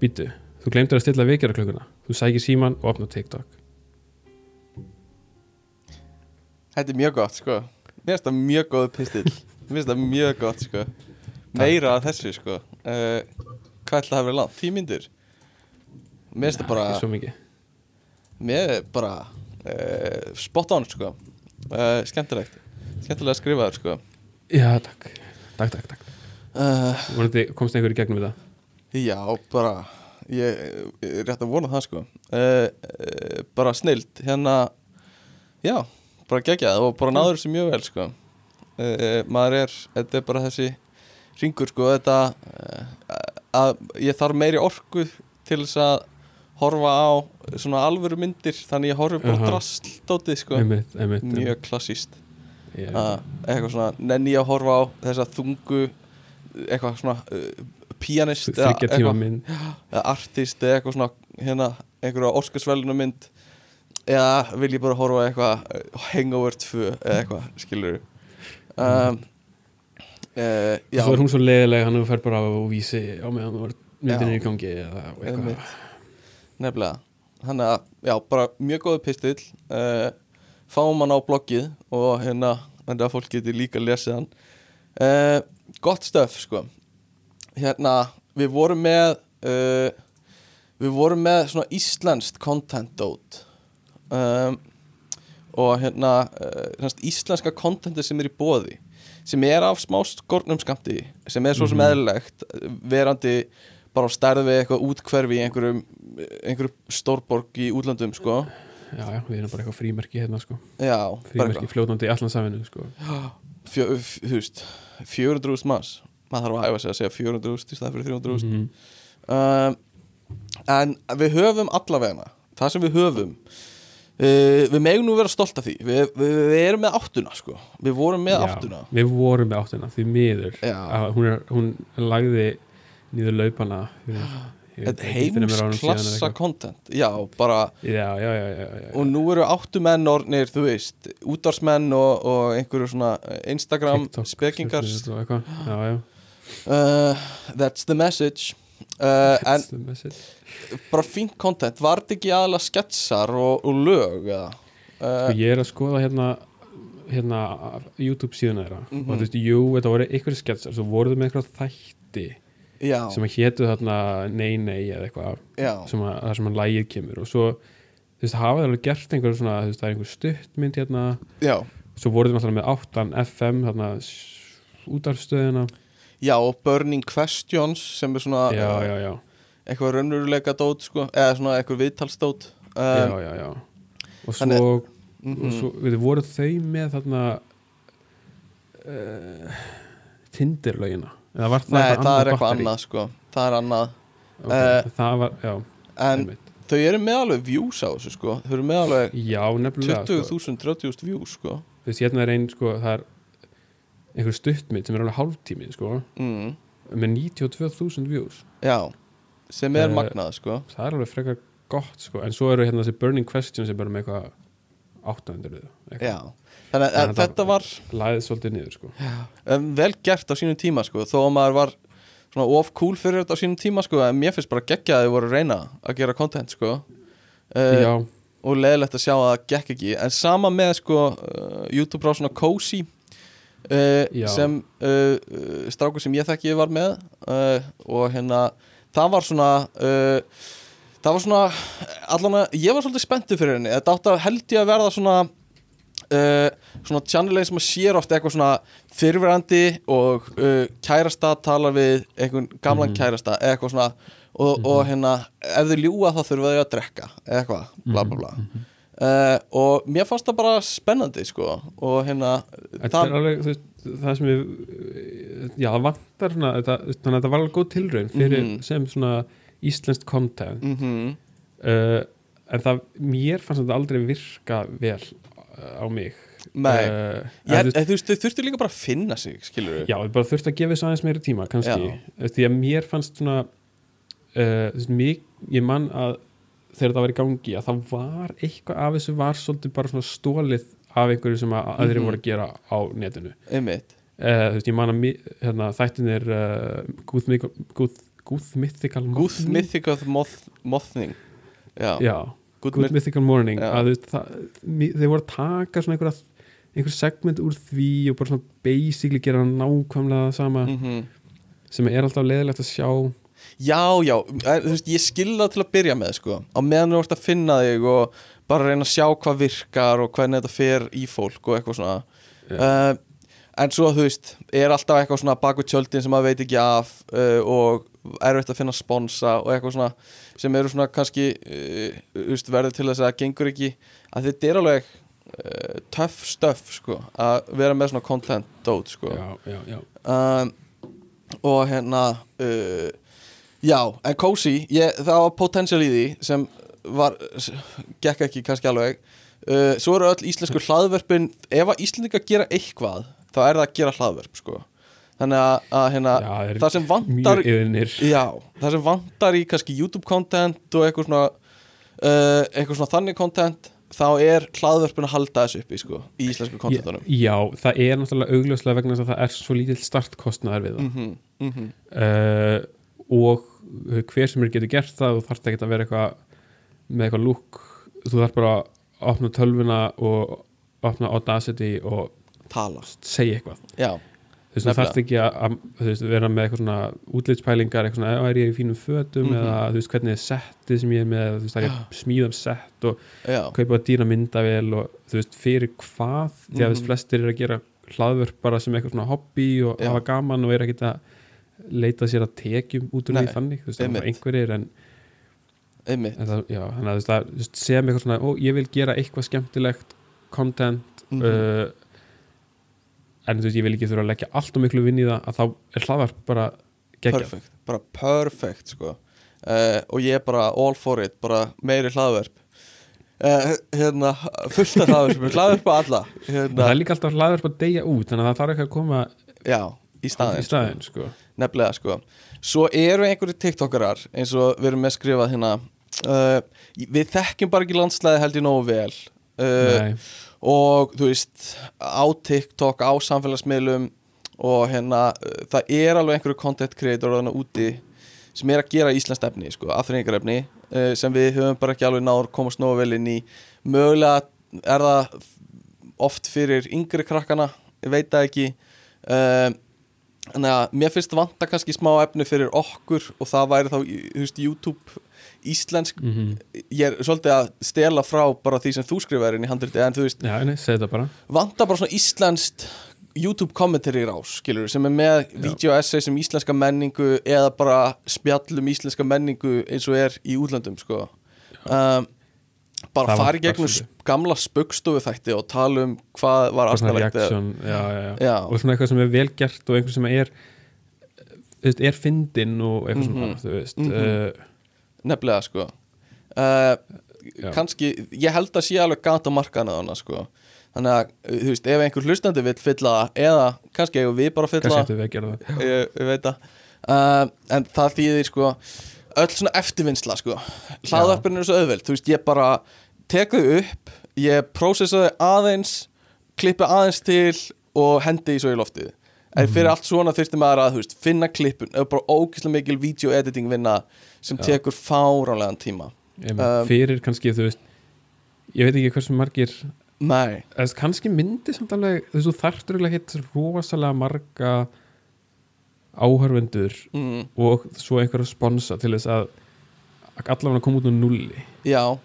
Býtu, þú glemtir að stilla vekjara þú sækir síman og opna TikTok. Þetta er mjög gott sko. Mér finnst það mjög góð pistill. [laughs] Mér finnst það mjög gott sko. Meira af þessu sko. Uh, Hvað ætla það að vera langt? Tímyndir Mér finnst það bara svo mikið. Mér bara uh, Spot on sko. Uh, Skemmtilegt. Skemmtilega skrifaður sko. Já, takk, takk, takk, takk. uh, Vonandi komst einhver í gegnum þetta? Já, bara Ég er rétt að vona það sko. Bara snilt Hérna Já, bara geggjað og bara náður þessu mjög vel sko. Maður er, þetta er bara þessi Ringur sko, þetta að ég þarf meiri orku til þess að horfa á svona alvöru myndir þannig ég horfi bara Aha. drastlótið sko. Einmitt, einmitt, mjög klassíst yeah. að eitthvað svona, nenni að horfa á þessa þungu eitthvað svona uh, pianist eða artist eða eitthvað svona hérna, einhverja Óskarsvæluna mynd. Eða vil ég bara horfa eitthvað uh, Hangover 2 eða eitthvað skilur um, uh, já, svo er hún svo leiðileg hann fer bara á vísi á meðan þú er í gangi eða eitthvað. Einmitt. Nefnilega. Þannig að, já, bara mjög góðu pistill. Uh, fáum hann á bloggið og hérna, þannig að fólk geti líka lesið hann. Uh, gott stöf, sko. Hérna, við vorum með uh, við vorum með svona íslenskt content dot um, og hérna íslenska contenti sem er í bóði sem er af smá skornum skamti sem er svo sem Mhm. eðlilegt verandi bara á stærð við eitthvað útkverfi í einhverjum, einhverjum stórborg í útlandum sko. Já, já, við erum bara eitthvað frímerki hérna sko. Já, frímerki fljótandi í allan saminu sko fjö, þú veist 400.000 manns. Maður þarf að æfa sig að segja 400.000 í stað fyrir 300.000 Mhm. um, en við höfum allavegna það sem við höfum uh, við megum nú vera stolt af því. Við, við, við erum með áttuna sko. Við vorum með Já, áttuna við vorum með áttuna, því miður. Hún, er, hún lagði nýður laupana heimsklassa content já, bara já, já, já, já, já, já. og nú eru áttu menn orðnir, þú veist útvarsmenn og, og einhverju svona Instagram TikTok, spekingar. Uh, that's the message. Uh, en bara fínt content, var þetta ekki aðalega sketsar og, og lög? Uh, Sko, ég er að skoða hérna hérna YouTube síðan þeirra. Mhm. og þú veist, jú, þetta voru einhverjum sketsar svo voru þau með eitthvað þætti já, sem að hétu þarna nei nei eða eitthvað já, sem að, þar sem að lægið kemur. Og svo, þú veist, hafa þau alveg gert einhver svona, þú veist, það er einhver stuttmynd hérna? Já. Svo voru þau náttúrulega með 8 FM þarna útarfstöðina já, og Burning Questions sem er svona já, uh, já, já, eitthvað raunveruleika dót sko, eða svona eitthvað viðtalsdót. Já, um, já, já. Og svo, þannig- og mhm. svo við voru þau með þarna uh, Tinderlaugina það Nei, eitthvað það er eitthvað batteri? annað sko. Það er annað. Okay, Eh, það var, já, En einmitt. þau eru með alveg views á þessu sko. Þau eru með alveg já, nefnilega sko, 20.000, 30.000 views sko. Þú veist, hérna er ein sko, það er einhver stuttmynd sem er alveg hálftími sko, mm. með 92.000 views. Já, sem er Eh, magnað sko. það er alveg frekar gott sko, en svo eru hérna þessi Burning Questions sem bara með eitthvað 800 eitthvað, Já, þannig að þetta var læðið svolítið niður sko. Vel gert á sínum tíma sko Þó að maður var svona of cool fyrir þetta á sínum tíma sko En mér finnst bara geggja að þau voru reyna að gera content sko. Uh, og leðilegt að sjá að það gekk ekki. En sama með sko uh, YouTube á svona Cozy uh, sem strákur sem ég þekki var með og hérna það var svona það var svona allan að ég var svolítið spenntur fyrir henni. Þetta átti að held ég að verða svona uh, svona channelin sem að sér oft eitthvað svona fyrfirandi og uh, kærasta talar við einhvern gamlan Mhm. kærasta eitthvað svona og, og hérna ef þau ljúga þá þurfa þau að drekka eitthvað, bla bla bla Mhm. uh, og mér fannst það bara spennandi sko og hérna er alveg, veist, það sem við já, það vantar svona þetta, þannig að þetta var alveg góð tilraun fyrir Mhm. sem svona íslenskt content mm uh, en það, mér fannst þetta aldrei virka vel á mig. Nei. uh, Ég, en, þú veist, þau þurftu líka bara að finna sig skilur við Já, ég bara þurfti að gefa þess aðeins meiri tíma kannski, Já. Þú því að mér fannst svona uh, þú mig, ég man að þegar það var í gangi að það var eitthvað af þessu var svolítið bara svona stólið af einhverju sem að aðrir Mhm. voru að gera á netinu. Uh, þú veist, ég man að hérna, þættinir Good, Myth- good, good Mythical Good Morning Mythical moth, Mothning. Já, Já, Good, Good Myth Mythical Morning. Já. að þeir voru að taka svona einhverja einhver segment úr því og bara svona basically gera nákvæmlega sama mm sem er alltaf leðilegt að sjá. Já, já, þú veist, ég skilða til að byrja með sko, á meðan þú ert að finna þig og bara reyna að sjá hvað virkar og hvernig þetta fer í fólk og eitthvað svona. Uh, en svo þú veist, er alltaf eitthvað svona baku tjöldin sem maður veit ekki af uh, og erfitt að finna sponsa og eitthvað svona sem eru svona kannski uh, verður til þess að það gengur ekki að þetta er alveg uh, töff stöff sko, að vera með svona content dót sko. Já, já, já. um, og hérna uh, já, en Cozy það var potential í því sem var, gekk ekki kannski alveg. Svo eru öll íslensku hlaðverpin ef að Íslendingar gera eitthvað þá er það að gera hlaðverp sko þannig að, að hérna, Já, það sem vantar já, það sem vantar í kannski YouTube content og eitthvað svona uh, eitthvað svona þannig content þá er hlaðverpin að halda þessu uppi sko, í íslensku contentunum. Já, það er náttúrulega augljóslega vegna þess að það er svo lítill startkostnaðar við það. Mm -hmm, mm -hmm. uh, og hver sem er getur gert það þú þarft ekki að vera eitthvað með eitthvað lúk þú þarf bara að opna tölvuna og opna Audacity og tala segja eitthvað. Já, þú veist, þú þarft ekki að, að vera með eitthvað svona útlitspælingar eitthvað svona, "Á, er ég í fínum fötum? Mhm. eða þú veist, hvernig er settið sem ég er með? Þú veist, það er ég að smíða um sett og já, kaupa dýra myndavél og þú veist, fyrir hvað? Því að þú veist, Mhm. flestir eru að gera hlaðvörp bara sem eitthvað svona hobby og Já. hafa gaman og er ekkit að leita sér að tekjum út úr því þannig, þú veist, það er einhverjir en, einmitt. en það, já, þannig að þú veist, sem eitthvað svona, ó, ég vil gera eitthvað skemmtilegt content Mhm. uh, en þú veist, ég vil ekki þurfa að leggja allt og miklu vinn í það að þá er hlaðvarp bara geggjað. Perfect, bara perfect sko. uh, og ég er bara all for it bara meiri hlaðverp uh, hérna, fullt af hlaðverp hlaðverp á alla. Það hérna, er líka alltaf hlaðvarp að deyja út þannig að það þarf ekki að koma já, í staðin í staðin sko. nefnilega sko. Svo eru einhverju tiktokarar eins og við erum með skrifað hérna. Uh, við þekkjum bara ekki landslæði held ég nógu vel. Uh, og þú veist á TikTok, á samfélagsmiðlum og hérna uh, það er alveg einhverju content creator þarna úti sem er að gera íslenskt efni sko, aðþrengingarefni uh, sem við höfum bara ekki alveg náður komast nógu vel inn í. Mögulega er það oft fyrir yngri krakkana ég veit það ekki. Uh, þannig að mér finnst vanta kannski smá efni fyrir okkur og það væri þá, þú veist, YouTube íslensk, mm ég er svolítið að stela frá bara því sem þú skrifaðir inn í handriti en þú veist, já, nei, bara. vanta bara svona íslenskt YouTube commentary rás, skilur sem er með video essay sem íslenska menningu eða bara spjallum íslenska menningu eins og er í útlöndum sko. um, bara vantar gegnum gamla spöggstofu þætti og tala um hvað var aðstæðlegt og svona eitthvað sem er vel gert og einhver sem er er fyndin og eitthvað Mhm. svona þú veist Mhm. uh, nefnilega sko. Uh, kannski, ég held að sé alveg gata markana þannig sko. Þannig að, þú veist, ef einhver hlustandi vill fylla það eða kannski eigum við bara að fylla það. Að ég, veit það. Uh, en það þýðir sko öll svona eftirvinnsla sko. Hlaðvarpinu er svo auðveld, þú veist, ég bara tek þau upp, ég prósessa þau aðeins, klippi aðeins til og hendi því svo í loftið. En Mhm. fyrir allt svona þurfti maður að veist, finna klippun, bara ógeðslega mikil video editing vinna sem Já. tekur fáránlegan tíma. Um, fyrir kannski, þú veist ég veit ekki hversu margir eða kannski myndi samt alveg veist, þú þarftur hitt rosalega marga áhörvendur mm, og svo einhver að sponsa til þess að allavega koma út úr nulli já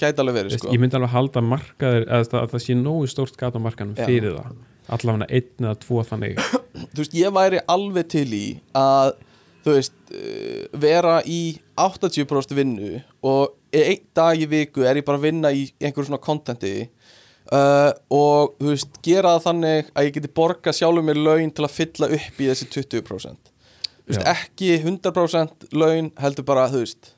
gæti alveg verið sko. ég myndi alveg halda markaðir eða það, að það sé nógu stórt gat á markanum Já. fyrir það. Allavega einn eða tvo þannig. Þú veist, ég væri alveg til í að þú veist, uh, vera í 80% vinnu og einn dag í viku er ég bara að vinna í einhverju svona kontenti uh, og þú veist, gera það þannig að ég geti borga sjálfur mér laun til að fylla upp í þessi 20% þú veist, Já. ekki 100% laun heldur bara, þú veist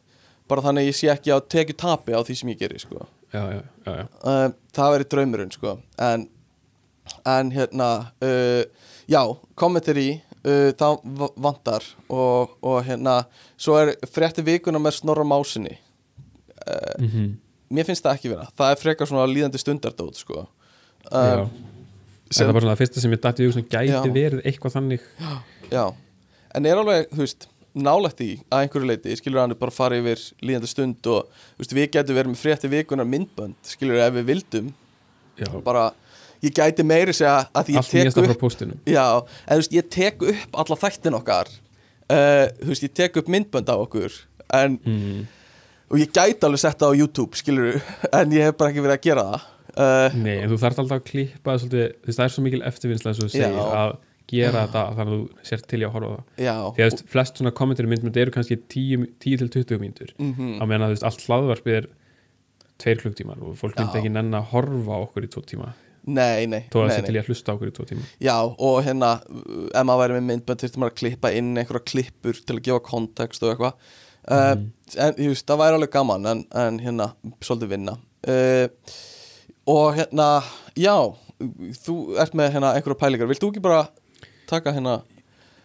bara þannig að ég sé ekki á tekju tapi á því sem ég geri sko. já, já, já, já. uh, það verið draumurinn sko. en, en hérna uh, já, kommentari uh, það v- vantar og, og hérna svo er frétti vikuna með snorra másinni. Mm mér finnst það ekki vera, það er frekar svona líðandi stundardót sko. já. uh, Það bara svona það fyrsta sem ég dætti sem gæti Já. verið eitthvað þannig. Já, en er alveg, þú veist nálægt í að einhverju leiti, skilur hann bara fara yfir líðandi stund og veist, við getum verið með frétti vikunar myndbönd, skilur ef við vildum. Já, bara, ég gæti meiri segja að ég allt tek upp já, en veist, ég tek upp alla þættin okkar uh, veist, ég tek upp myndbönd á okkur en, mm. og ég gæti alveg setta á YouTube, skilur en ég hef bara ekki verið að gera það. Uh, Nei, en þú þarft alltaf að það svolítið, veist, það er svo mikil eftirvinnsla eins og þú Já. segir að gera þetta þannig að þú sér til í að horfa það. Já. Því að veist, flest svona kommentir myndmynd eru kannski 10 10 til 20 mínútur. Mm á meðan að allt hlaðvarpið er tveir klukktímar og fólk myndi Já. ekki nenn að horfa okkur í tvo tíma Nei, nei, nei, sé nei. til í að hlusta á í tvo tíma Já, og hérna, ef maður væri með myndbönd þurfti maður að klippa inn einhverja klippur til að gefa kontekst og eitthvað uh, en þú veist, það væri alveg gaman en, en hérna, svolítið vinna uh, og hérna já, þú ert með hérna einhverja pælingar, vilt þú ekki bara taka hérna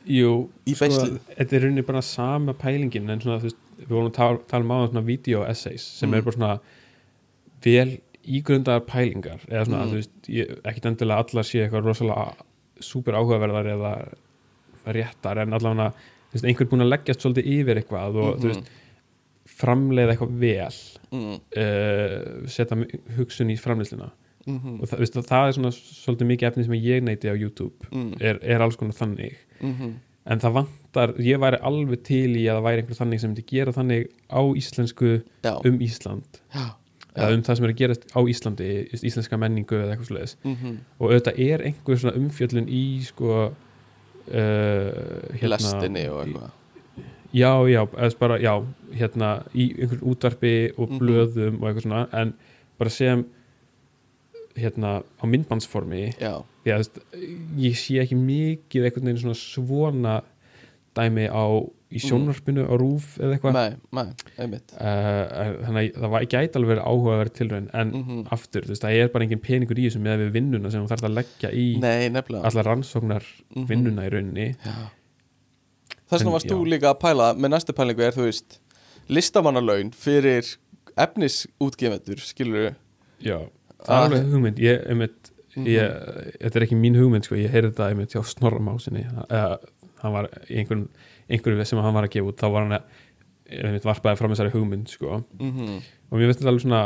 Jú, Í sko, beislið. þetta er rauninni bara sama pælingin en svona, þú veist, við vorum að tala, tala um á svona video essays sem Mm. er bara svona vel ígrundaðar pælingar eða svona, Mm. þú veist, ég, ekkit endilega allar sé eitthvað rosalega super áhugaverðar eða réttar en allavega, þú veist, einhver búin að leggjast svolítið yfir eitthvað og þú veist framleiða eitthvað vel mm, uh, setja hugsun í framleiðsluna. Mm, og það, veist, það er svona svolítið mikið efni sem ég neyti á YouTube. Mm, er, er alls konar þannig. Mm, en það vantar, ég væri alveg til í að það væri einhver þannig sem myndi gera þannig á íslensku Já, um Ísland. Já, eða um það sem er að gerast á Íslandi íslenska menningu eða eitthvað svoleiðis. Mm, og auðvitað er einhver svona umfjöllun í sko uh, lestinni og eitthvað. já, já, eða bara, já hérna, í einhvern útvarpi og Mhm. blöðum og eitthvað svona, en bara sem hérna, á myndbandsformi Já, þú veist, ég sé ekki mikið veginn svona svona dæmi á í sjónvarpinu á rúf eða eitthvað. Nei, nei, einmitt. Uh, þannig að það var- gæti alveg verið áhugaverð tilraun en Mhm. aftur, þú veist, það er bara engin peningur í þessu með við vinnuna sem þú þarf að leggja í allar rannsóknar Mhm. vinnuna í rauninni. Þess vegna varst þú líka að pæla með næstu pælingu er þú veist listamannalaun fyrir efnisútgefendur skilur já, það er alveg hugmynd. Ég, einmitt, Mhm. ég, þetta er ekki mín hugmynd sko, ég heyrði þetta einmitt hjá Snorra Másinni. Eða hann var í einhverjum einhverju sem hann var að gefa út þá var hann að einmitt varpaði fram þessari hugmynd sko. mm -hmm. og mér finnst þetta alveg svona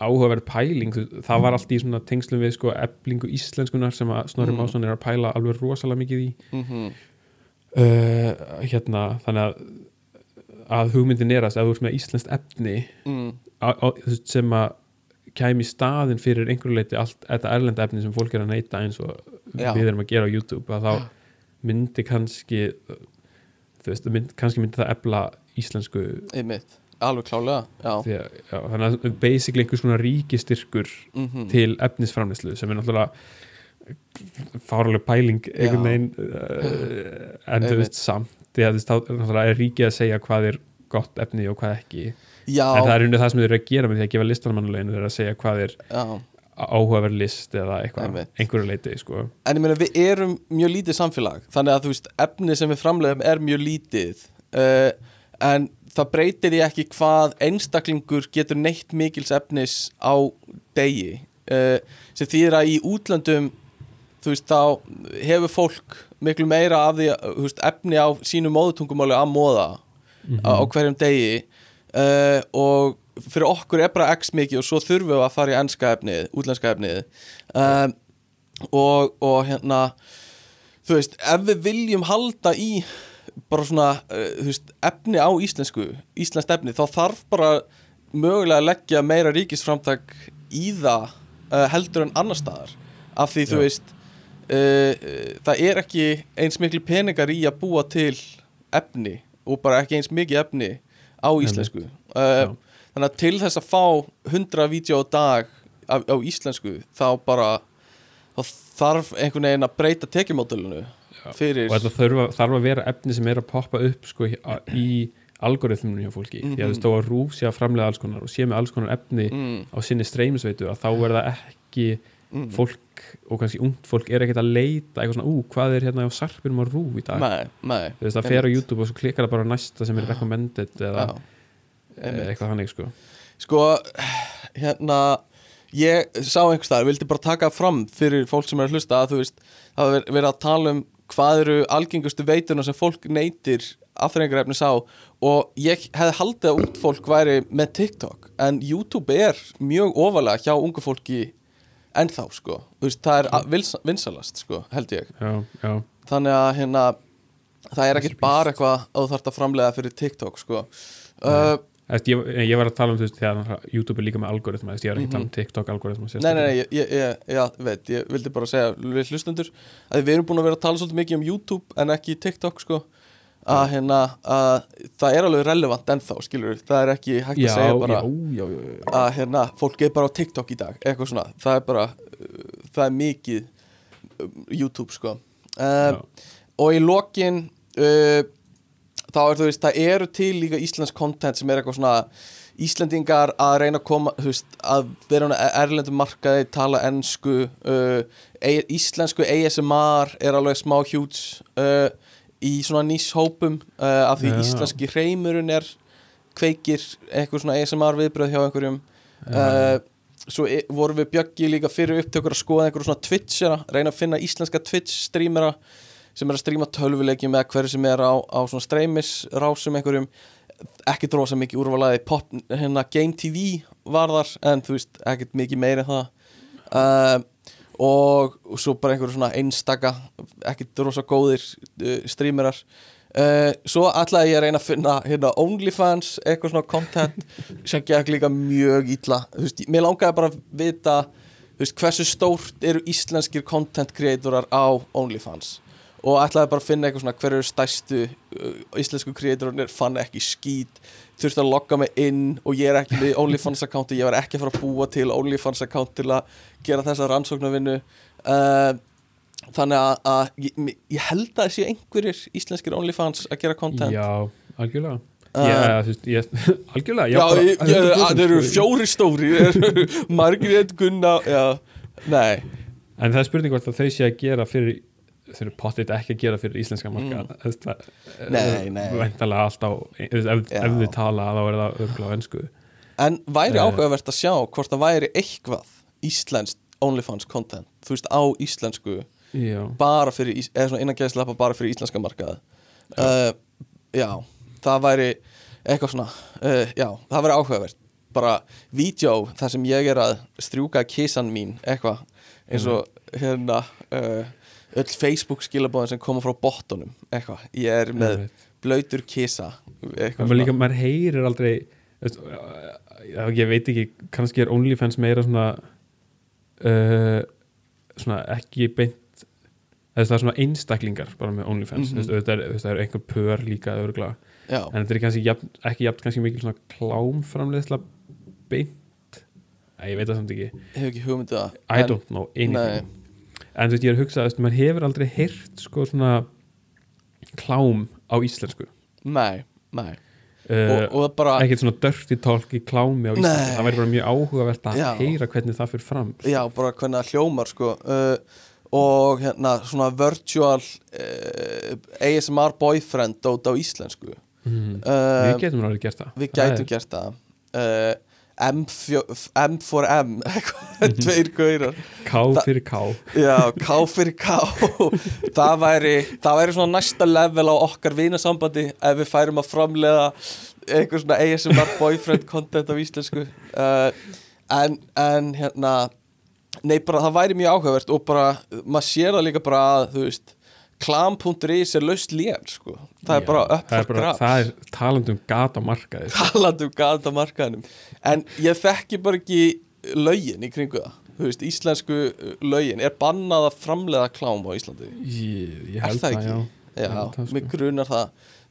áhugaverð pæling það var allt í svona tengslum við sko eblingu íslenskunar sem að Snorri. Másson er að pæla alveg rosalega mikið í Mm uh, hérna þannig að að hugmyndin er að þú ert með íslenskt efni mm. á, á, sem að kæmi staðin fyrir einhverju leiti allt þetta erlenda efni sem fólk er að neyta eins og Já. við erum að gera á YouTube að þá myndi kannski þú veist, mynd, kannski myndi það efla íslensku einmitt, alveg klálega já, því að, já, þannig að basically einhvers svona ríkistyrkur mm til efnisframlislu sem er náttúrulega fáraleg pæling einhvern veginn uh, [laughs] en þú veist samt því að náttúrulega er ríkið að segja hvað er gott efni og hvað ekki. Já, en það er undir það sem þau eru að gera með því að gefa listanmannuleginu þeir eru að segja hvað er. Áhugaverð list eða eitthvað, einhverju leiti sko. en ég meina við erum mjög lítið samfélag þannig að þú veist, efni sem við framleiðum er mjög lítið uh, en það breytir því ekki hvað einstaklingur getur neitt mikils efnis á degi uh, sem þýðir að í útlöndum þú veist, þá hefur fólk miklu meira af því þú veist, efni á sínu móðutungumáli að móða á, á hverjum degi uh, og fyrir okkur er bara x mikið og svo þurfum við að fara í enska efnið, útlenska efnið. Um, og, og hérna þú veist, ef við viljum halda í bara svona uh, þú veist, efni á íslensku íslenskt efni, þá þarf bara mögulega að leggja meira ríkisframtak í það uh, heldur en annar staðar. Af því þú Já. veist uh, uh, það er ekki eins miklu peningar í að búa til efni og bara ekki eins mikið efni á íslensku. Uh, þannig að til þess að fá 100 vídeo á dag á, á íslensku þá bara þá þarf einhvern veginn að breyta tekjumódulinu fyrir og þetta þarf, þarf að vera efni sem er að poppa upp sko, í algoritminu hjá fólki því að þú Mhm. veist þó að rúf sé að framlega alls konar og sé með alls konar efni mm, á sinni streymisveitu að þá er það ekki mm. fólk og kannski ungt fólk er ekkert að leita eitthvað svona, ú, hvað er hérna á sarpinum á rúf í dag Nei, nei þú veist, það fer á. YouTube og svo klikkar það bara næsta sem er recommended eða Já. Eitthvað þannig sko. Sko, hérna ég sá einhvers staðar, vildi bara taka fram fyrir fólk sem er að hlusta að þú veist það hafa verið- að tala um hvað eru algengustu veituna sem fólk neytir afþrengarefni sá og ég hefði haldið að út fólk væri með TikTok en YouTube er mjög ofalega hjá ungu fólki ennþá sko, þú veist, það er vinsalast sko, held ég. Já, já, þannig að hérna það er ekkert bara eitthvað að þú þarft að framlega fyrir TikTok sko. Uh, Æst, ég, ég var að tala um þú veist þegar YouTube er líka með algoritma ég var ekki að tala um TikTok algoritma Mhm. Nei, nei, nei, ég, ég, ég, veit, ég vildi bara segja við hlustundur að við erum búin að vera að tala svolítið mikið um YouTube en ekki TikTok sko. Að hérna, að það er alveg relevant ennþá, skilur það er ekki hægt já, að segja bara já, já, að hérna, fólk er bara á TikTok í dag eitthvað svona, það er bara það er mikið um, YouTube sko. Uh, og í lokin uh, þá er þú veist, það eru til líka íslensk content sem er eitthvað svona Íslendingar að reyna að koma þú veist, að vera á erlendum markaði tala ennsku uh, e íslensku ASMR er alveg smá hjúts uh, í svona nýshópum uh, af því Já. íslenski reymurinn er kveikir eitthvað svona ASMR viðbröð hjá einhverjum. Uh, svo e vorum við bjöggi líka fyrir upptökur að skoða einhverjum svona Twitchera reyna að finna íslenska Twitch streamera sem er að stríma tölvuleikjum eða hverju sem er á, á svona streymisrásum einhverjum ekkert rosa mikið úrvalaði. Pop, hérna Game TV var þar en þú veist ekkert mikið meiri en það. Uh, og, og svo bara einhverju svona einstaka ekkert rosa góðir uh, streamerar. Uh, svo ætlaði ég að reyna að finna hérna OnlyFans eitthvað svona content sem gekk líka mjög illa. Þú veist, mér langaði bara að vita þú veist, hversu stórt eru íslenskir content creatorar á OnlyFans og ætlaði bara að finna eitthvað svona hver eru stærstu uh, íslensku kreatorunir fann ekki skít þurfti að logga mig inn og ég er ekki með OnlyFans accounti ég var ekki að fara að búa til OnlyFans account til að gera þessa rannsóknarvinnu. Uh, þannig að, að ég, ég held að þessi einhverjir íslenskir OnlyFans að gera content. Já, algjörlega. Uh, ég, þú veist, ég, [laughs] algjörlega já, bara- ég, ég, [laughs] að, þeir eru fjóri stóri [laughs] Margrét Gunna já, nei. En það er spurning hvort að þau sé að gera fyrir þau eru pottit ekki að gera fyrir íslenska marka mm. Nei, nei. væntalega alltaf ef, ef, Já. ef þau tala þá er það örgulega á ennsku En væri Eh. áhugavert að sjá hvort það væri eitthvað íslenskt OnlyFans content, þú veist, á íslensku já, bara fyrir, eða svona innan geðslappa bara fyrir íslenska markaði uh, Já, það væri eitthvað svona, uh, já, það væri áhugavert bara vídeo þar sem ég er að strjúka kissan mín eitthvað, eins og hérna uh, öll Facebook skilabóðin sem koma frá bottunum eitthvað, ég er með einmitt. blöytur maður líka, maður heyrir aldrei veist, ég veit ekki kannski er OnlyFans meira svona uh, svona ekki beint það er svona einstaklingar bara með OnlyFans mm -hmm. það, er, er einhver pör líka örgla en þetta er kannski jafn, ekki jafn kannski mikil svona klámframleiðsla beint. Æ, ég veit það samt ekki. Ekki I don't know anything. Nei, en þú veist ég er að hugsa, veist, maður hefur aldrei heyrt sko svona klám á íslensku. Nei, nei. Uh, og, og bara, ekkert svona dirty talk í klámi á Íslandi Nei. það væri bara mjög áhugavert að Já. heyra hvernig það fyrir fram já, bara hvernig það hljómar sko. Uh, og hérna svona virtual uh, ASMR boyfriend dót á íslensku. Mm. við getum alveg gert það. við Það gætum gert það M, fjó, M for M [laughs] eitthvað, tveir gaurar. K fyrir K. Já, K fyrir K. [laughs] Það væri, það væri svona næsta level á okkar vinasambandi ef við færum að framlega eitthvað svona ASMR boyfriend content á íslensku. Uh, en, en hérna nei bara það væri mjög áhugavert og bara, maður sér það líka bara að þú veist, klam.is er laust lél sko, það er Já, bara upp er, for grabs. það er talandum gata markaði talandi um gata markaðinum. En ég þekki bara ekki lögin í kringu það. Veist, íslensku uh, lögin. Er bannað að framleiða klám á Íslandi? Ég, ég Er held það ekki? já. Já, það, sko. mig grunar það.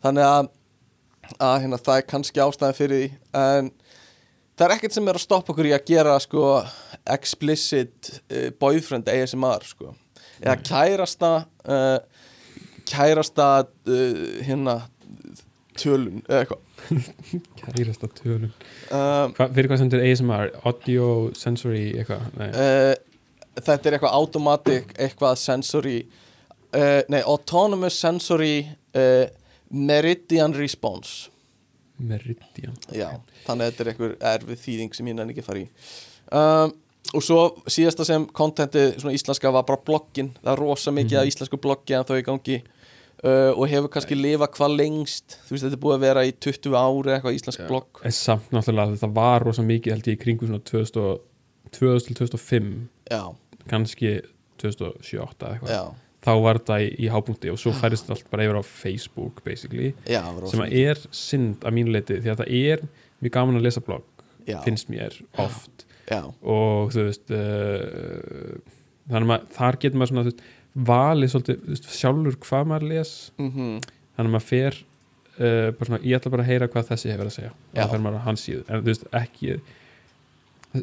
Þannig að, að hérna, það er kannski ástæðan fyrir því. En það er ekkert sem er að stoppa okkur í að gera sko explicit uh, boyfriend ASMR sko. Eða kærasta uh, kærasta uh, hérna tölun eða eitthvað. [laughs] Kærasta tölun. Um, Hva, fyrir hvað stendur ASMR audio sensory eitthvað? Uh, Þetta er eitthvað automatic eitthvað sensory uh, Nei, autonomous sensory uh, meridian response. Meridian. Já, þannig að þetta er eitthvað erfið þýðing sem ég nenni ekki að fara í. Um, og svo síðasta sem kontentið svona íslenska var bara bloggin það er rosa mikið Mhm. af íslensku bloggi þó í gangi uh, og hefur kannski lifað hvað lengst. Þú veist þetta er búið að vera í 20 ári eitthvað íslensk Já. blogg. En samt náttúrulega það var rosa mikið held ég í kringu svona 2000 og- 2000 til 2005 Já, kannski 2007-2008 eitthvað. Já, þá var þetta í, í hápunkti og svo færist þetta allt bara yfir á Facebook basically já rosa sem að er synd að mínu leiti því að það er mjög gaman að lesa blogg já, finnst mér oft. Já, og þú veist uh, þannig að þar getur maður svona þú veist, valið svolítið sjálfur hvað maður les. Mm þannig að maður fer uh, bara svona, ég ætla bara að heyra hvað þessi hefur að segja. Það fer maður á hans síðu. En þú veist ekki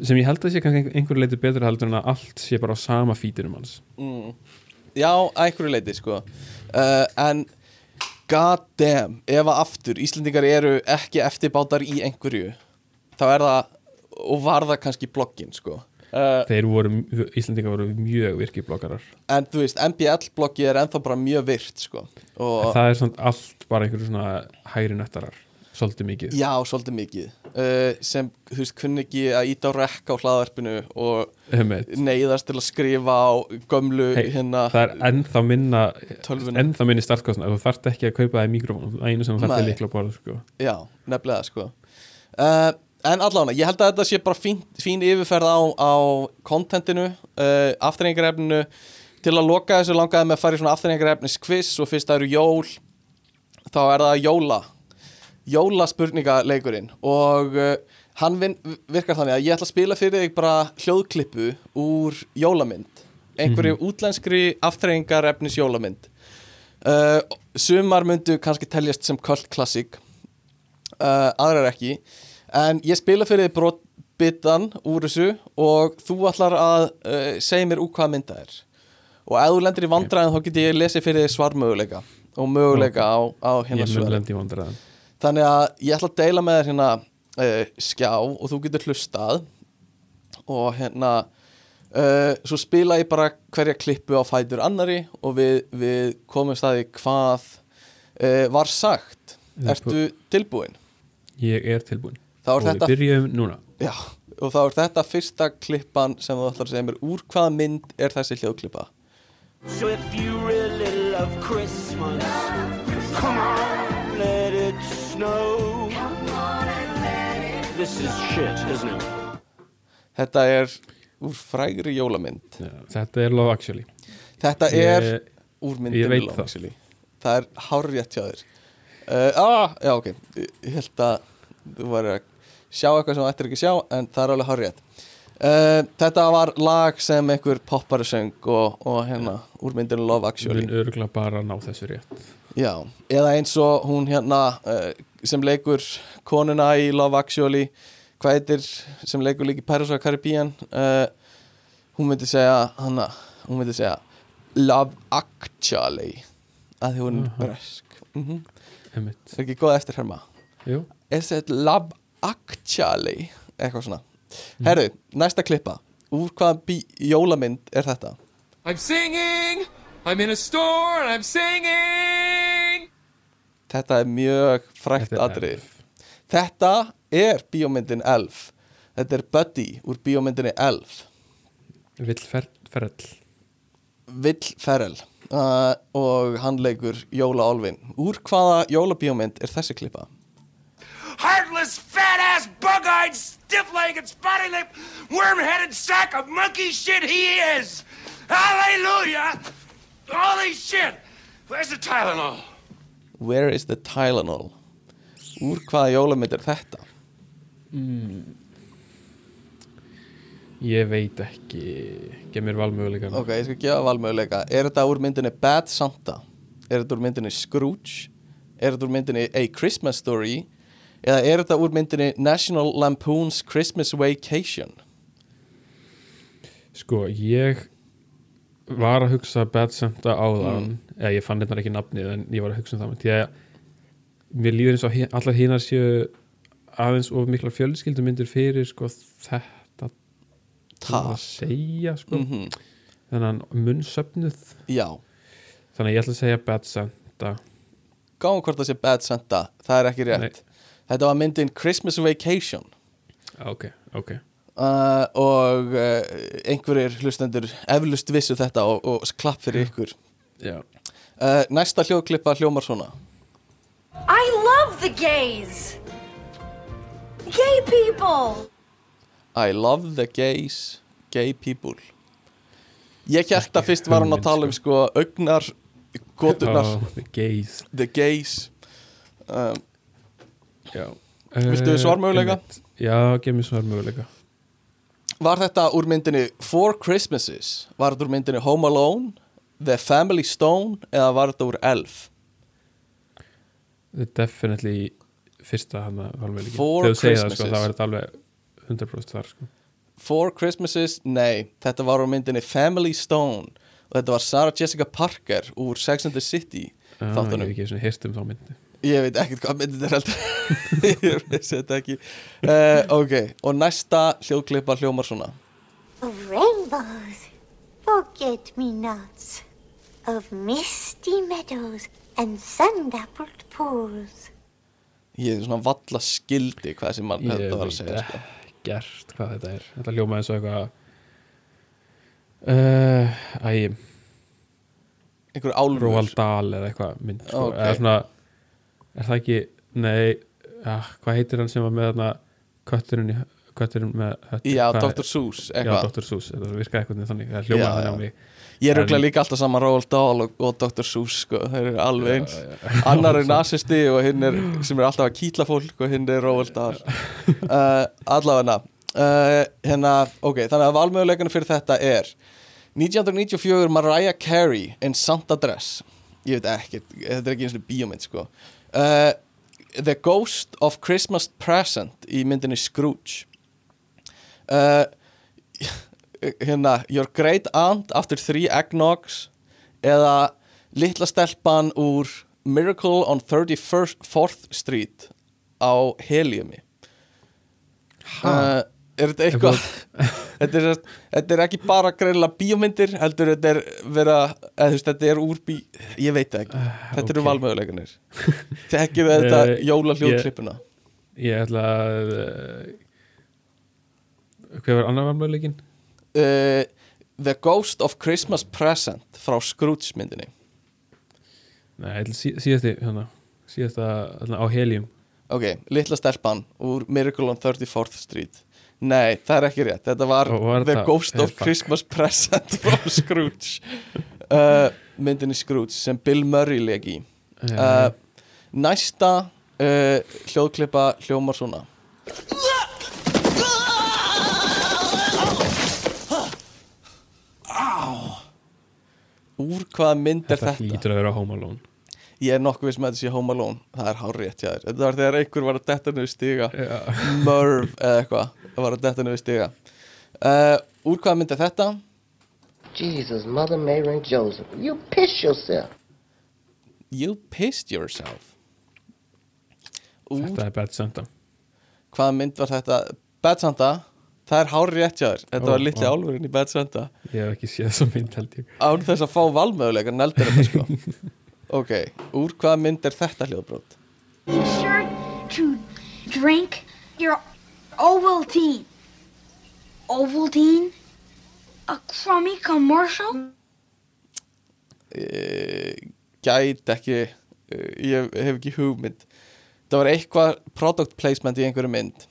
sem ég held að sé kannski einhver- einhverju leiti betur heldur en að allt sé bara á sama fítinum hans. Mm. já, einhverju leiti sko. Uh, en god damn, ef að aftur Íslendingar eru ekki eftirbátar í einhverju þá er það og var það kannski bloggin sko uh, þeir voru, Íslendingar voru mjög virkið bloggarar en þú veist, MBL bloggi er ennþá bara mjög virt sko það er svona allt bara einhverju svona hægri nöttarar svolítið mikið já, svolítið mikið uh, sem, þú veist, kunni ekki að íta á rekk á hlaðarpinu og Einmitt. neyðast til að skrifa á gömlu Hey, hérna það er ennþá minna Tölvuna. ennþá minni startkostna þú þarft ekki að kaupa það í mikrofón það er einu sem þú þarft Nei. að líkla að borða sko. Já, nefnilega sko uh, En allána, ég held að þetta sé bara fín, fín yfirferð á, á kontentinu, uh, afturrengarefninu til að loka þessu langaði með að fara í svona afturrengarefnis quiz og fyrst það eru jól. Þá er það jóla jólaspurningaleikurinn. Og uh, hann vin, virkar þannig að ég ætla að spila fyrir þig bara hljóðklippu úr jólamynd. Einhverju útlenskri afturrengarefnis jólamynd uh, sumar myndu kannski teljast sem uh, aðrar ekki en ég spila fyrir brotbitan úr þessu og þú ætlar að uh, segja mér úr hvað mynda er. Og ef þú lendir í vandræðin þá get ég lesið fyrir svarmöguleika og möguleika á, á hérna vandræðan þannig að ég ætla að deila með þér hérna uh, skjá og þú getur hlustað. Og hérna uh, svo spila ég bara hverja klippu á fætur annari og við, við komum staði hvað uh, var sagt. Ertu tilbúin? ég er tilbúin Þá og er þetta byrjum núna Já, og þá er þetta fyrsta klippan sem þú ætlar að segja mér úr hvaða mynd er þessi hljóðklippa So if you really love Christmas, come on, let it snow. This is shit, isn't it? Þetta er úr frægri jólamynd Já, þetta er Love Actually Þetta er ég, úr myndinu Love það. Actually. Það er hárrétt hjá þér uh, ah, Já, ok Ég held að þú var að sjá eitthvað sem þú ættir ekki að sjá en það er alveg hárrétt. Uh, Þetta var lag sem einhver poppari söng og, og hérna úr myndinu Love Actually. Mun örgulega bara ná þessu rétt. Já, eða eins og hún hérna uh, sem leikur konuna í Love Actually hvað heitir sem leikur Pirates of the Caribbean uh, hún myndi segja hana, hún myndi segja Love Actually að því hún er bresk. Mm -hmm. Einmitt. er ekki góð eftir herma Jú, is it Love Actually eitthvað svona Mm. herru, næsta klippa úr hvaða jólamynd er þetta I'm singing, I'm in a store and I'm singing. þetta er mjög frækt Elf. Þetta er bíómyndin Elf Þetta er Buddy úr bíómyndinni Elf Vill fer, ferrell Vill Ferrell uh, og hann leikur Jóla Olvin Úr hvaða jólabíómynd er þessi klippa? Heartless, fat ass, bug eyed, stiff legged, spotty lipped, worm headed sack of monkey shit he is! Hallelujah! Holy shit! Where's the Tylenol? Where is the Tylenol? Úr hvaða jólamynd er þetta? Ég veit ekki Gef mér valmöguleika Ok, ég skal gefa valmöguleika Er þetta úr myndinni Bad Santa? Er þetta úr myndinni Scrooge? Er þetta úr myndinni A Christmas Story? Eða er þetta úr myndinni National Lampoon's Christmas Vacation? Sko, ég var að hugsa Bad Santa áðan. Eða ég fann þetta ekki nafnið en ég var að hugsa um það því að mér líður eins og allar hinar séu aðeins of mikla fjölskyldumyndir fyrir sko þetta að segja sko. Mm þennan munnsöfnuð. Já, þannig að ég ætla að segja Bad Santa. Gáum hvort það sé Bad Santa. Það er ekki rétt. Nei. Þetta var myndin Christmas Vacation. Ok, ok. Uh, og uh, einhverjir hlustendur eflust vissu þetta og, og klapp fyrir ykkur. Já, uh, Næsta hljóðklippa hljómar svona. I love the gays. Gay people. I love the gays, gay people. Ég held að fyrst var hann að tala um sko. augnar, goturnar, [laughs] oh, the gays. The gays. Um, já. Viltu Eh, svarmöguleika? já, gef mér svarmöguleika Var þetta úr myndinni Four Christmases? Var þetta úr myndinni Home Alone, The Family Stone eða var þetta úr Elf? þetta er definitely fyrsta hann að valmöguleikin Four sko, Christmases. það var þetta alveg 100% þar sko Four Christmases? Nei, þetta var úr myndinni Family Stone og þetta var Sarah Jessica Parker úr Sex and the City ah, ég þáttunum. hef ekki hýrt um þá myndi Ég veit ekkert hvað myndin er heldur [laughs] Ég veist þetta ekki uh, Ok, og næsta hljóðklippa hljómar svona of rainbows, forget me nots, of misty meadows and sun dappled pools. Ég er svona valla skildi hvað þessi mann ég þetta var að veit segja sko. ekkert hvað þetta er þetta hljóma eins og eitthvað uh, æ, Einhver álfur Róald Dahl eða eitthvað mynd sko. Ok. eða svona er það ekki, nei ah, hvað heitir hann sem var með þarna kötturinn, í, kötturinn með hötti, Já, Dr. Seuss já, Dr. Seuss, þetta virkaði eitthvað þannig það hljómaði Já, þannig á já. mig Ég er auðvitað En- líka alltaf saman Roald Dahl og, og Dr. Seuss sko. þeir eru alveg eins [laughs] annar er nasisti og hinn er sem er alltaf að kýtla fólk og hinn er Roald Dahl uh, [laughs] allavega uh, hérna, ok, þannig að valmöguleikana fyrir þetta er 1994 Mariah Carey in Santa Dress ég veit ekki, þetta er ekki eins og bíómynd sko uh, The Ghost of Christmas Present í myndinni Scrooge. Uh, [laughs] hérna Your Great Aunt After Three Eggnogs eða Litla stelpan úr Miracle on 34th Street á Heliumi uh, Er þetta eitthvað þetta, er, þetta er ekki bara greinlega bíómyndir heldur þetta er vera eða, þú veist, þetta er úr bí ég veit það ekki, þetta eru ok. valmöguleikanir þekkir þetta Eh, jóla ég- hljóðklippuna ég ætla að uh, hvað var annar valmöguleikin? uh, The Ghost of Christmas Present frá Scrooge myndinni. Nei, ég ætla sí, síðasti hérna, síðasta hérna, á Helium. Ok, litla stelpan úr Miracle on 34th Street Nei, það er ekki rétt. Þetta var, var The það- Ghost of fuck. Christmas Present [laughs] frá Scrooge. Uh, Myndinni Scrooge sem Bill Murray legi í. Uh, Næsta uh, hljóðklippa hljómar svona. Úr hvaða mynd er þetta þetta? hlýtur að vera Home Alone. Ég er nokkuð við sem að þetta sé Home Alone. Það er hár rétt þér. Þetta var þegar einhver var að detta niður stiga. Já. Merv eða eitthvað var að detta niður stiga. Uh, Úr hvaða mynd er þetta? Jesus, Mother Mary and Joseph, you piss yourself. You pissed yourself. Úr þetta er Bad Santa. Hvaða mynd var þetta? Bad Santa? Það er hár rétt hjá þér. Þetta Ó, var litli álfurinn í Bad Santa. Ég hef ekki séð þessa mynd held ég. Án þess að fá valmöguleika Neldur þetta sko. [laughs] Ok, úr hvaða mynd er þetta hljóðbrót? Be sure to drink your Ovaltine. Ovaltine? A crummy commercial? uh, gæti ekki uh, ég hef ekki hugmynd það var eitthvað product placement í einhverju mynd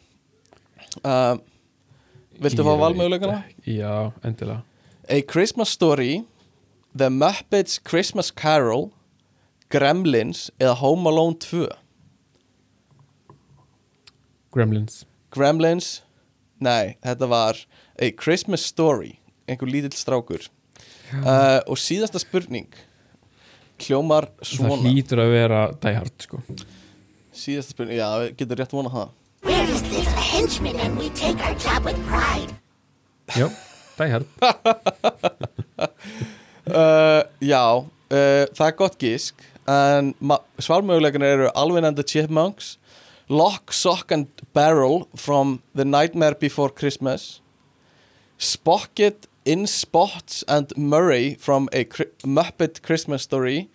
uh, Viltu fá valmöguleikana? já, endilega A Christmas Story The Muppets Christmas Carol Gremlins eða Home Alone 2 Gremlins Gremlins? Nei, þetta var A Christmas Story einhver lítill strákur. Uh, og síðasta spurning hljómar það svona hlýtur að vera Die Hard sko. Síðasta spurning, já, getur rétt vona það. We're his little henchmen and we take our job with pride. já, Die Hard. Uh, [laughs] Já, uh, það er gott gísk en svarmöguleikana eru Alvin and the Chipmunks Lock, Sock and Barrel from The Nightmare Before Christmas. Spocket In Spots and Murray from A Muppet Christmas Story.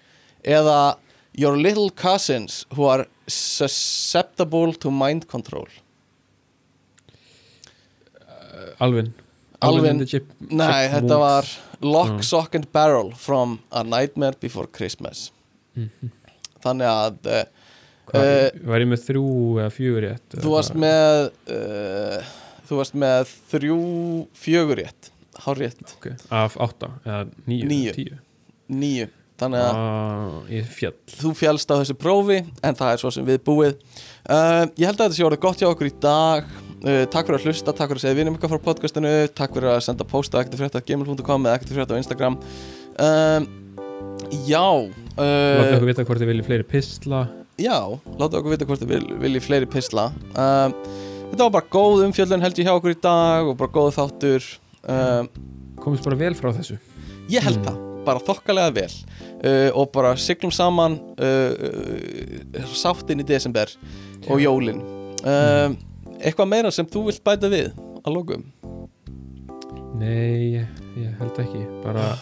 Eða Your Little Cousins Who Are Susceptible to Mind Control. Alvin. Alvin, the Chip- nei, þetta var Lock, Já. Sock and Barrel from A Nightmare Before Christmas. Þannig að uh, Hvað, uh, Var ég með þrjú eða fjögur rétt þú varst með uh, þú varst með þrjú fjögur rétt hár rétt, okay. Af átta eða Níu. tíu? Níu. Þannig að ah, þú fjálst á þessu prófi en það er svo sem við búið uh, ég held að þetta sé orðið gott hjá okkur í dag. Uh, takk fyrir að hlusta, takk fyrir að segja vinum ykkar frá podcastinu takk fyrir að senda posta ekkert frétta gmail.com eða ekkert frétta á Instagram. Já Láttu okkur vita hvort þið viljið fleiri pistla já, láta okkur vita hvort þið vil, viljið fleiri pisla um, þetta var bara góð umfjöldun held ég hjá okkur í dag og bara góð þáttur. Um, Komist bara vel frá þessu. Ég held það, bara þokkalega vel. Uh, og bara siglum saman uh, uh, sáttinn í desember og jólin. Um, eitthvað meira sem þú vilt bæta við að lókum Nei, ég held ekki. Bara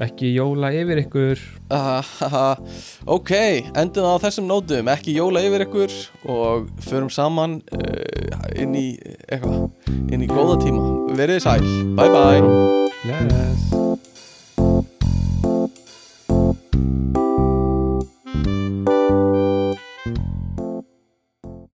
ekki jóla yfir ykkur. Uh, ok, endum á þessum nótum. Ekki jóla yfir ykkur og förum saman uh, inn í eitthvað inn í góða tíma, verið sæl, bye bye